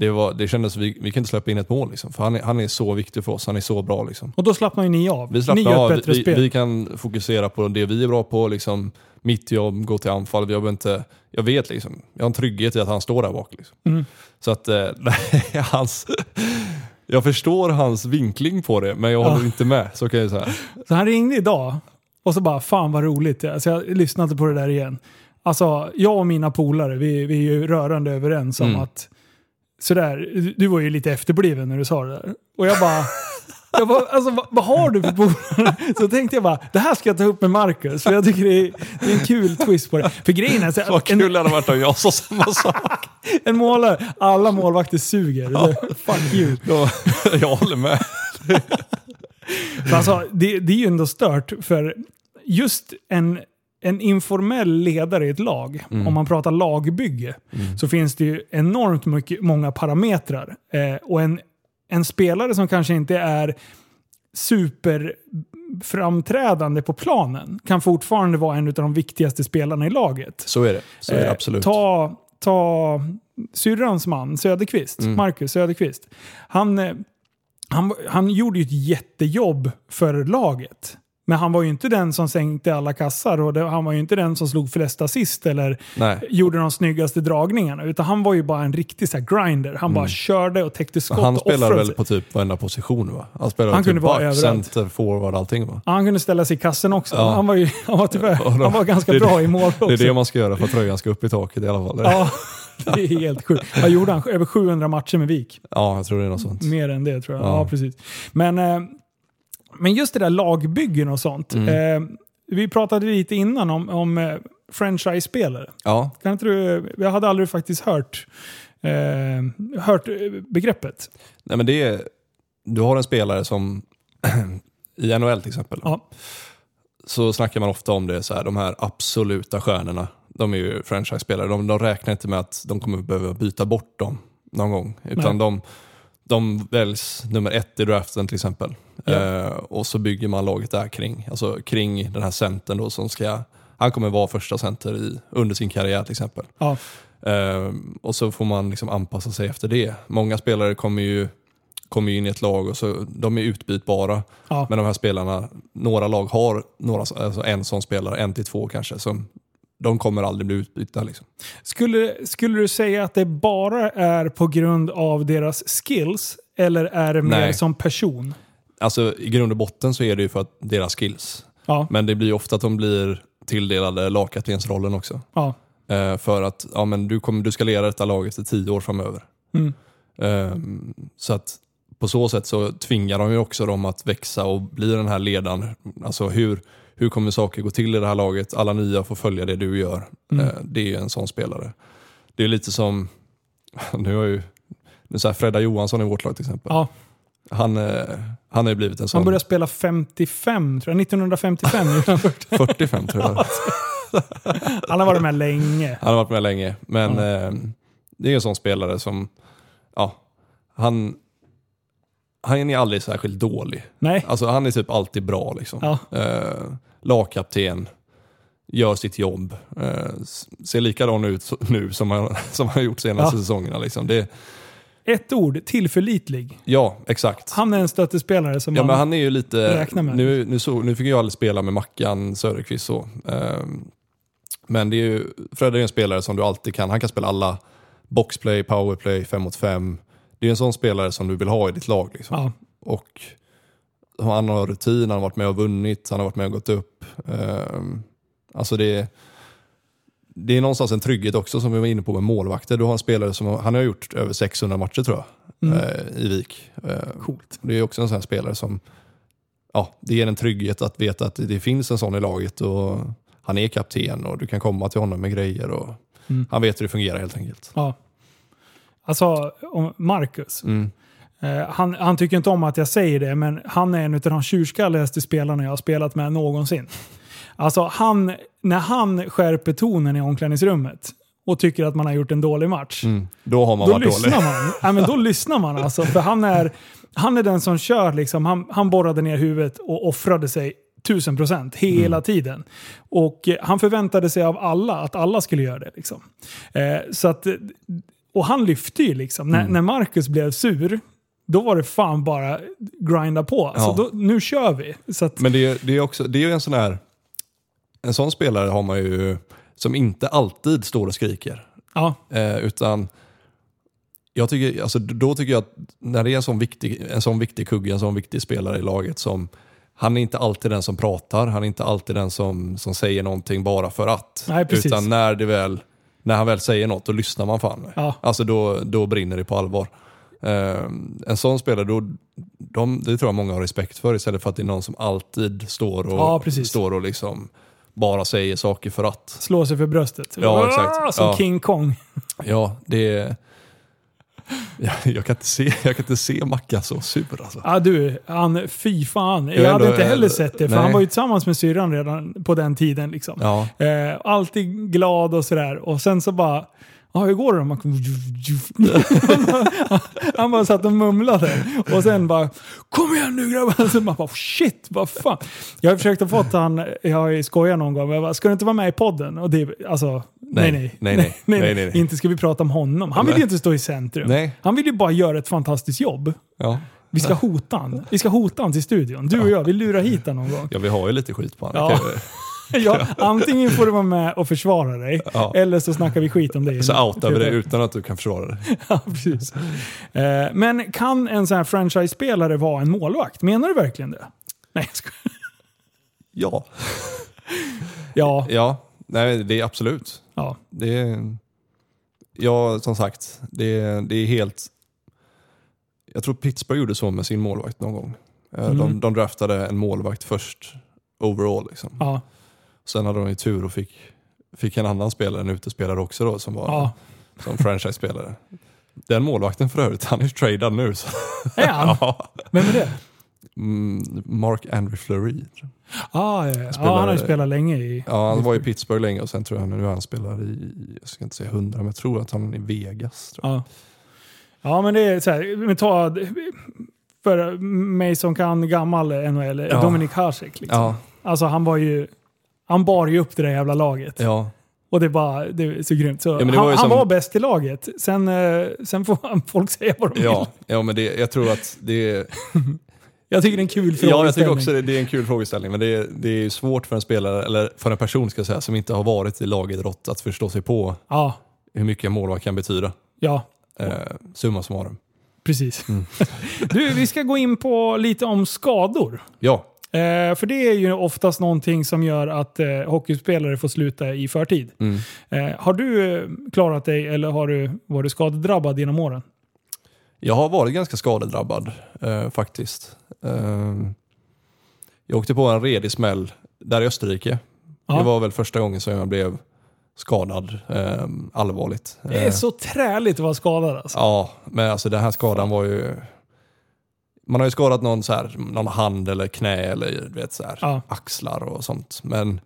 Det, var, det kändes, vi, vi kan inte släppa in ett mål liksom, för han är, han är så viktig för oss, han är så bra. Liksom. och då slappnar ju ni av. Vi ni slappnar gör av, ett bättre vi, spel. vi kan fokusera på det vi är bra på, liksom, mitt jobb, gå till anfall. Jag, inte, jag vet liksom, jag har en trygghet i att han står där bak. Liksom. Mm. Så att, eh, nej, hans, jag förstår hans vinkling på det, men jag håller Ja. inte med. Så kan jag säga. Så han ringde idag och så bara, fan vad roligt. Alltså jag lyssnade på det där igen. Alltså, jag och mina polare, vi, vi är ju rörande överens om Mm. att sådär, du- var ju lite efterbliven när du sa det där. Och jag bara, jag bara alltså, vad, vad har du för polare? Så tänkte jag bara, det här ska jag ta upp med Marcus. För jag tycker det är, det är en kul twist på det. För grejen är så Vad kul en, det hade varit om jag sa samma sak. en målare, alla målvakter suger. Så, Fuck you. Ja, jag håller med. Alltså, det, det är ju ändå stört för just en, en informell ledare i ett lag, om man pratar lagbygge, så finns det ju enormt mycket, många parametrar. Eh, och en, en spelare som kanske inte är superframträdande på planen kan fortfarande vara en av de viktigaste spelarna i laget. Så är det. Så är det Eh, absolut. Ta, ta syrrans man, Söderqvist, Mm. Marcus Söderqvist. Han, eh, han, han gjorde ju ett jättejobb för laget. Men han var ju inte den som sänkte alla kassar och det, han var ju inte den som slog flest assist eller Nej. gjorde de snyggaste dragningarna. Utan han var ju bara en riktig så grinder. Han bara körde och täckte skott Mm. Han offrade väl på typ varenda position va? Han spelar Han typ kunde vara back, överallt. center, forward, allting va? Ja, Han kunde ställa sig i kassen också. Ja. Han var ju han var tyvärr, han var ganska det bra i mål också. Det är det man ska göra för att tröjan ska upp i taket i alla fall. Ja, Ja, det är helt sjukt. Vad gjorde han? Över 700 matcher med Vik. jag tror det är något sånt. Mer än det tror jag. Ja, Ja. precis. Men, eh, men just det där lagbyggen och sånt. Mm. Eh, vi pratade lite innan om, om eh, franchise-spelare. Ja, Kan inte du, jag hade aldrig faktiskt hört, eh, hört eh, begreppet. Nej, men det är, du har en spelare som i NHL till exempel. Ja. Så snackar man ofta om det, så här, de här absoluta stjärnorna. De är ju franchise-spelare. De, de räknar inte med att de kommer behöva byta bort dem någon gång. Utan de, de väljs nummer ett i draften till exempel. Ja. Eh, och så bygger man laget där kring. Alltså kring den här centern då som ska, han kommer vara första center i, under sin karriär till exempel. Ja. Eh, och så får man liksom anpassa sig efter det. Många spelare kommer ju, kommer in i ett lag och så, de är utbytbara. Ja. Men de här spelarna, några lag har några, alltså en sån spelare, en till två kanske, som de kommer aldrig bli utbytta. Liksom. Skulle, skulle du säga att det bara är på grund av deras skills eller är det mer Nej. som person? Alltså i grund och botten så är det ju för att deras skills. Ja. Men det blir ju ofta att de blir tilldelade lagkaptensrollen också. ja. Eh, för att ja, men du, kommer, du ska leda detta laget i tio år framöver. Mm. Ehm, så att på så sätt så tvingar de ju också dem att växa och bli den här ledaren. Alltså hur, hur kommer saker gå till i det här laget? Alla nya får följa det du gör. Mm. Eh, det är en sån spelare. Det är lite som, nu har ju nu så här Fredda Johansson i vårt lag till exempel. Ja. Han, eh, han har ju blivit en sån. Han började spela 55, tror jag. 1955 gjorde han först. 45 tror jag. Han har varit med länge. Han har varit med länge. Men eh, det är en sån spelare som, ja, han, han är aldrig särskilt dålig. Nej. Alltså han är typ alltid bra liksom. Ja. Eh, lagkapten, gör sitt jobb. Eh, ser likadan ut nu som han, som han har gjort senaste Ja. säsongerna. Liksom. Det, Ett ord, tillförlitlig. ja, exakt. Han är en stöttespelare som Ja, man... men han är ju lite... räknar med. Nu, nu, så, nu fick jag aldrig spela med Mackan Söderqvist så. Ehm, men det är ju, Fred är en spelare som du alltid kan, han kan spela alla boxplay, powerplay, fem mot fem. Det är en sån spelare som du vill ha i ditt lag. Liksom. Ja. Och han har rutin, han har varit med och vunnit, han har varit med och gått upp. Ehm, alltså det, det är någonstans en trygghet också som vi var inne på med målvakter. Du har en spelare som han har gjort över 600 matcher tror jag Mm. eh, i Vik. Eh, Coolt. det är också en sån här spelare som ja, det ger en trygghet att veta att det finns en sån i laget och han är kapten och du kan komma till honom med grejer och Mm. han vet hur det fungerar helt enkelt. Ja. Alltså, om Marcus. Mm. Eh, han, han tycker inte om att jag säger det, men han är en av de tjurskalligaste spelarna jag har spelat med någonsin. Alltså, han, när han skärper tonen i omklädningsrummet och tycker att man har gjort en dålig match, Mm. Då har man då varit lyssnar dålig. man. Ja, men då lyssnar man alltså. För han är, han är den som kör, liksom, han, han borrade ner huvudet och offrade sig tusen procent hela Mm. tiden. Och eh, han förväntade sig av alla att alla skulle göra det. Liksom. Eh, så att, och han lyfte ju liksom. När, Mm. när Marcus blev sur, då var det fan bara grinda på. Alltså, Ja. då, nu kör vi. Så att, Men det, är- det är också, det är ju en sån här, en sån spelare har man ju som inte alltid står och skriker. ja, Eh, utan jag tycker, alltså, då tycker jag att när det är en sån, viktig, en sån viktig kugge, en sån viktig spelare i laget som han är inte alltid den som pratar, han är inte alltid den som, som säger någonting bara för att. Nej. Utan när, det väl, när han väl säger något, då lyssnar man fan. Ja. Alltså då, då brinner det på allvar. Eh, en sån spelare, då, de, det tror jag många har respekt för istället för att det är någon som alltid står och, Ja, står och liksom bara säger saker för att. slå sig för bröstet. Ja, exakt. Som Ja. King Kong. Ja, det är... Jag, jag, kan inte se, jag kan inte se Mackan så sur alltså. Ja du, han, fy fan. Jag, Jag hade ändå- inte heller sett det, för nej. han var ju tillsammans med syrran redan på den tiden. Liksom. Ja, Eh, alltid glad och sådär. Och sen så bara, ja hur går det då? Man han, bara, satt och mumlade. Och sen bara, kom igen nu grabbar! Så man bara, shit, vad fan. Jag har försökt att få han, jag har skojat någon gång, jag bara, ska du inte vara med i podden? Och det, alltså, nej nej. Nej, nej. nej, Nej, nej. Inte ska vi prata om honom. Han vill ju inte stå i centrum. Nej. Han vill ju bara göra ett fantastiskt jobb. ja. Vi ska hota han. Vi ska hota han till studion. Du och jag, vi lurar hit han någon gång. ja, vi har ju lite skit på honom. Ja. Ja, antingen får du vara med och försvara dig, Ja. eller så snackar vi skit om dig. Så outar vi det utan att du kan försvara det. Ja, precis. Eh, Men kan en sån här franchise-spelare vara en målvakt? Menar du verkligen det? Nej, jag skojar. Ja. Ja, Ja, nej, det är absolut. ja. Det är, ja, som sagt, det är, det är helt... Jag tror Pittsburgh gjorde så med sin målvakt någon gång. Eh, Mm. De, de draftade en målvakt först, overall. Liksom. ja, Sen hade de ju tur och fick, fick en annan spelare, en utespelare också då, som var ja. som franchise-spelare. Den målvakten för övrigt, han är tradad nu. Så. Är han? ja. Vem är det? Mm, Mark Andrew Fleury. Ah, ja, ja. Spelar- ja, han har ju spelat länge i... Ja, han var i Pittsburgh länge och sen tror jag nu han spelar i, jag ska inte säga hundra, men jag tror att han är i Vegas. Ja. ja, men det är så här, men ta... För mig som kan gammal NHL, Ja. Dominik Hasek. Liksom. Ja, Alltså han var ju... Han bar ju upp det där jävla laget. ja, Och det, är bara, det är så grymt. Så han, var han som- var bäst i laget. Sen, eh, sen får han- folk säga vad de vill. ja, ja, men det, jag tror att det är... Jag tycker det är en kul fråga. Ja, jag tycker också det, det är en kul frågeställning, men det är, det är svårt för en spelare, eller för en person ska jag säga, som inte har varit i lagidrott att förstå sig på Ja, hur mycket en målvakt kan betyda. ja. Eh, summa summarum. Precis. Mm. Du, vi ska gå in på lite om skador. Ja, Eh, för det är ju oftast någonting som gör att eh, hockeyspelare får sluta i förtid. mm. Eh, har du eh, klarat dig eller har du varit skadedrabbad genom åren? Jag har varit ganska skadedrabbad eh, faktiskt. Eh, jag åkte på en redig smäll där i Österrike. Ja. Det var väl första gången som jag blev skadad eh, allvarligt. Det är så träligt att vara skadad alltså. Ja, men alltså den här skadan var ju... Man har ju skadat någon, så här, någon hand eller knä eller vet, så här, Ja. axlar och sånt. Men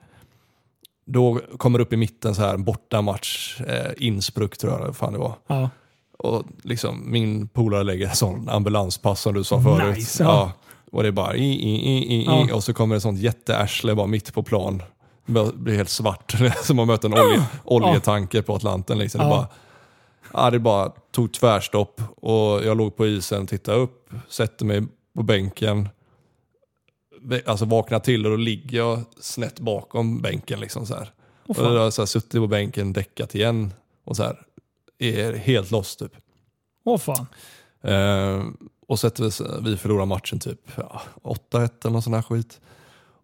då kommer upp i mitten så här bortamatch, eh, Innsbruck tror jag fan det var. Ja. Och liksom, min polare lägger en sån ambulanspass som du sa förut. Nice, ja. Och det är bara i, i, i, i, Ja. och så kommer det sånt jättearsle bara mitt på plan. Det blir helt svart, som att möta en olje, oljetanker på Atlanten. Liksom. Det, Ja. bara, ja, det bara tog tvärstopp och jag låg på isen, tittade upp, sätter mig på bänken. Alltså vaknar till och då ligger jag snett bakom bänken. Liksom så här. Åh, och då har jag så här, suttit på bänken, däckat igen och så här, är helt lost typ. Åh fan. Eh, och sätter vi, vi förlorar matchen typ ja, 8-1 eller någon sån här skit.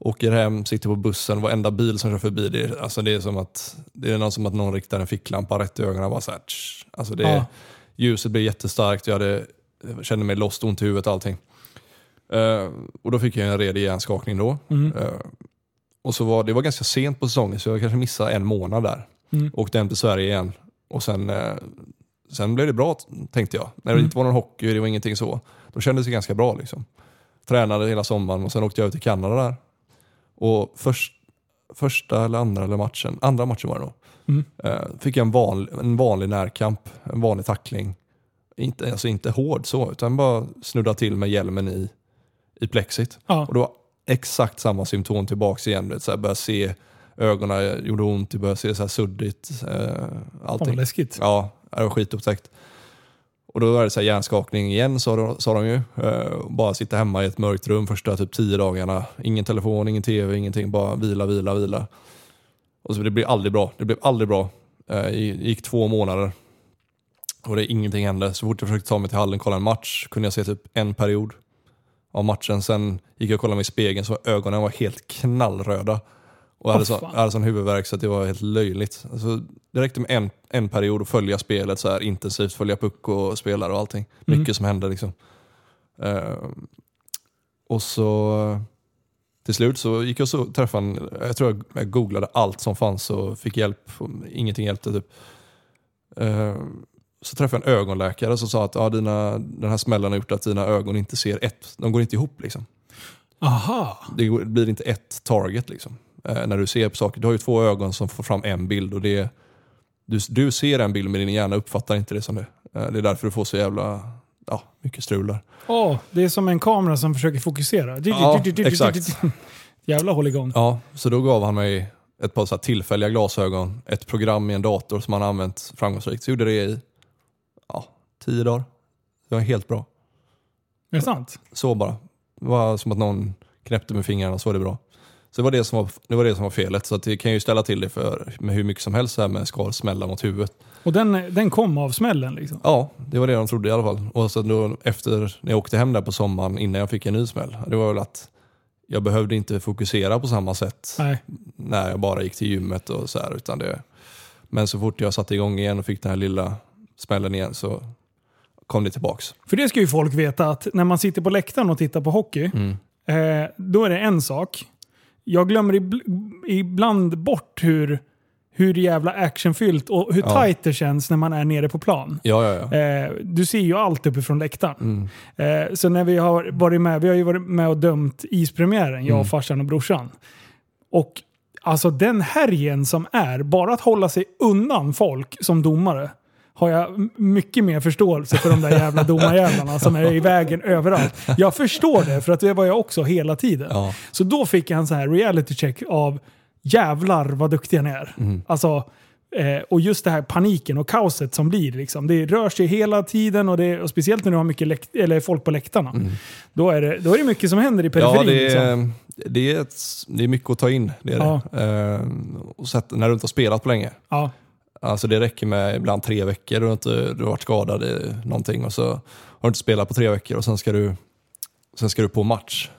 Åker hem, sitter på bussen, varenda bil som kör förbi, det är, alltså det är som att det är någon, som att någon riktar en ficklampa rätt i ögonen. Bara så här, tsch. alltså det, Ja. Ljuset blev jättestarkt, jag, hade, jag kände mig lost, ont i huvudet och allting. Eh, och då fick jag en redig hjärnskakning då. Mm. Eh, och så var, det var ganska sent på säsongen så jag kanske missade en månad där. Mm. Åkte hem till Sverige igen och sen, eh, sen blev det bra tänkte jag. När det Mm. inte var någon hockey, det var ingenting så. Då kändes det ganska bra liksom. Tränade hela sommaren och sen åkte jag ut till Kanada där. Och först, första eller andra eller matchen, andra matchen var det nog. Mm. Eh, fick jag en, van, en vanlig närkamp, en vanlig tackling. Inte, alltså inte hård så, utan bara snudda till med hjälmen i, i plexit. Ja. Och det var exakt samma symptom tillbaks igen. Du vet, så här, började se ögonen gjorde ont, det började se så här suddigt. Eh, Fan allting. läskigt. Ja, det var skitupptäckt. Och då var det så här hjärnskakning igen sa de, sa de ju. Eh, bara sitta hemma i ett mörkt rum första typ tio dagarna. Ingen telefon, ingen tv, ingenting. Bara vila, vila, vila. Och så det blev aldrig bra. Det blev aldrig bra. Eh, det gick två månader. Och det ingenting hände. Så fort jag försökte ta mig till hallen och kolla en match kunde jag se typ en period av matchen. Sen gick jag och kollade mig i spegeln så ögonen var helt knallröda. Och jag hade, så, jag hade sån huvudvärk så att det var helt löjligt. Alltså, det räckte med en, en period att följa spelet så här intensivt, följa puck och spelare och allting. Mm. Mycket som hände liksom. Eh, och så till slut så gick jag så träffade en, jag tror jag, googlade allt som fanns och fick hjälp. Ingenting hjälpte typ. Eh, så träffade jag en ögonläkare som sa att ja, dina, den här smällen har gjort att dina ögon inte ser ett, de går inte ihop liksom. Aha. Det blir inte ett target liksom. Eh, när du ser på saker. Du har ju två ögon som får fram en bild och det du, du ser en bild men din hjärna uppfattar inte det som det. Eh, det är därför du får så jävla ja, mycket strular. Åh, det är som en kamera som försöker fokusera. Ja, exakt. Jävla hålligång. Ja, så då gav han mig ett par så tillfälliga glasögon, ett program i en dator som han använt framgångsrikt. Så gjorde det i ja, tio dagar. Det var helt bra. Är det sant? Så bara. Det var som att någon knäppte med fingrarna så var det bra. Så det var det som var, det var, det som var felet. Så det kan ju ställa till det för med hur mycket som helst här med skal smälla mot huvudet. Och den, den kom av smällen liksom? Ja, det var det de trodde i alla fall. Och sen då efter när jag åkte hem där på sommaren innan jag fick en ny smäll. Det var väl att jag behövde inte fokusera på samma sätt Nej. när jag bara gick till gymmet och så här. Utan det, men så fort jag satte igång igen och fick den här lilla smällen igen så kom det tillbaks. För det ska ju folk veta att när man sitter på läktaren och tittar på hockey, Mm. eh, då är det en sak. Jag glömmer ibl- ibland bort hur, hur jävla actionfyllt och hur Ja. tight det känns när man är nere på plan. Ja, ja, ja. Eh, du ser ju allt uppifrån läktaren. Mm. Eh, så när vi har varit med, vi har ju varit med och dömt ispremiären, jag, Mm. farsan och brorsan. Och alltså den härjen som är, bara att hålla sig undan folk som domare, har jag mycket mer förståelse för de där jävla domarjävlarna som är i vägen överallt. Jag förstår det, för att det var jag också hela tiden. Ja. Så då fick jag en sån här reality check av jävlar vad duktiga ni är. Mm. Alltså, eh, och just det här paniken och kaoset som blir. Liksom. Det rör sig hela tiden och, det, och speciellt när du har mycket eller folk på läktarna. Då, är det, då är det mycket som händer i periferin. Mm. Ja, det liksom. är, det, är ett, det är mycket att ta in. Det är Ja. det. Eh, och sett, när du inte har spelat på länge. ja. Alltså det räcker med ibland tre veckor. Du har, inte, du har varit skadad i någonting och så har du inte spelat på tre veckor och sen ska du, sen ska du på match.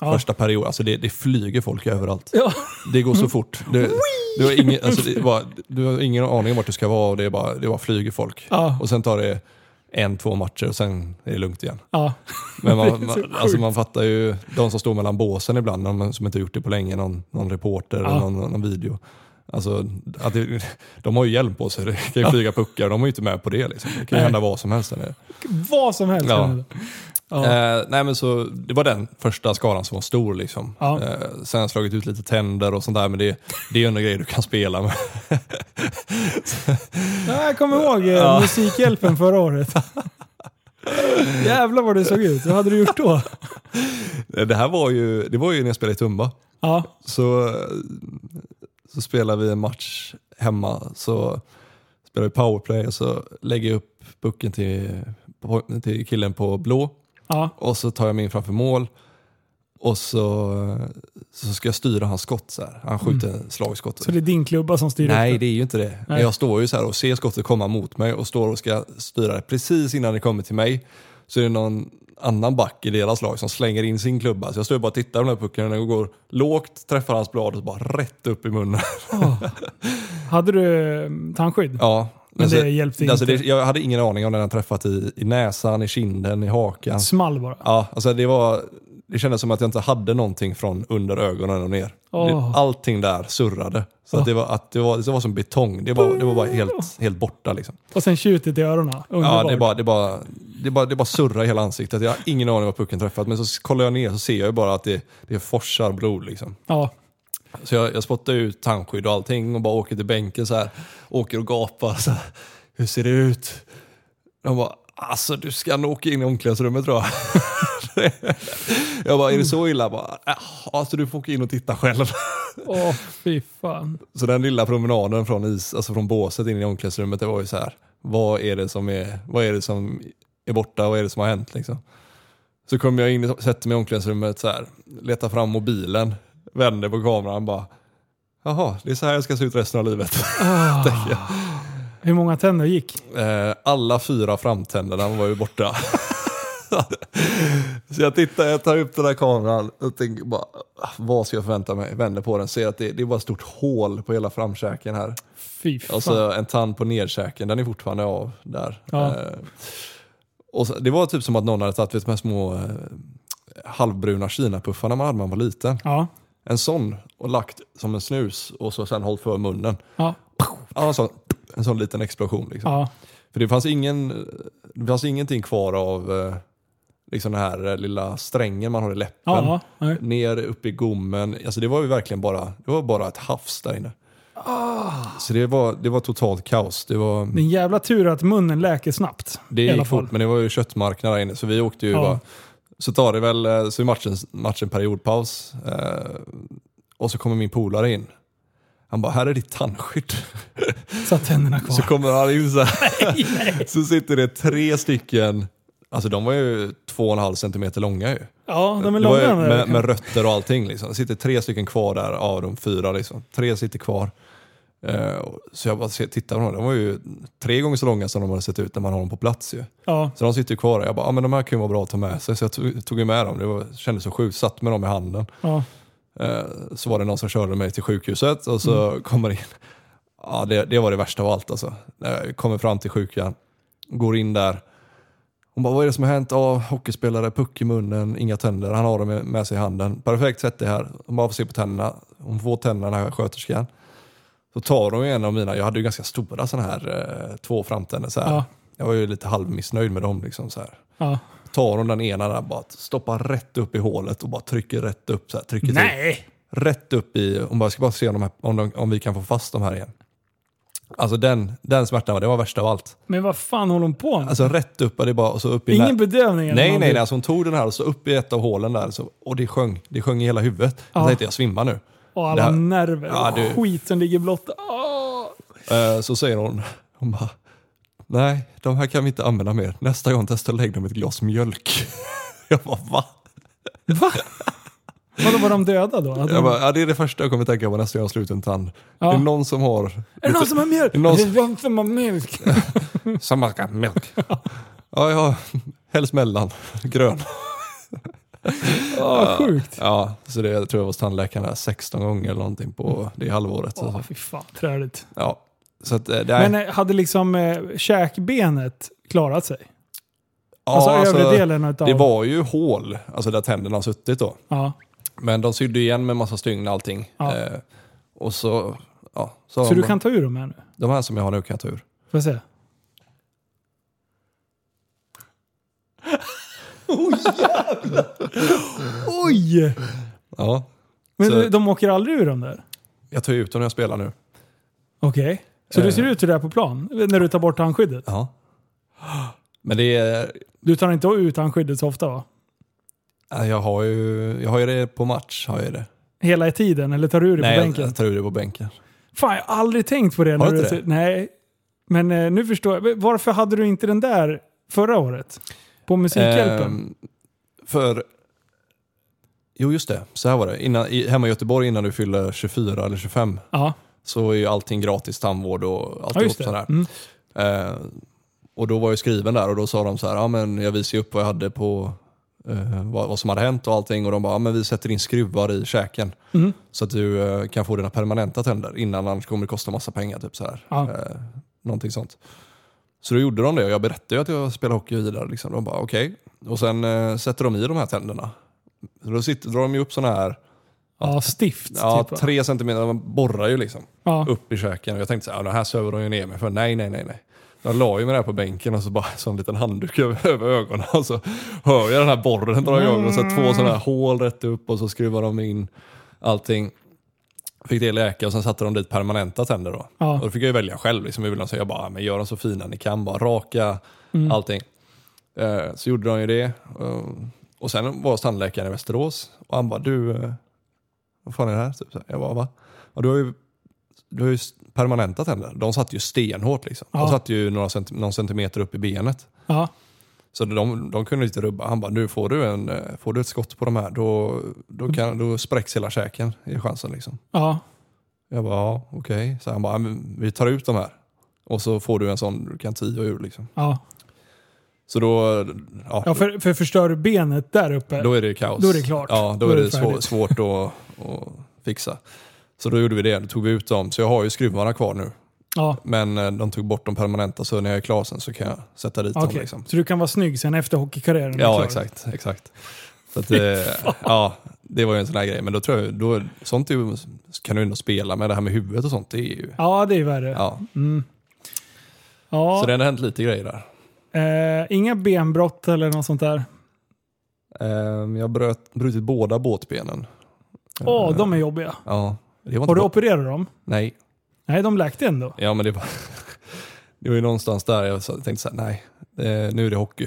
Ja. Första period, alltså det, det flyger folk överallt. Ja. Det går så fort. Det, du, har ingen, alltså bara, du har ingen aning om vart du ska vara och det är bara, det bara flyger folk. Ja. Och sen tar det en, två matcher och sen är det lugnt igen. Ja. Men man, man, alltså man fattar ju de som står mellan båsen ibland, de som inte har gjort det på länge, någon, någon reporter Ja. eller någon, någon video. Alltså, att det, de har ju hjälm på sig, det kan ju flyga puckar, de är ju inte med på det. Liksom. Det kan ju hända vad som helst. Där nere. Vad som helst. Ja. Ja. Eh, nej, men så, det var den första skadan som var stor. Liksom. Ja. Eh, sen har jag slagit ut lite tänder och sånt där, men det, det är ju ändå grejer du kan spela med. Ja, jag kommer ihåg eh, Ja. Musikhjälpen förra året. Jävlar vad det såg ut. Vad hade du gjort då? det här var ju, det var ju när jag spelade i Tumba. Ja. Så, så spelar vi en match hemma, så spelar vi powerplay och så lägger jag upp pucken till, till killen på blå Ja. och så tar jag mig in framför mål och så, så ska jag styra hans skott. Så här. Han skjuter slagskottet. Så det är din klubba som styr Nej, det är ju inte det. Nej. Jag står ju så här och ser skottet komma mot mig och står och ska styra det. Precis innan det kommer till mig så är det någon annan back i deras lag som slänger in sin klubba. Så jag står bara och tittar på den här pucken och den går lågt, träffar hans blad och bara rätt upp i munnen. Hade du eh, tandskydd? Ja. Men så- det hjälpte alltså inte. Det, jag hade ingen aning om den hade träffat i, i näsan, i kinden, i hakan. Small bara. Ja, alltså det var... Det kändes som att jag inte hade någonting från under ögonen och ner. Det, allting där surrade. Så att det, var, att det, var, det var som betong. Det var, det var bara helt, helt borta liksom. Och sen tjutet i öronen. Ja, Underbart. det bara, det bara, det bara, det bara surrar i hela ansiktet. Jag har ingen aning var pucken träffat. Men så kollar jag ner så ser jag ju bara att det, det forsar blod liksom. Ja. Så jag, jag spottar ut tandskydd och allting och bara åker till bänken så här. Åker och gapar så här. Hur ser det ut? De bara, alltså du ska nog åka in i omklädningsrummet tror jag. jag bara, är det så illa? Bara, "Ja, alltså du får åka in och titta själv. Åh, fy fan. Så den lilla promenaden från, is, alltså från båset in i omklädningsrummet, det var ju så här. Vad är det som är, vad är, det som är borta? Vad är det som har hänt? Liksom? Så kommer jag in och sätter mig i omklädningsrummet, så här, letar fram mobilen, vänder på kameran bara. Jaha, det är så här jag ska se ut resten av livet. Jag. Hur många tänder gick? Eh, alla fyra framtänderna var ju borta. så jag tittar, jag tar upp den där kameran och tänker bara, vad ska jag förvänta mig? Vänder på den, ser att det, det är bara ett stort hål på hela framkäken här. Fy fan. Och så en tand på nedkäken, den är fortfarande av där. Ja. Eh, och så, det var typ som att någon hade tagit de här små eh, halvbruna kinapuffarna man hade när man var liten. Ja. En sån och lagt som en snus och så sen hållit för munnen. Ja. En, sån, en sån liten explosion liksom. Ja. För det fanns, det fanns ingenting kvar av eh, liksom den här eh, lilla strängen man har i läppen. Ja, nej. Ner upp i gommen. Alltså det var ju verkligen bara, det var bara ett havs där inne. Så det var, det var totalt kaos. Det, var, en jävla tur att munnen läker snabbt. det gick fall. fort, men det var ju köttmarknad där inne. Så vi åkte ju Ja. bara, så tar det väl, eh, så är matchen, matchen periodpaus. Eh, och så kommer min polare in. Han bara, här är ditt tandskydd. Så tänderna kvar. Så kommer han in så här. Så sitter det tre stycken, alltså de var ju två och en halv centimeter långa ju. ja, de är långa ju med, med rötter och allting. Liksom. Det sitter tre stycken kvar där av de fyra. Liksom. Tre sitter kvar. Och- så jag bara tittar på dem. De var ju tre gånger så långa som de hade sett ut när man har dem på plats. Ju. Ja, Så de sitter ju kvar där. Jag bara, ah, men de här kan ju vara bra att ta med sig. Så jag tog, tog ju med dem. Det var, kändes så sjukt. Satt med dem i handen. ja. Eh, så var det någon som körde mig till sjukhuset och så kommer in. Ja, det, det var det värsta av allt alltså. Jag kommer fram till sjukan, går in där. Hon bara, vad är det som har hänt? Ja, hockeyspelare, puck i munnen, inga tänder. Han har dem med, sig i handen. Perfekt, sätt det här. Hon bara får se på tänderna. Hon får tänderna, den här sköterskan. Så tar hon en av mina, jag hade ju ganska stora sådana här, eh, två framtänder så här. Ja. Jag var ju lite halvmissnöjd med dem liksom så här ja. tar hon den ena där bara stoppar rätt upp i hålet och bara trycker rätt upp. Så här, trycker till. Nej! Rätt upp i, hon bara ska bara se om, de här, om, de, om vi kan få fast de här igen. Alltså den, den smärtan, det var värsta av allt. Men vad fan håller hon på med? Alltså rätt upp, och det bara och så upp i Ingen bedövning? eller Nej, nej, någonting? nej. Alltså hon tog den här och så upp i ett av hålen där så, och det sjöng. Det sjöng i hela huvudet. Ja. Jag tänkte jag svimmar nu. Och det alla här- nerver Ja, och du- skit som ligger blotta. Åh! Eh, så säger hon, hon bara, nej, de här kan vi inte använda mer. Nästa gång testa att lägga dem i ett glas mjölk. jag bara, va? Va? Vadå, var de döda då? Att de... Jag bara, ja, det är det första jag kommer tänka på nästa gång jag slår ut en tand. Ja. Är det någon som har... Är det någon som har mjölk? Är det någon som- är någon som har mjölk. Mjölk. ja, ja, helst mellan. Grön. Åh, sjukt. Ja, så det jag tror jag var hos tandläkaren där 16 gånger eller någonting på det halvåret. Så, Åh, fy fan, träligt. ja. så att, eh, det är, Men eh, hade liksom eh, käkbenet klarat sig? ja, alltså, alltså, övre delen utav... Det var ju hål, alltså där tänderna har suttit då. Ja. Men de sydde igen med massa stygn och allting. Ja. Eh, och så, ja. Så, Så du kan ta ur dem här nu? De här som jag har nu kan jag ta ur. Får jag se? Oj jävlar! Oj! Ja. Men Så- de åker aldrig ur dem där? Jag tar ut dem när jag spelar nu. Okej. Så Eh. du ser ut hur det är på plan? När du tar bort handskyddet? Ja. Men det är, Du tar inte ut handskyddet så ofta va? Ja, Jag har ju, jag har ju det på match. Har jag det. Hela tiden? Eller tar du det Nej, på bänken? jag tar ur det på bänken. Fan, jag har aldrig tänkt på det. Har när du inte det? Nej. Men eh, nu förstår jag. Varför hade du inte den där förra året? På Musikhjälpen? Ehm, för... Jo, just det. Så här var det. Innan, i, hemma i Göteborg innan du fyller 24 eller 25 ja. så är ju allting gratis tandvård och alltihop sådär. Mm. Eh, och då var jag skriven där och då sa de så här, ja men jag visade upp vad jag hade på eh, vad, vad som hade hänt och allting och de bara, ja men vi sätter in skruvar i käken Mm. så att du eh, kan få dina permanenta tänder innan annars kommer det kosta massa pengar. Typ så här. Ja. Eh, någonting sånt. Så då gjorde de det och jag berättade ju att jag spelar hockey vidare. Liksom. De bara okej. Och sen eh, sätter de i de här tänderna. Så då sitter, drar de ju upp sådana här, Ja, stift. ja, typ, tre centimeter, de borrar ju liksom ja. upp i käken. Och jag tänkte så här, det här söver de ju ner mig för. Nej, nej, nej, nej. Jag la ju mig där på bänken och så bara så en liten handduk över, över ögonen. Och så hör jag den här borren dra igång och så två sådana här hål rätt upp och så skruvar de in allting. Fick det läka och sen satte de dit permanenta tänder då. Ja. Och då fick jag ju välja själv. Liksom, jag ville säga bara, men gör dem så fina ni kan. Bara raka Mm. allting. Eh, så gjorde de ju det. Och, och sen var jag tandläkaren i Västerås och han bara, du, eh, vad fan är det här? Typ så. Jag bara, va? Och du har ju, du har ju permanenta tänder. De satt ju stenhårt liksom. Ja. De satt ju några centi- någon centimeter upp i benet. ja. Så de, de kunde inte rubba. Han bara, nu får du, en, eh, får du ett skott på de här, då, då, kan, då spräcks hela käken i chansen. Liksom. ja. Jag bara, ja, okej. Så han bara, "Men vi tar ut de här. Och så får du en sån du kan tia ur. Liksom. ja. Så då, ja, Ja, för, för förstör du benet där uppe. då är det kaos. Då är det klart. Ja, då, Då är är det det svår, svårt att, att fixa. Så då gjorde vi det, då tog vi ut dem. Så jag har ju skruvarna kvar nu. ja. Men eh, de tog bort de permanenta så när jag är klar sen så kan jag sätta dit dem. Okej. Liksom. Så du kan vara snygg sen efter hockeykarriären? är Ja, exakt. exakt. Så att, eh, ja, det var ju en sån här grej. Men då tror jag, då, sånt ju, kan du ändå spela med. Det här med huvudet och sånt, det är ju... Ja, det är värre. Ja, Mm. Ja, Så det har hänt lite grejer där. eh, inga benbrott eller något sånt där. Ehm, jag bröt, brutit båda båtbenen. Åh, Eh, de är jobbiga. Ja. Det var Har du inte opererat dem? Nej. Nej, de läkte ändå. Ja men det var, det var ju någonstans där jag sa- tänkte såhär, nej, det, nu är det hockey.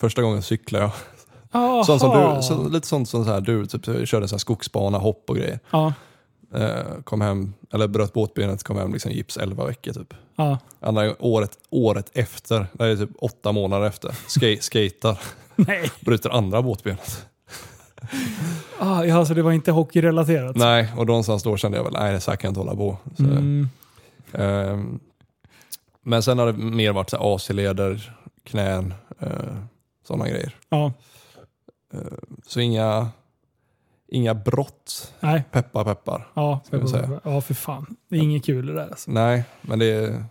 Första gången cyklade jag. Sånt som du, så, lite sånt som så här, du typ, körde så här skogsbana, hopp och grejer. Ja, Eh, kom hem, eller bröt båtbenet, kom hem liksom gips 11 veckor typ. ja. Andra året, året efter, det är typ åtta månader efter, ska, skatar, Nej. bryter andra båtbenet. Ah, ja, så det var inte hockeyrelaterat? Nej, och någonstans då kände jag väl, nej så här kan jag inte hålla på. Så, Mm. ehm, men sen har det mer varit så AC-leder, knän, uh, sådana grejer. Ja, Så inga, inga brott, nej. peppar peppar. Ja, vi säga. ja, för fan. Det är inget kul det där alltså. Nej, men det är...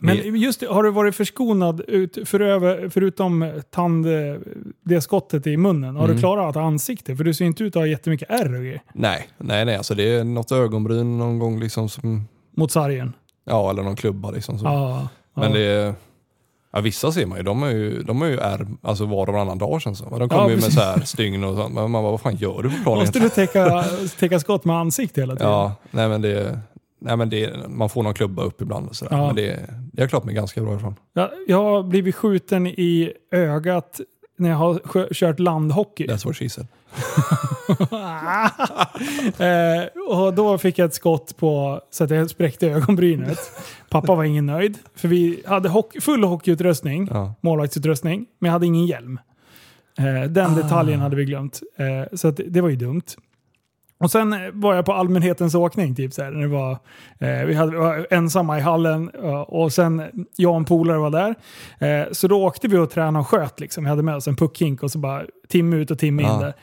Men just det, har du varit förskonad ut, för över, förutom tand, det skottet i munnen? Har Mm. du klarat ansikte? För du ser inte ut att ha jättemycket ärr och grejer. Nej, nej, nej. Alltså det är något ögonbryn någon gång liksom som, Mot sargen. ja eller någon klubba liksom. Så. Ja. Men ja. det är, ja, vissa ser man ju, de har ju, de har ju ärr alltså var och varannan dag känns det som. De Ja, kommer ju med så här stygn och sånt. Men man bara, vad fan gör du på planen Måste du täcka, täcka skott med ansikte hela tiden? Ja, nej men det, nej men det, man får någon klubba upp ibland och sådär. Ja. Men det, det har jag klarat mig ganska bra ifrån. Jag, jag har blivit skjuten i ögat när jag har sjö, kört landhockey. That's what she said. eh, och då fick jag ett skott på så att jag spräckte ögonbrynet. Pappa var ingen nöjd. För vi hade hockey, full hockeyutrustning, Ja. målvaktsutrustning, men jag hade ingen hjälm. Eh, den detaljen hade vi glömt. Eh, så att det, det var ju dumt. Och sen var jag på allmänhetens åkning, typ så här, det var, eh, vi, hade, var ensamma i hallen eh, och sen jag och en polare var där. Eh, så då åkte vi och tränade och sköt. Liksom. Vi hade med oss en puckhink och så bara timme ut och timme in Ja. där.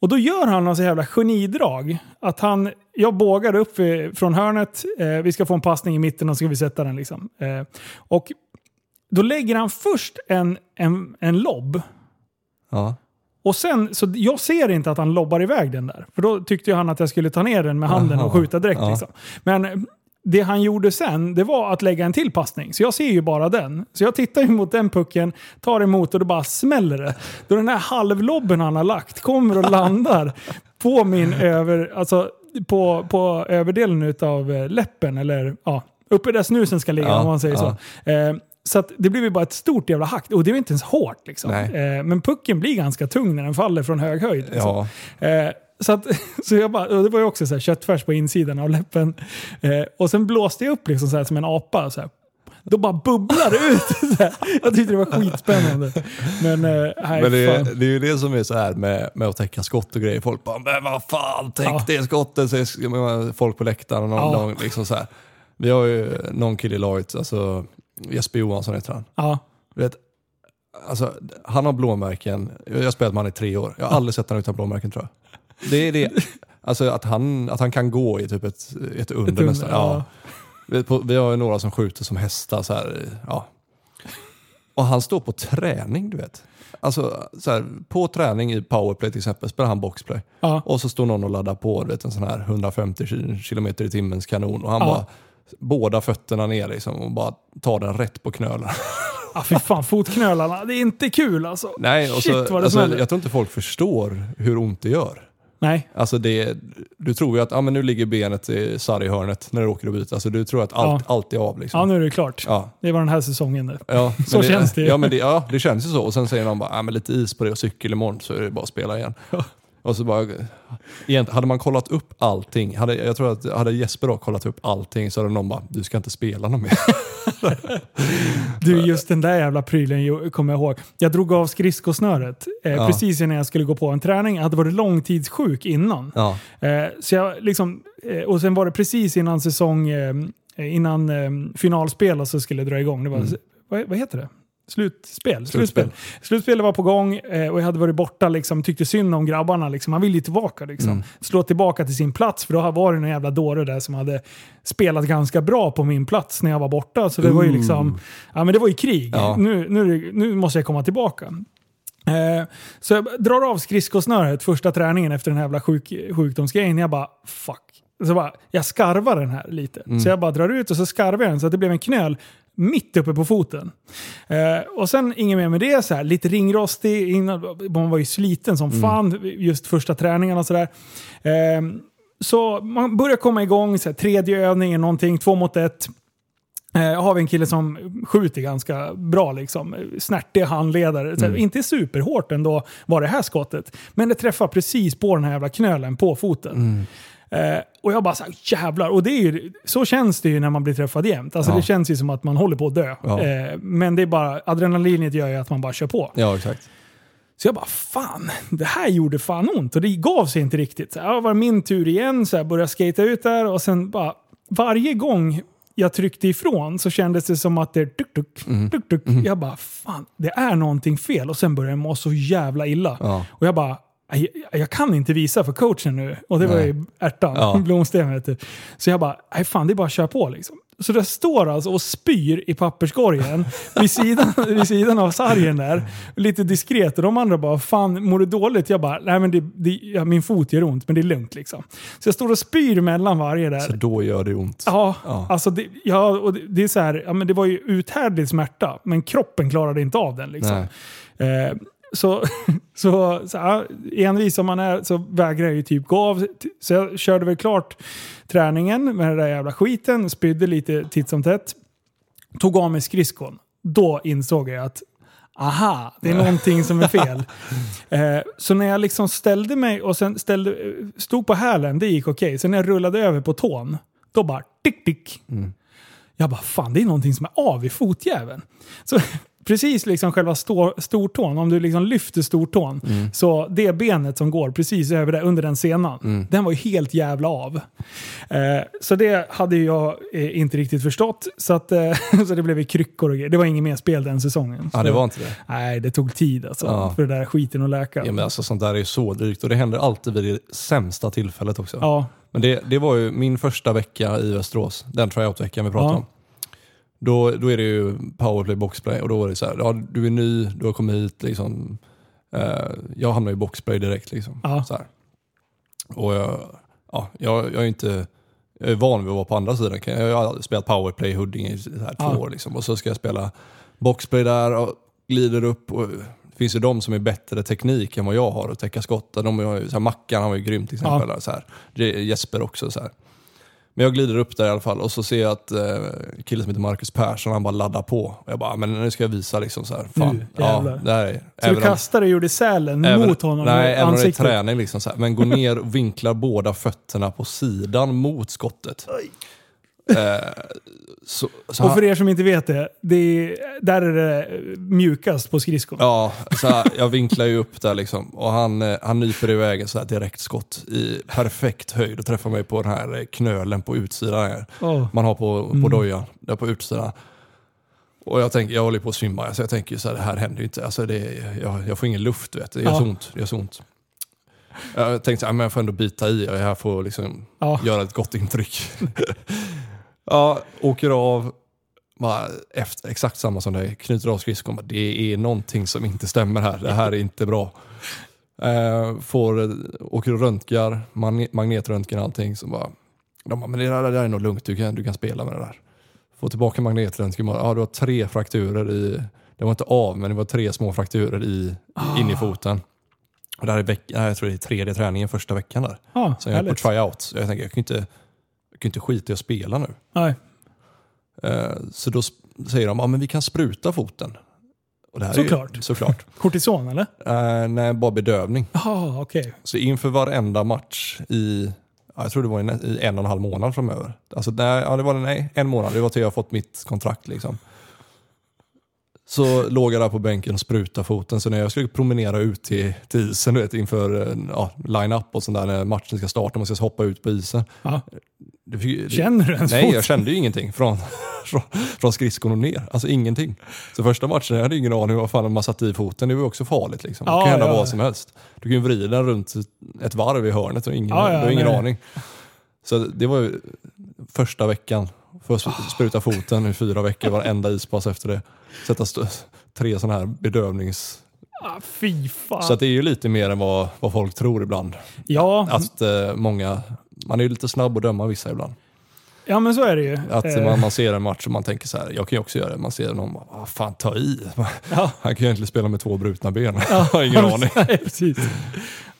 Och då gör han någon så jävla genidrag. Att han, jag bågar upp från hörnet, eh, vi ska få en passning i mitten och så ska vi sätta den. Liksom. Eh, och då lägger han först en, en, en lobb. Ja. Och sen, så jag ser inte att han lobbar iväg den där. För då tyckte han att jag skulle ta ner den med handen Aha. och skjuta direkt. Ja. Liksom. Men det han gjorde sen, det var att lägga en till passning. Så jag ser ju bara den. Så jag tittar ju mot den pucken, tar emot och då bara smäller det. Då den här halvlobben han har lagt kommer och landar på min över, alltså på, på överdelen utav eh, läppen. Eller ja, uppe där snusen ska ligga Ja, om man säger ja. så. Eh, så det blev ju bara ett stort jävla hack. Och det var inte ens hårt liksom. Eh, men pucken blir ganska tung när den faller från hög höjd. Liksom. Ja. Eh, så, att, så jag bara, det var ju också så här, köttfärs på insidan av läppen. Eh, och sen blåste jag upp liksom så här, som en apa. Så här. Då bara bubblar det ut. Så här. Jag tyckte det var skitspännande. Men, eh, Men det, är- det är ju det som är så här med, med att täcka skott och grejer. Folk bara, men vad fan, täck Ja. det skottet, säger folk på läktaren. Och någon, Ja. någon, liksom så här. Vi har ju någon kille i laget, alltså Jesper Johansson heter han. Ja, Du vet, alltså, han har blåmärken, jag har spelat med honom i tre år. Jag har aldrig sett honom utan blåmärken tror jag. Det är det. Alltså att han, att han kan gå i typ ett, ett under under, nästan. ja. Ja. Vi, på, vi har ju några som skjuter som hästar. Så här, ja. Och han står på träning, du vet. Alltså, så här, på träning i powerplay till exempel spelar han boxplay. ja. Och så står någon och laddar på du vet, en sån här 150 km i timmens kanon. Och han Ja. bara, båda fötterna ner liksom, och bara tar den rätt på knölen. Ah, fy fan, fotknölarna. Det är inte kul alltså. Nej, och Shit så, det alltså, smäller. jag tror inte folk förstår hur ont det gör. Nej. Alltså det, du tror ju att ah, men nu ligger benet i sarghörnet när du åker och byter. Alltså du tror att allt, allt är av. Liksom. Ja, nu är det klart. Ja. Det var den här säsongen nu. Ja, Så känns det. Ja, men det, ja, det känns ju så. Och sen säger någon bara, ah, men lite is på det och cykel imorgon så är det bara att spela igen. Och så bara, hade man kollat upp allting, hade, jag tror att hade Jesper då kollat upp allting så hade någon bara, du ska inte spela någon mer. Du, just den där jävla prylen kommer jag ihåg. Jag drog av skridskosnöret eh, Ja. precis innan jag skulle gå på en träning. Jag hade varit långtidssjuk innan. Ja. Eh, så jag liksom, eh, och sen var det precis innan säsong, eh, innan eh, finalspel så skulle dra igång. Det var, vad, vad heter det? Slutspel. Slutspel. Slutspelet var på gång eh, och jag hade varit borta, liksom, tyckte synd om grabbarna. Liksom. Man vill ju tillbaka. Liksom. Mm. Slå tillbaka till sin plats, för då var det någon jävla dåre där som hade spelat ganska bra på min plats när jag var borta. Så det var ju Ooh. liksom, ja men det var ju krig. Ja. Nu, nu, nu måste jag komma tillbaka. Eh, så jag drar av skridskosnöret första träningen efter den här jävla sjuk, sjukdomsgrejen. Jag bara, fuck. Så bara, jag skarvar den här lite. Så jag bara drar ut och så skarvar jag den så att det blev en knöl mitt uppe på foten. Eh, och sen inget mer med det, så här, lite ringrostig. Innan, man var ju sliten som fan just första träningen och sådär. Eh, så man börjar komma igång, så här, tredje övningen, någonting, två mot ett. Eh, har vi en kille som skjuter ganska bra, liksom. snärtig handledare. Så, Inte superhårt ändå var det här skottet, men det träffar precis på den här jävla knölen på foten. Eh, och jag bara såhär, jävlar. Och det är ju, så känns det ju när man blir träffad jämt. Alltså Ja. det känns ju som att man håller på att dö. Ja. Eh, men det är bara, adrenalinet gör ju att man bara kör på. Ja, exakt. Så jag bara, fan, det här gjorde fan ont. Och det gav sig inte riktigt. Så här, var det min tur igen, så jag började skata ut där och sen bara, varje gång jag tryckte ifrån så kändes det som att det tuk tuk, Mm. tuk tuk. Jag bara, fan, det är någonting fel. Och sen började jag må så jävla illa. Ja. Och jag bara, jag, jag kan inte visa för coachen nu. Och det var Nej. ju ärtan, Ja. Blomsten du. Så jag bara, nej fan det är bara att köra på liksom. Så det står alltså och spyr i papperskorgen vid, sidan, vid sidan av sargen där. Lite diskret. Och de andra bara, fan mår du dåligt? Jag bara, nej men det, det, ja, min fot gör ont men det är lugnt liksom. Så jag står och spyr mellan varje där. Så då gör det ont. Ja, Ja. alltså det, ja, och det, det är så här, ja, men det var ju uthärdlig smärta, men kroppen klarade inte av den. Liksom. Eh, så, så, så ja, envis som man är så vägrar jag ju typ gå av. Så jag körde väl klart träningen med den där jävla skiten, spydde lite titt som tätt. Tog av mig skridskon. Då insåg jag att aha, det är någonting som är fel. Eh, så när jag liksom ställde mig och sen ställde, stod på hälen, det gick okej. Sen när jag rullade över på tån, då bara tick tick. Jag bara, fan det är någonting som är av i fotjäveln. Så precis liksom själva stå, stortån, om du liksom lyfter stortån, så det benet som går precis över där, under den senan, den var ju helt jävla av. Eh, så det hade jag eh, inte riktigt förstått. Så, att, eh, så det blev ju kryckor och grejer. Det var inget mer spel den säsongen. Ja, det var inte det. Nej, det tog tid alltså. Ja. För det där skiten att läka. Ja, men alltså, sånt där är ju så drygt och det händer alltid vid det sämsta tillfället också. Ja, Men det, det var ju min första vecka i Västerås, den tryout-veckan vi pratade Ja. om. Då, då är det ju powerplay, boxplay och då var det så här, ja, du är ny, du har kommit hit liksom. Eh, jag hamnade i boxplay direkt liksom. Ja. Så här. Och jag, ja, jag, jag är inte jag är van vid att vara på andra sidan. Jag har spelat powerplay i Huddinge i så här två Ja. år liksom. och så ska jag spela boxplay där och glider upp. Och, det finns ju de som är bättre teknik än vad jag har att täcka skotten. De ju, så här, Mackan han var ju grym till exempel. Så här. Je- Jesper också. Så här. Men jag glider upp där i alla fall och så ser jag att eh, killen som heter Marcus Persson, han bara laddar på. Och jag bara, men nu ska jag visa liksom så här. Fan, Nu, ja, det här är... så du kastade och gjorde sälen även- mot honom Nej, även om det är träning liksom så här. Men gå ner och vinklar båda fötterna på sidan mot skottet. Eh, så, så Och för er som inte vet det, det är, där är det mjukast på skridskon. Ja, så här, jag vinklar ju upp där liksom och han, eh, han nyper iväg en så här direkt skott i perfekt höjd och träffar mig på den här eh, knölen på utsidan här. Åh. Man har på, på dojan, där på utsidan. Och jag, tänker, jag håller på att svimma, alltså jag tänker så här, det här händer ju inte. Alltså det, jag, jag får ingen luft, vet. det gör Ja. så ont. Det gör så ont. Jag tänkte så men jag får ändå bita i, jag här får liksom Ja. göra ett gott intryck. ja, åker av, bara efter, exakt samma som dig, knyter av skridskon. Det är någonting som inte stämmer här, det här är inte bra. Eh, får, åker och röntgar, magne- magnetröntgen och allting. Så bara, de bara, men det där, det där är nog lugnt, du kan, du kan spela med det där. Får tillbaka magnetröntgen, ja du har tre frakturer i, det var inte av, men det var tre små frakturer i, in i foten. Och det här är veck, jag tror det är tredje träningen första veckan där. Ja, Så jag är på tryout. Jag tänker, jag kan inte, kan inte skita i att spela nu. Nej. Eh, så då säger de, ja men vi kan spruta foten. Och det här Såklart. Är ju, såklart. Kortison eller? Uh, nej, bara bedövning. Jaha, okej. Så inför varenda match i, ja, jag tror det var i en och en halv månad framöver. Alltså, nej, ja, det var nej, en månad, det var till jag fått mitt kontrakt. Liksom. Så låg jag där på bänken och sprutade foten. Så när jag skulle promenera ut till, till isen du vet, inför eh, ja, line-up och sånt där när matchen ska starta, man ska hoppa ut på isen. Det, fick- det, Känner du ens Nej, fot? jag kände ju ingenting från, från, från skridskon och ner. Alltså ingenting. Så första matchen, jag hade ingen aning vad fan man satt i foten. Det var också farligt liksom. Det Ja, kan hända ja. vad som helst. Du kan ju vrida den runt ett varv i hörnet och ingen, Ja, du har ingen nej. aning. Så det var ju första veckan. Få sp- spruta foten i fyra veckor, varenda ispass efter det. Sätta tre sådana här bedövnings... Ah, fy fan. Så att det är ju lite mer än vad, vad folk tror ibland. ja, Att eh, många, man är ju lite snabb att döma vissa ibland. Ja men så är det ju. Att Eh, man, man ser en match och man tänker så här, jag kan ju också göra det. Man ser någon, vad fan ta i. Ja. Han kan ju egentligen spela med två brutna ben. Jag har ingen aning. Nej, precis.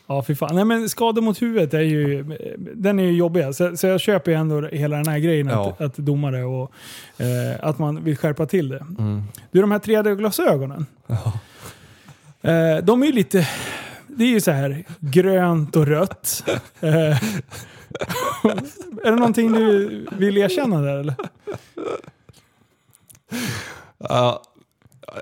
Ja, fy fan. Nej, men skador mot huvudet är ju, den är ju jobbig. Så, så jag köper ju ändå hela den här grejen att, Ja. att domare och eh, att man vill skärpa till det. Mm. Du, de här 3D-glasögonen. Eh, de är ju lite... Det är ju så här grönt och rött. Eh, är det någonting du vill erkänna där eller? Ja,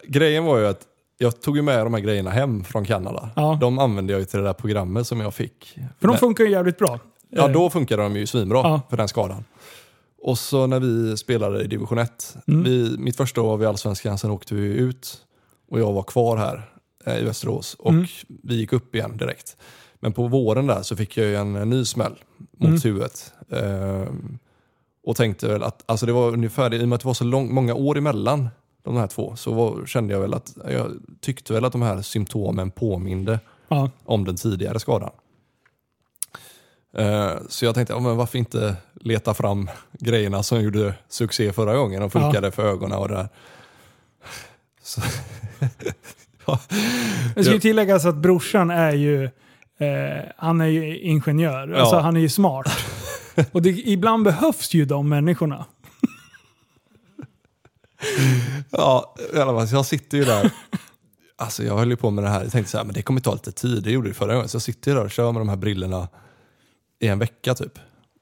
grejen var ju att jag tog ju med de här grejerna hem från Kanada. Ja. De använde jag ju till det där programmet som jag fick. För de funkar ju jävligt bra. Ja, Eh, då funkade de ju svinbra Ja. för den skadan. Och så när vi spelade i division 1, Mm. vi, mitt första år var vi i Allsvenskan, sen åkte vi ut och jag var kvar här eh, i Västerås och Mm. vi gick upp igen direkt. Men på våren där så fick jag ju en, en ny smäll mot Mm. huvudet. Ehm, och tänkte väl att, alltså det var ungefär, i och med att det var så lång, många år emellan de här två, så var, kände jag väl att, jag tyckte väl att de här symptomen påminde Ja. om den tidigare skadan. Eh, Så jag tänkte, ja, men varför inte leta fram grejerna som gjorde succé förra gången och funkade för ögonen och det där. Så, ja, Det ska ju Ja. tilläggas att brorsan är ju, eh, han är ju ingenjör. Ja. Alltså han är ju smart. Och det, ibland behövs ju de människorna. Ja, i alla fall, jag sitter ju där. Alltså jag höll ju på med det här, jag tänkte så här, men det kommer ta lite tid, det gjorde det förra gången. Så jag sitter ju där och kör med de här brillorna i en vecka typ.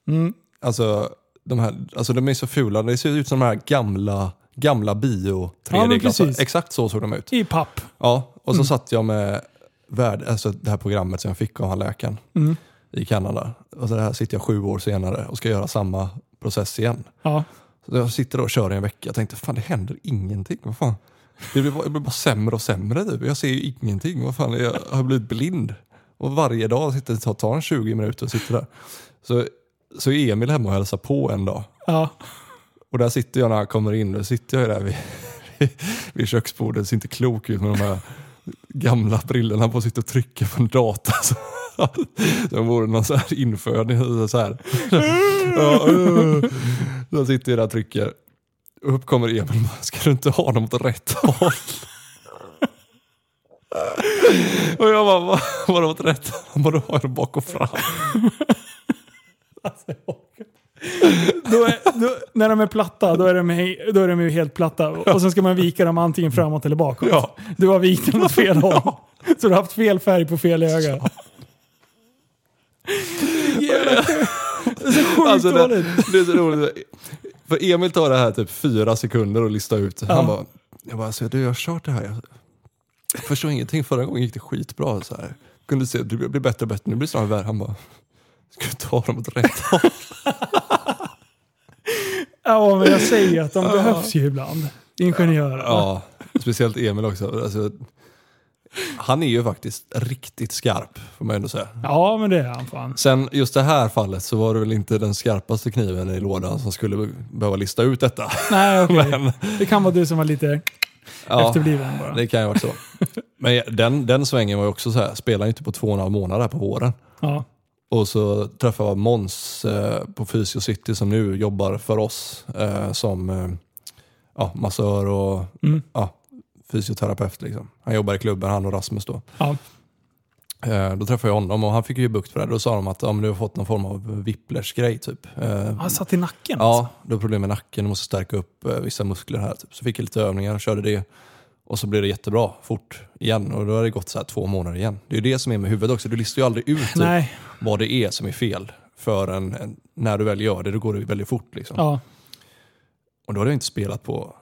Mm. Alltså de, här, alltså de är så fula, det ser ut som de här gamla, gamla bio Ja, men 3D-glasögon. precis. Exakt så såg de ut. I papp. Ja, och Mm. så satt jag med värld, alltså det här programmet som jag fick av han läkaren Mm. i Kanada. Och så här sitter jag sju år senare och ska göra samma process igen. Ja. Så jag sitter och kör i en vecka och tänkte, fan det händer ingenting. Vad fan? Det blir bara, det blir bara sämre och sämre typ. Jag ser ju ingenting. Vad fan, jag har blivit blind. Och varje dag sitter det tar en 20 minuter och sitter där. Så, så är Emil hemma och hälsar på en dag. Ja. Och där sitter jag när han kommer in. Då sitter jag där vid, vid köksbordet. Ser inte klok ut med de här gamla brillorna på och sitter och trycker på en data. Så, det vore någon så här inföding. Så här. Ja, uh. Så sitter jag där och trycker. Upp kommer Emil ska du inte ha dem åt rätt håll? Och jag bara, "Va- vadå åt rätt håll? Han bara, då har jag bak och fram. Då är, då, när de är platta, då är de, då är de ju helt platta. Och sen ska man vika dem antingen framåt eller bakåt. Ja. Du har vikt dem åt fel håll. Så du har haft fel färg på fel öga. Det är så sjukt Alltså dåligt. det, det är så roligt. För Emil tar det här typ fyra sekunder att lista ut. Ja. Han bara, jag bara, alltså, du jag har kört det här. Jag, förstår ingenting. Förra gången gick det skitbra. Så här. Kunde se, det blir bättre och bättre. Nu blir det snarare värre. Han bara, ska du ta dem åt rätt håll? Ja, men jag säger ju att de behövs ju ibland. Ingenjörer. Ja, speciellt Emil också. Alltså, han är ju faktiskt riktigt skarp, får man ändå säga. Ja, men det är han fan. Sen just det här fallet så var det väl inte den skarpaste kniven i lådan som skulle behöva lista ut detta. Nej, okej. Men, Det kan vara du som var lite ja. efterbliven bara. Det kan ju vara så. Men den, den svängen var ju också så här, spelade inte på två och en halv månad här på våren. Ja. Och så träffade jag Måns eh, på Physio City som nu jobbar för oss eh, som eh, ja, massör och Mm. ja, fysioterapeut. Liksom. Han jobbar i klubben, han och Rasmus då. Ja. Eh, då träffade jag honom och han fick ju bukt för det. Då sa de att ja, men du har fått någon form av whiplash-grej typ. Eh, Han satt i nacken alltså. Ja, du har problem med nacken, du måste stärka upp eh, vissa muskler här. Typ. Så fick jag lite övningar och körde det. Och så blev det jättebra fort igen och då har det gått så två månader igen. Det är det som är med huvudet också, du listar ju aldrig ut typ, vad det är som är fel. Förrän en, när du väl gör det, då går det väldigt fort. Liksom. Ja. Och då hade jag inte spelat på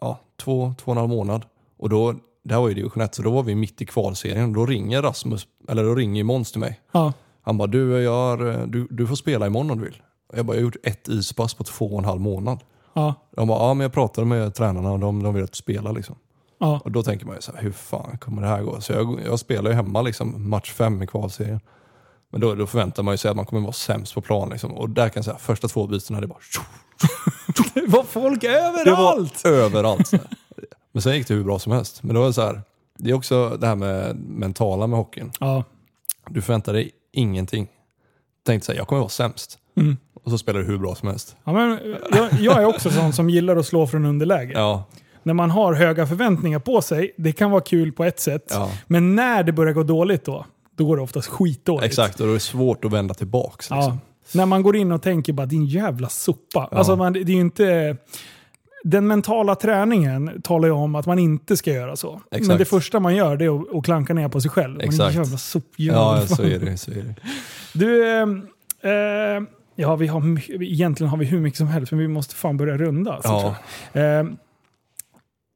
ja, två, två och en halv månad. Och då, det här var ju division 1, så då var vi mitt i kvalserien. Då ringer Rasmus, eller då ringer Måns till mig. Ja. Han bara, du, jag har, du, du får spela imorgon om du vill. Och jag bara, jag har gjort ett ispass på två och en halv månad. Ja. De bara, ja men jag pratade med tränarna och de, de vill att du spelar liksom. Ja. Och då tänker man ju så här, hur fan kommer det här gå? Så jag, jag spelar ju hemma liksom, match fem i kvalserien. Men då, då förväntar man ju sig att man kommer vara sämst på plan. Liksom. Och där kan jag säga, första två bytena, det bara Det var folk Det var överallt! överallt. Men sen gick det hur bra som helst. Men då var det så här, det är också det här med mentala med hockeyn. Ja. Du förväntar dig ingenting. Tänkte så här, jag kommer vara sämst. Mm. och så spelar du hur bra som helst. Ja, men, jag, jag är också sån som gillar att slå från underläge. Ja, När man har höga förväntningar på sig, det kan vara kul på ett sätt. Ja. Men när det börjar gå dåligt då, då går det oftast skitdåligt. exakt. Och då är det svårt att vända tillbaks. Ja. Liksom. När man går in och tänker bara din jävla sopa. Alltså man, det är inte... Den mentala träningen talar ju om att man inte ska göra så. Exakt. Men det första man gör det är att, klanka ner på sig själv. Man, Exakt. jävla sopjävel. Ja, så är det. Så är det. Du, ehm, eh, ja vi har, egentligen har vi hur mycket som helst men vi måste fan börja runda. alltså, Ja. tror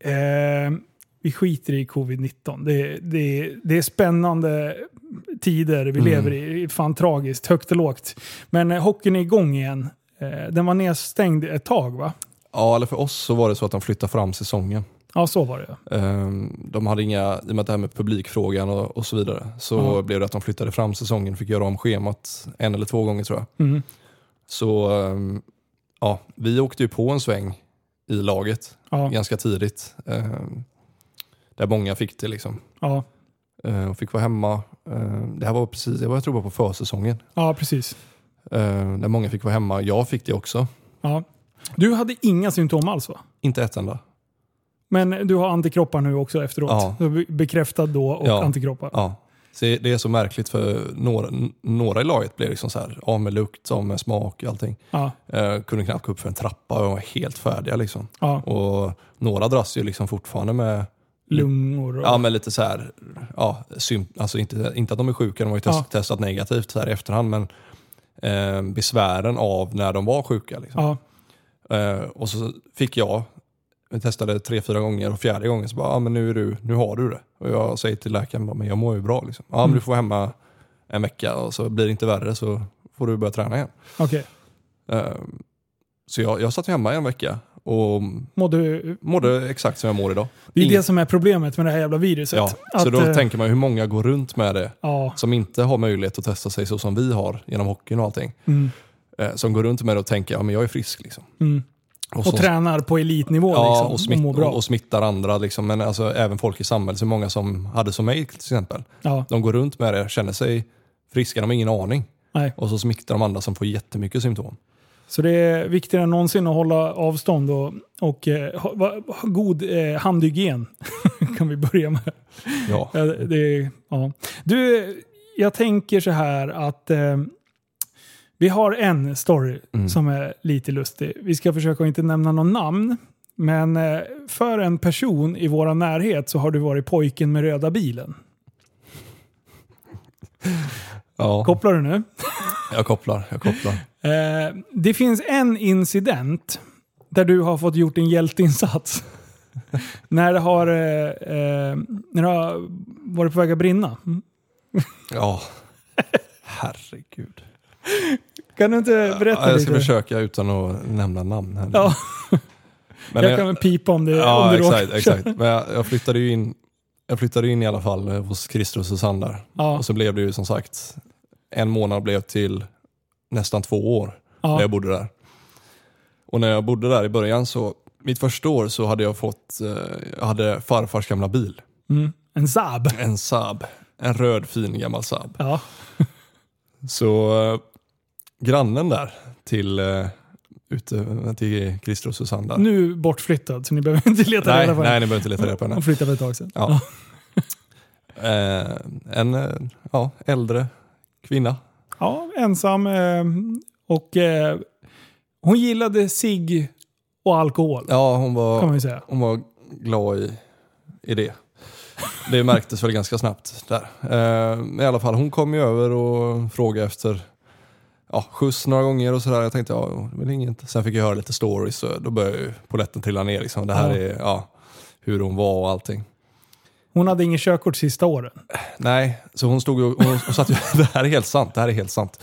ehm, vi skiter i covid-19. Det, det, det är spännande tider vi Mm. lever i. Fan tragiskt, högt och lågt. Men eh, hockeyn är igång igen. Eh, den var nedstängd ett tag va? ja, eller för oss så var det så att de flyttade fram säsongen. Ja, så var det. Ehm, De hade inga, i och med det här med publikfrågan och, och så vidare, så Ja. blev det att de flyttade fram säsongen, fick göra om schemat en eller två gånger tror jag. Mm. Så ehm, ja, vi åkte ju på en sväng i laget Ja, ganska tidigt. ehm, Där många fick det liksom. ja, Ehm, Och fick vara hemma. Ehm, Det här var precis, jag tror det var på försäsongen. ja, precis. Ehm, Där många fick vara hemma. Jag fick det också. Ja. Du hade inga symptom alls va? Inte ett enda. Men du har antikroppar nu också efteråt. Ja. Bekräftad då och Ja. antikroppar. Ja. Så det är så märkligt för några, några i laget blev liksom så här, av med lukt, av med smak och allting. Ja, Eh, kunde knappt gå upp för en trappa och var helt färdiga. Liksom. ja. Och några dras ju liksom fortfarande med, Lungor och... ja, med lite så här, ja, alltså inte, inte att de är sjuka, de har ju test, Ja. testat negativt så här i efterhand, men eh, besvären av när de var sjuka. Liksom. Ja, Eh, och så fick jag, jag testade tre, fyra gånger och fjärde gången så bara, ja men nu, är du, nu har du det. Och jag säger till läkaren, men jag mår ju bra. Liksom. Ja men Mm. du får vara hemma en vecka och så blir det inte värre så får du börja träna igen. okej. Eh, så jag, jag satt hemma en vecka och Må du... mådde exakt som jag mår idag. Det är Ingen- det som är problemet med det här jävla viruset. Ja, Att, så då eh, tänker man hur många går runt med det Ja, som inte har möjlighet att testa sig så som vi har genom hockeyn och allting. mm, Eh, som går runt med det och tänker ja men jag är frisk. Liksom. mm. Och, så- tränar på elitnivå Ja, liksom. och, och smitt, mår bra. och, och smittar andra. Liksom. Men alltså, även folk i samhället, så många som hade som mig till exempel. ja, De går runt med det, känner sig friska, de har ingen aning. nej. Och så smittar de andra som får jättemycket symptom. Så det är viktigare än någonsin att hålla avstånd och, och eh, ha, va- ha god eh, handhygien. kan vi börja med. Ja. Ja, det, ja. Du, jag tänker så här att eh, vi har en story Mm. som är lite lustig. Vi ska försöka att inte nämna någon namn. Men eh, för en person i vår närhet så har du varit pojken med röda bilen. Ja, Kopplar du nu? jag kopplar. Jag kopplar. Eh, det finns en incident där du har fått gjort en hjälteinsats. när, det har, eh, när det har varit på väg att brinna. Ja, herregud. Kan du inte berätta Ja, jag ska lite? försöka utan att nämna namn. Här. Ja, Men jag kan väl pipa om det, om Ja, det exakt. råkar. exakt. Men jag, jag, flyttade ju in, jag flyttade in i alla fall eh, hos Christer och Susanne där. Ja, Och så blev det ju som sagt, en månad blev till nästan två år när ja, jag bodde där. Och när jag bodde där i början så, mitt första år så hade jag fått, eh, jag hade farfars gamla bil. mm. En Saab. En Saab. En röd fin gammal Saab. Ja. Så eh, grannen där till, eh, ute, till Christer och Susanne där. Nu bortflyttad, så ni behöver inte leta nej, reda på nej, henne. ni behöver inte leta reda på henne. Hon flyttade för ett tag sedan. Ja. Eh, en eh, ja, äldre kvinna. Ja, ensam. Eh, och eh, hon gillade sig och alkohol, Ja, hon var, hon var glad i, i det. Det märktes väl ganska snabbt där. Eh, I alla fall, hon kom ju över och frågade efter ja, skjuts några gånger och sådär. Jag tänkte, ja, det är inget. Sen fick jag höra lite stories och då började ju polletten trilla ner. Liksom. Det här Ja. är ja, hur hon var och allting. Hon hade ingen körkort sista åren. Nej, så hon stod och, hon, hon satt ju, det här är helt sant, det här är helt sant.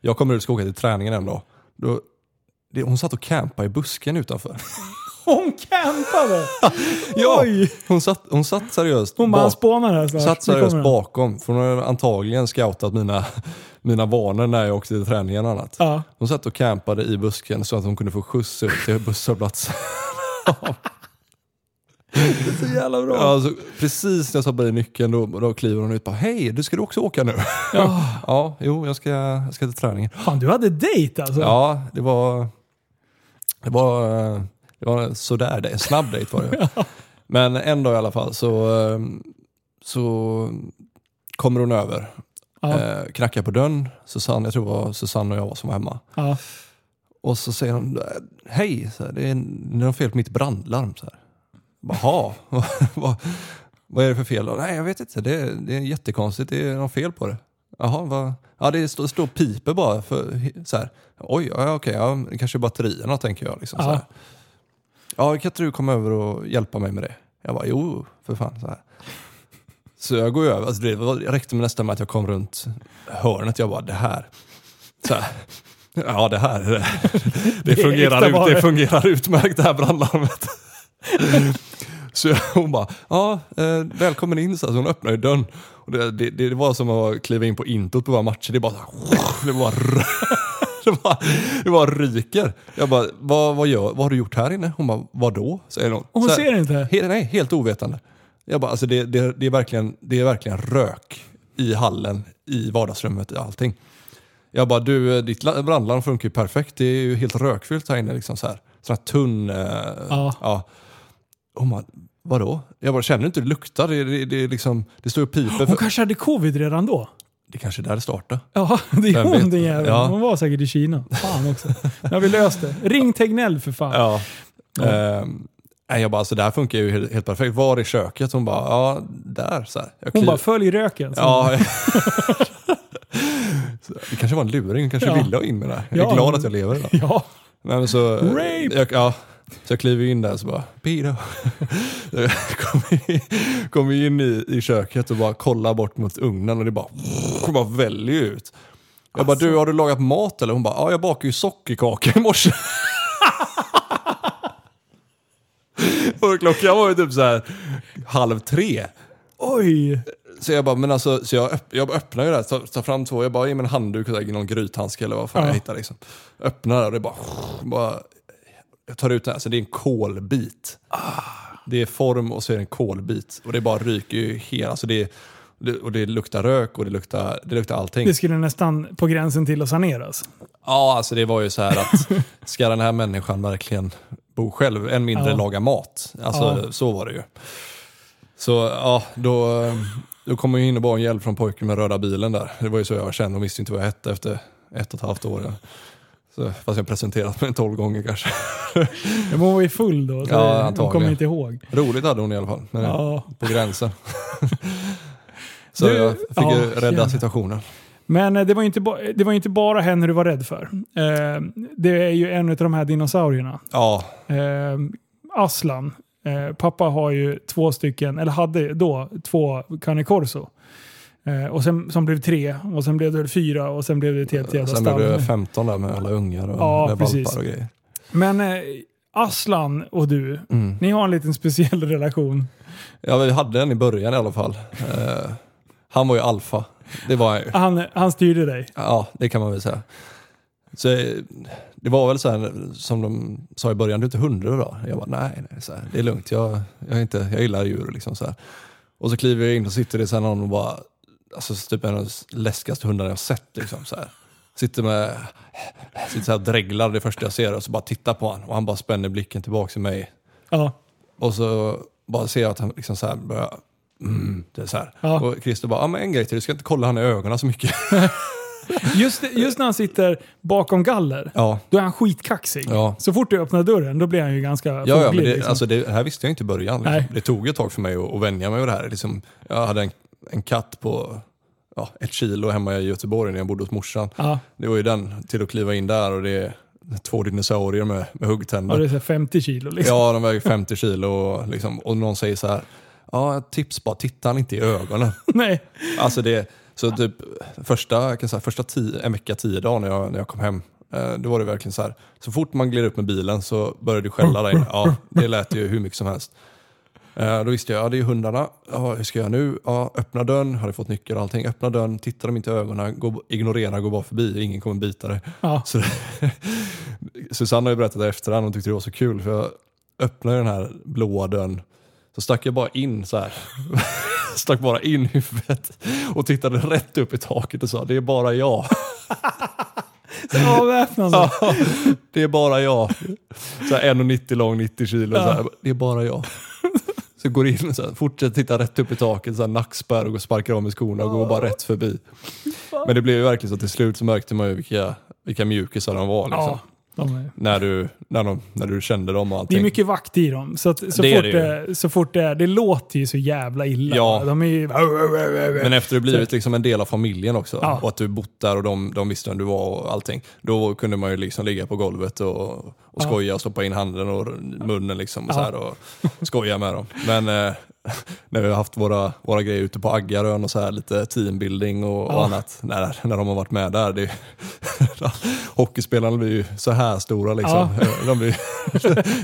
Jag kommer ut och ska åka till träningen en dag. Då, det, hon satt och campade i busken utanför. Hon campade! Ja, Oj! hon satt, hon satt seriöst, Hon bara bak, spånar här snart. satt seriöst bakom. För hon har antagligen scoutat mina, mina vanor när jag åkte till träningen och annat. Ja. Hon satt och campade i busken så att hon kunde få skjuts ut till busshållplatsen. Det är så jävla bra. Ja, så precis när jag satte i nyckeln då, då kliver hon ut och bara Hej, du ska du också åka nu? Ja. ja, jo, jag ska, jag ska till träningen. Fan, du hade dejt alltså? Ja, det var, det var, det var sådär, det. en snabb dejt var det. Men en dag i alla fall så, så kommer hon över. Ja. Eh, knackar på dörren, Susanne, jag tror det var Susanne och jag som var hemma. Ja. Och så säger hon, hej, så här, det, är, det är något fel på mitt brandlarm. Så här. Jaha, vad, vad är det för fel? då? Nej, jag vet inte, det, är- det är jättekonstigt, det är något fel på det. Jaha, vad? Ja, det står, står piper bara. För, så här. Oj, ja, okej, ja, det kanske är batterierna tänker jag. Liksom, så Ja. här. Ja, kan inte du komma över och hjälpa mig med det? Jag bara, jo, för fan. Så, här. Så jag går över, alltså det var- räckte med nästan med att jag kom runt hörnet. Jag bara, det här. Så här. Ja, det här. Det, det, fungerar, ut, det fungerar utmärkt det här brandlarmet. Så jag, hon bara, ja, eh, välkommen in. Så, hon öppnade dörren. Och det, det, det var som att kliva in på introt på våra matcher. Det bara, så här, det bara, det bara, det bara ryker. Jag bara, vad, vad, gör, vad har du gjort här inne? Hon bara, vadå? Säger hon. Och hon Så här, ser inte? He, nej, helt ovetande. Jag bara, alltså det, det, det, är verkligen, det är verkligen rök i hallen, i vardagsrummet, i allting. Jag bara, du, ditt la- brandlarm funkar ju perfekt. Det är ju helt rökfyllt här inne. Liksom så här. Sån här tunn... Eh, Ja. ja. Hon bara, vadå? Jag bara, känner du inte hur det luktar? Det, det, det, är liksom, det står ju piper. Hon kanske hade covid redan då? det kanske är där det startar. Ja, det är hon den jäveln. Ja. Hon var säkert i Kina. Fan också. Nu har vi löst det. Ring Tegnell för fan. Ja. Ja. Ehm, nej, jag bara, alltså det här funkar ju helt, helt perfekt. Var i köket? Hon bara, ja, där. Så här. Jag Hon bara, följ röken. Så- Ja. Så det kanske var en luring, hon kanske Ja. ville ha in det här. Jag är Ja. glad att jag lever idag. ja. Nej, så, Rape! Jag, ja, så jag kliver in där och så bara, Peter. Jag kommer in, i, i köket och bara kollar bort mot ugnen och det bara, det bara väljer ut. Jag bara, du har du lagat mat eller? Hon bara, ja jag bakade ju sockerkaka i morse. Och klockan var ju typ så här halv tre. Oj. Så jag bara, men alltså, så jag, öpp, jag öppnar ju det här, tar, tar fram två, jag bara, ge mig en handduk och så här, någon grythandske eller vad fan Ja. jag hittar liksom. Öppnar det och det bara, bara, jag tar ut den här, så det är en kolbit. Det är form och så är det en kolbit. Och det bara ryker ju hela, alltså det, det, och det luktar rök och det luktar, det luktar allting. Det skulle nästan på gränsen till att saneras. Ja, alltså det var ju så här att ska den här människan verkligen bo själv, än mindre Ja. laga mat. Alltså Ja. så var det ju. Så ja, då, då kom jag in och bad om hjälp från pojken med röda bilen där. Det var ju så jag kände, och visste inte vad jag hette efter ett och ett halvt år. Så, fast jag presenterat mig tolv gånger kanske. Men hon var ju full då, så Ja, hon kommer inte ihåg. Roligt hade hon i alla fall, men Ja. på gränsen. så Du- jag fick ja, ju rädda situationen. Men eh, det var ju inte, ba- det var inte bara henne du var rädd för. Eh, det är ju en av de här dinosaurierna. Ja, Eh, Aslan. Eh, pappa har ju två stycken, eller hade då två Cane Corso. Eh, och sen, som blev tre, och sen blev det fyra och sen blev det ett helt jävla sen blev stall. det 15 där med alla ungar och Ja, med precis. valpar och grejer. Men eh, Aslan och du, Mm. ni har en liten speciell relation. Ja, vi hade en i början i alla fall. Han var ju alfa. Det var han ju. Han, han styrde dig. Ja, det kan man väl säga. Så, eh, det var väl så här som de sa i början, du är inte hundra då? Jag bara, nej, nej så här, det är lugnt. Jag, jag, inte, jag gillar djur. Liksom, så här. Och så kliver jag in och sitter det så här någon och bara, alltså typ en av de läskigaste hundarna jag sett. Liksom, så här. Sitter med, sitter så här och dreglar det första jag ser och så bara tittar på honom och han bara spänner blicken tillbaka till mig. Ja. Och så bara ser jag att han liksom så här börjar, mm, det är så här. Ja. Och Christer bara, ja men en grej till, du ska inte kolla han i ögonen så mycket. Just, just när han sitter bakom galler, ja. då är han skitkaxig. Ja. Så fort du öppnar dörren, då blir han ju ganska Ja, ja men det, liksom. alltså det, det här visste jag inte i början. Liksom. Det tog ett tag för mig att, att vänja mig vid det här. Liksom, jag hade en, en katt på ja, ett kilo hemma i Göteborg när jag bodde hos morsan. Ja, Det var ju den till att kliva in där och det är två dinosaurier med, med ja, huggtänder. det är så här 50 kilo liksom. Ja, de väger 50 kilo och, liksom, och någon säger så här, ja tips bara, titta han inte i ögonen. Nej. Alltså det, så typ första, jag kan säga, första tio, en vecka, tio dagar när jag, när jag kom hem, eh, då var det verkligen så här. Så fort man gled upp med bilen så började det skälla där inne. Ja, det lät ju hur mycket som helst. Eh, då visste jag, ja det är hundarna. Ja, hur ska jag göra nu? Ja, öppna dörren, hade fått nyckel och allting. Öppna dörren, titta dem inte i ögonen, gå, ignorera, gå bara förbi, ingen kommer bita dig. Ja. Så, Susanne har ju berättat det efterhand, hon tyckte det var så kul för jag öppnade den här blåa dörren Så stack jag bara in så här. stack bara in huvudet och tittade rätt upp i taket och sa det är bara jag. Avväpnande. Ja, det är bara jag. Så här 1,90 lång, 90 kilo. Så här, det är bara jag. Så går in och så här, fortsätter titta rätt upp i taket, så här, nackspärr och sparkar av med skorna och går bara rätt förbi. Men det blev ju verkligen så till slut så märkte man ju vilka, vilka mjukisar de var. Liksom. Ja, de är. När, du, när, de, när du kände dem och Det allting. är mycket vakt i dem. Så, att, så, Det fort det det, så fort det är, det låter ju så jävla illa. Ja. De är ju... Men efter det blivit liksom en del av familjen också Ja. och att du bott där och de, de visste vem du var och allting. Då kunde man ju liksom ligga på golvet och, och Ja. skoja och stoppa in handen och munnen liksom och, så Ja. här och skoja med dem. Men eh, när vi har haft våra, våra grejer ute på Aggarön och så här lite teambuilding och, och Ja. annat när, när de har varit med där. Det, hockeyspelarna blir ju så här stora liksom. De blir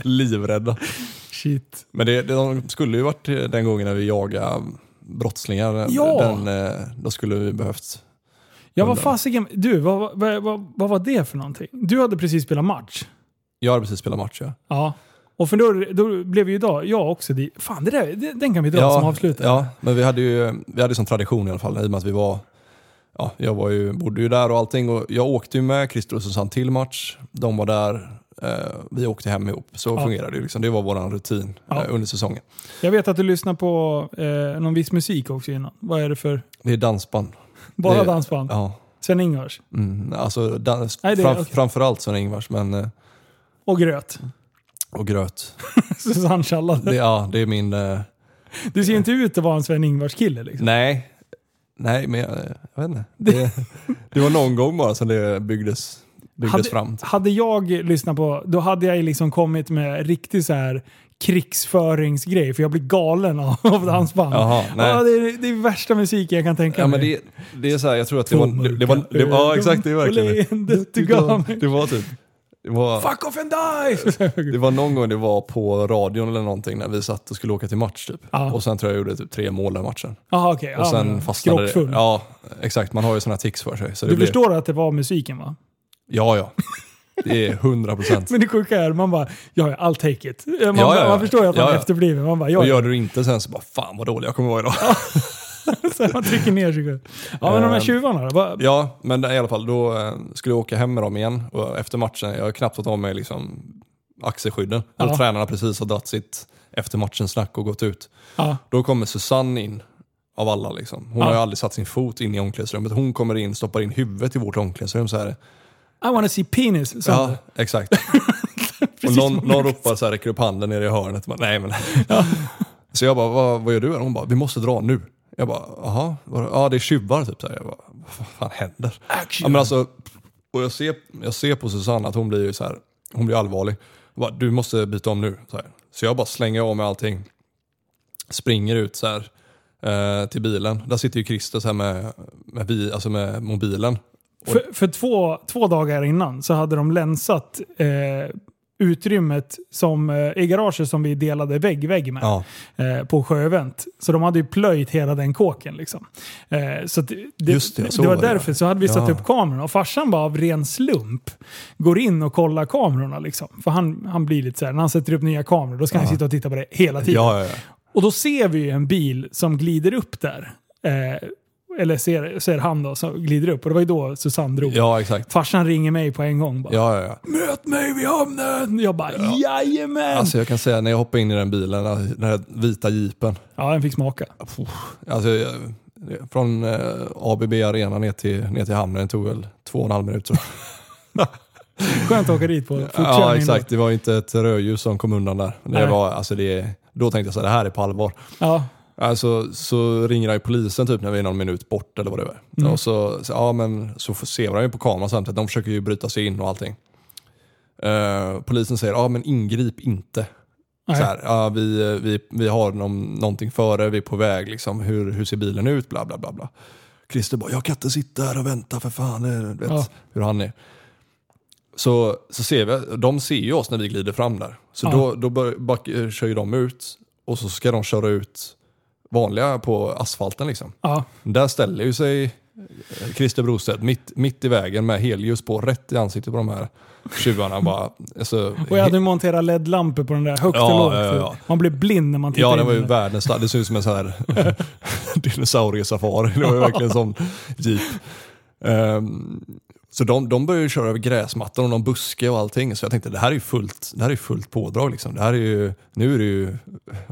livrädda. Shit. Men det, det, de skulle ju varit den gången när vi jagade brottslingar. Ja. Den, eh, då skulle vi behövt... Ja, vad fasiken. Du, vad, vad, vad, vad var det för någonting? Du hade precis spelat match. Jag hade precis spelat match ja. Ja. Och för då, då blev ju idag, jag också dit. Fan, det där, det, den kan vi dra som avslutning. Ja, men vi hade ju vi hade som tradition i alla fall i och med att vi var Ja, jag var ju, bodde ju där och allting och jag åkte ju med Christer och Susanne till match. De var där, eh, vi åkte hem ihop. Så Ja. fungerade det ju. Liksom. Det var vår rutin Ja. eh, under säsongen. Jag vet att du lyssnar på eh, någon viss musik också innan. Vad är det för... Det är dansband. Bara Det- dansband? Ja. Sven-Ingvars? Mm, alltså dans, Nej, det är- fram, okej. framförallt Sven-Ingvars men, eh, Och gröt? och gröt. Susanne Schallade. Det, ja, det är min... Eh, Du ser ju inte ut att vara en Sven-Ingvars-kille liksom. Nej, nej men jag, jag vet inte. Det, det var någon gång bara som det byggdes, byggdes Hade, fram. hade jag lyssnat på, då hade jag liksom kommit med riktig så här krigsföringsgrej, för jag blir galen av, av dansband. Jaha, nej. ja, det, är, det är värsta musiken jag kan tänka Ja, mig. men det, det är så här, jag tror att det var... Det, det var det, ja, exakt. Det är verkligen mig. det. var typ... Det var, Fuck off and die! det var någon gång det var på radion eller någonting när vi satt och skulle åka till match typ. Ja. Och sen tror jag jag gjorde typ tre mål den matchen. Jaha okej. Och ja, sen men fastnade det. Ja, exakt. Man har ju sådana tics för sig. Så Du blir, förstår att det var musiken va? Ja, ja. Det är hundra procent. Men det sjuka är, man bara, ja, ja, I'll take it. Man, Ja, ja, ja. man förstår ju att man Ja, ja. efterbliven. Man bara, ja, Och ja. gör du det inte sen så bara, fan vad dålig jag kommer vara idag. Så man trycker ner sig själv. Ja, men de här Ehm, tjuvarna då? Vad- Ja, men i alla fall då eh, skulle jag åka hem med dem igen och efter matchen, jag har knappt fått av mig liksom axelskydden. Ja. Ja. Tränarna precis har dragit sitt efter matchen snack och gått ut. Ja. Då kommer Susanne in, av alla liksom. Hon Ja. har ju aldrig satt sin fot in i omklädningsrummet. Hon kommer in, stoppar in huvudet i vårt omklädningsrum så här. I wanna see penis. sa Ja, exakt. och någon, någon ropar så här, räcker upp handen nere i hörnet. Man, Nej men. Så jag bara, vad, vad gör du? Hon bara, vi måste dra nu. Jag bara, jaha, ja det är tjuvar typ. Så här. Jag bara, vad fan händer? Ja, men alltså, och jag ser, jag ser på Susanne att hon blir så här, hon blir allvarlig. Jag bara, du måste byta om nu. Så, här. så jag bara slänger av mig allting. Springer ut så här, eh, till bilen. Där sitter ju Christer så här med, med, vi, alltså med mobilen. För, för två, två dagar innan så hade de länsat eh, utrymmet som, eh, i garaget som vi delade vägg-vägg med. Ja, eh, på Sjövänt. Så de hade ju plöjt hela den kåken. Liksom. Eh, så det, Just det, det, var var det, därför ja. så hade vi satt Ja. upp kamerorna. Och farsan bara av ren slump går in och kollar kamerorna. Liksom. För han, han blir lite så här, när han sätter upp nya kameror då ska han sitta och titta på det hela tiden. Och då ser vi en bil som glider upp där. Eh, eller ser, ser han då som glider upp. Och det var ju då Susanne drog. ja exakt. Farsan ringer mig på en gång. Bara, Ja, ja, ja. Möt mig vid hamnen! Jag bara jajamän! Alltså jag kan säga när jag hoppade in i den bilen, den här vita jeepen. ja, den fick smaka. Alltså, jag- från eh, ABB Arena ner till, ner till hamnen tog väl två och en halv minut. tror jag. Skönt att åka dit på. Ja exakt, det var inte ett rödljus som kom undan där. Det var, alltså det, då tänkte jag så här, det här är på allvar. Ja, Alltså, så ringer ju polisen typ när vi är någon minut bort eller vad det var. Mm. Och så, så, ja, men, så ser man ju på kameran samtidigt, de försöker ju bryta sig in och allting. Eh, polisen säger, ja men ingrip inte. nej. Så här, ja, vi, vi, vi har någon, någonting före, vi är på väg, liksom. hur, hur ser bilen ut? Bla bla bla. bla. Christer bara, jag kan inte sitta här och vänta för fan. eh, Du vet Ja. hur han är. Så, så ser vi, de ser ju oss när vi glider fram där. Så Ja. då, då bör, back, kör ju de ut och så ska de köra ut vanliga på asfalten. Liksom. Ja, Där ställer ju sig Christer Brostedt, mitt, mitt i vägen med helljus på, rätt i ansiktet på de här tjuvarna. Bara, alltså, Och jag hade monterat LED-lampor på den där högt Ja, och lågt. ja, ja. Man blir blind när man tittar Ja, det in var ju den. världens Det såg ut som en sån här dinosauriesafari. Det var ju verkligen som jeep. Ehm, så de, de började ju köra över gräsmattan och någon buske och allting. Så jag tänkte det här är ju fullt, det här är fullt pådrag liksom. Det här är ju, nu är det ju,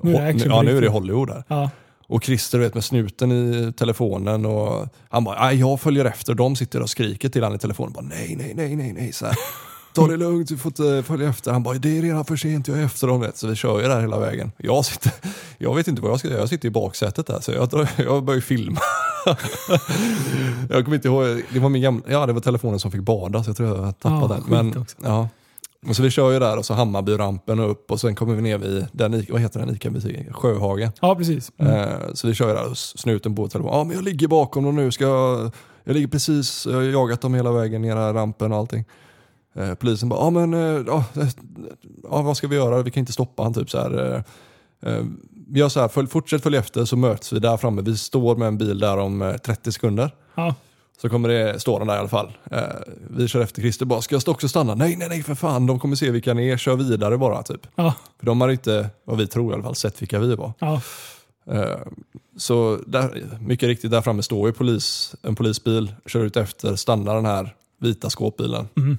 Nu är det ja, nu är det. Hollywood här. Ja. Och Christer vet med snuten i telefonen och han bara, "Nej, jag följer efter. De sitter och skriker till han i telefonen. Bara, nej, nej, nej, nej, nej. Så här, Ta det lugnt, du får inte följa efter. Han bara, det är redan för sent, jag är efter dem. Vet. Så vi kör ju där hela vägen. Jag, sitter, jag vet inte vad jag ska göra, jag sitter i baksätet där. Så jag, jag börjar filma. jag kommer inte ihåg, det var min gamla, ja det var telefonen som fick bada så jag tror jag tappade Ja, den. Men, ja. Och så vi kör ju där och så Hammarbyrampen och upp och sen kommer vi ner vid den, vad heter den ICA-butiken? Sjöhagen. ja, precis. Mm. Eh, Så vi kör ju där och snuten på telefonen. Ja men jag ligger bakom dem nu. Ska jag, jag ligger precis, jag har jagat dem hela vägen ner här rampen och allting. Eh, Polisen bara, ja men eh, ja, vad ska vi göra? Vi kan inte stoppa han typ så här. Vi gör så här, följ, fortsätt följa efter så möts vi där framme. Vi står med en bil där om eh, 30 sekunder. Ja. Så kommer det stå den där i alla fall. Eh, vi kör efter Christer bara, ska jag också stanna? Nej, nej, nej för fan, de kommer se vilka ni är, kör vidare bara typ. Ja. För de har inte, vad vi tror i alla fall, sett vilka vi var. Ja. Eh, Så där, mycket riktigt, där framme står ju polis, en polisbil, kör ut efter, stannar den här vita skåpbilen. Mhm.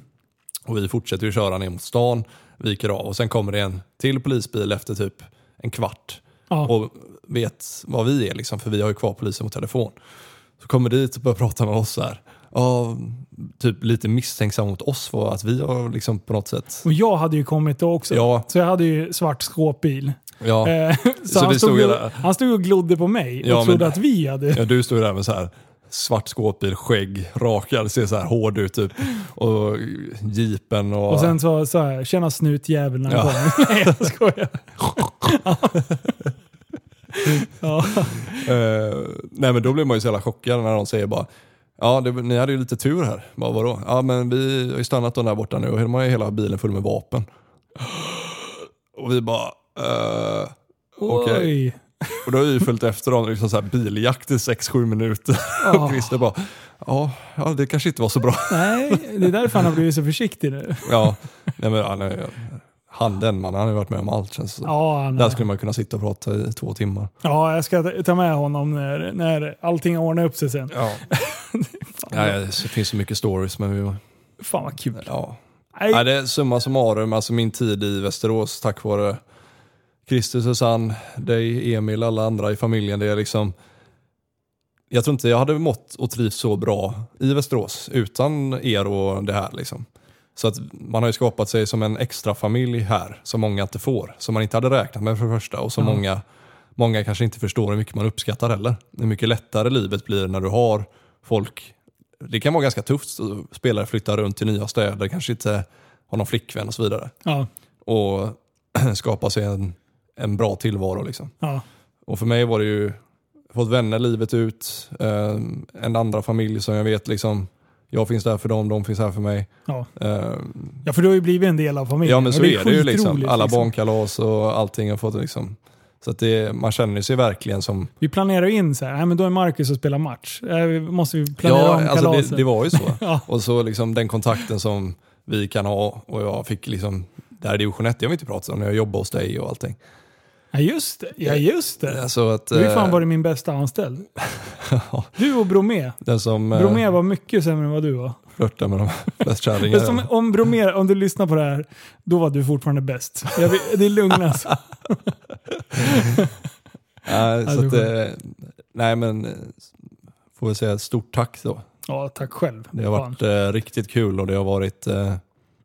Och vi fortsätter ju köra ner mot stan, viker av och sen kommer det en till polisbil efter typ en kvart Ja. och vet vad vi är liksom, för vi har ju kvar polisen på telefon. Så kommer dit och börjar prata med oss så här. Ja, typ lite misstänksam mot oss för att vi har liksom på något sätt... Och jag hade ju kommit då också. Ja. Så jag hade ju svart skåpbil. Ja, Eh, så Så han, stod stod där. han stod och glodde på mig och Ja, trodde men- att vi hade... ja du ju där med så här svart skåpbil, skägg, rakad, ser så här hård ut typ. Och jeepen och... Och sen så sa jag, tjena snutjävel när han Ja. kom. Nej jag skojar. ja. Eh, nej men då blir man ju så jävla chockad när de säger bara Ja, det, ni hade ju lite tur här. Bara, vadå? Ja, men vi har ju stannat där borta nu och de har ju hela bilen full med vapen. Och vi bara, eh, okej. Oj. Och då har vi följt efter dem, liksom så här biljakt i 6-7 minuter. Ja. Och Christer bara, ja, ja, det kanske inte var så bra. Nej, det är därför han har blivit så försiktig nu. ja, nej, men, han, är- han den mannen, han har ju varit med om allt känns det. Ja, han, Där skulle man kunna sitta och prata i två timmar. ja, jag ska ta med honom när, när allting har ordnat upp sig sen. Ja. Nej, det finns så mycket stories men vi, Fan vad kul. ja. Nej, Nej, det är summa summarum, alltså min tid i Västerås tack vare Christer, Susanne, dig, Emil, alla andra i familjen. Det är liksom, jag tror inte jag hade mått och trivts så bra i Västerås utan er och det här. Liksom. Så att man har ju skapat sig som en extra familj här som många inte får. Som man inte hade räknat med för det första och som Ja. många, många kanske inte förstår hur mycket man uppskattar heller. Hur mycket lättare livet blir när du har folk. Det kan vara ganska tufft, spelare flyttar runt till nya städer, kanske inte har någon flickvän och så vidare. ja, Och skapa sig en, en bra tillvaro. Liksom. ja. Och för mig var det ju, fått vänner livet ut, eh, en andra familj som jag vet liksom, jag finns där för dem, de finns här för mig. Ja. Eh, ja, för du har ju blivit en del av familjen. ja men så är det ju liksom, alla barnkalas och allting har fått liksom. Så att det, man känner sig verkligen som... Vi planerar in så här, nej, men då är Marcus och spelar match. Vi- måste vi planera Ja, om alltså kalaset? det, det var ju så. Ja. Och så liksom den kontakten som vi kan ha och jag fick liksom, där i division 1, jag vill inte prata om när jag jobbade hos dig och allting. Ja just det. Ja, just det. Alltså att, Du har ju fan eh, varit min bästa anställd. Du och Bromé. den som eh, Bromé var mycket sämre än vad du var. flörtar med de flest Men kärringar. som, om Bromé, om du lyssnar på det här, då var du fortfarande bäst. Jag det är lugnast. Nej, Ja, så att, eh, nej men, eh, får vi säga ett stort tack då. Ja, tack själv. Det har varit eh, riktigt kul och det har varit, eh,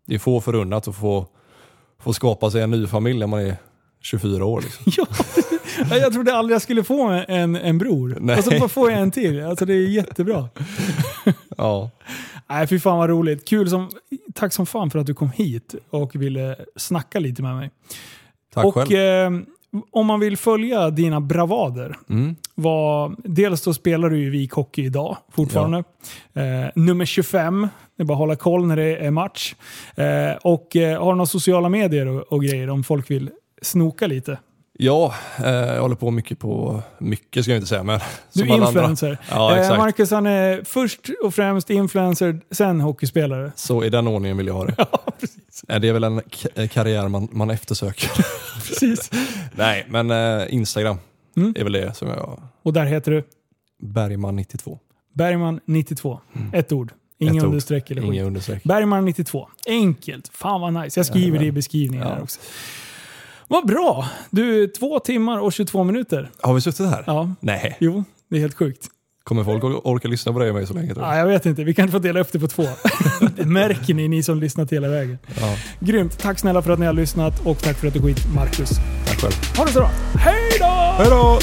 det är få förunnat att få, få skapa sig en ny familj när man är 24 år. Liksom. Ja, jag trodde aldrig jag skulle få en, en bror. Nej. Och så får jag en till. Alltså det är jättebra. Ja. Nej, fy fan vad roligt. Kul som, tack som fan för att du kom hit och ville snacka lite med mig. Tack och själv. eh, om man vill följa dina bravader, Mm. var, dels så spelar du ju Vik Hockey idag fortfarande. Eh, nummer 25, det är bara att hålla koll när det är match. Eh, och eh, har du några sociala medier och, och grejer om folk vill snoka lite? Ja, eh, jag håller på mycket på, mycket ska jag inte säga, men Du är influencer. Ja, Eh. Marcus han är först och främst influencer, sen hockeyspelare. Så i den ordningen vill jag ha det. Ja, precis. Eh, Det är väl en eh, karriär man, man eftersöker. precis. Nej, men eh, Instagram Mm. är väl det som jag... Och där heter du Bergman92. Bergman92. Ett ord. Inga Mm. Ett ord. understreck eller skit. Inga understreck. Bergman92. Enkelt. Fan vad nice. Jag skriver det i beskrivningen Ja. här också. Vad bra! Du, två timmar och 22 minuter. Har vi suttit här? Ja, Nej. jo. Det är helt sjukt. Kommer folk or- orka lyssna på dig och mig så länge tror Ja, du? jag vet inte. Vi kan få dela upp det på två. det märker ni, ni som lyssnat hela vägen. Ja, Grymt. Tack snälla för att ni har lyssnat och tack för att du skit Marcus. tack själv. Ha det så bra. Hej då! Hej då!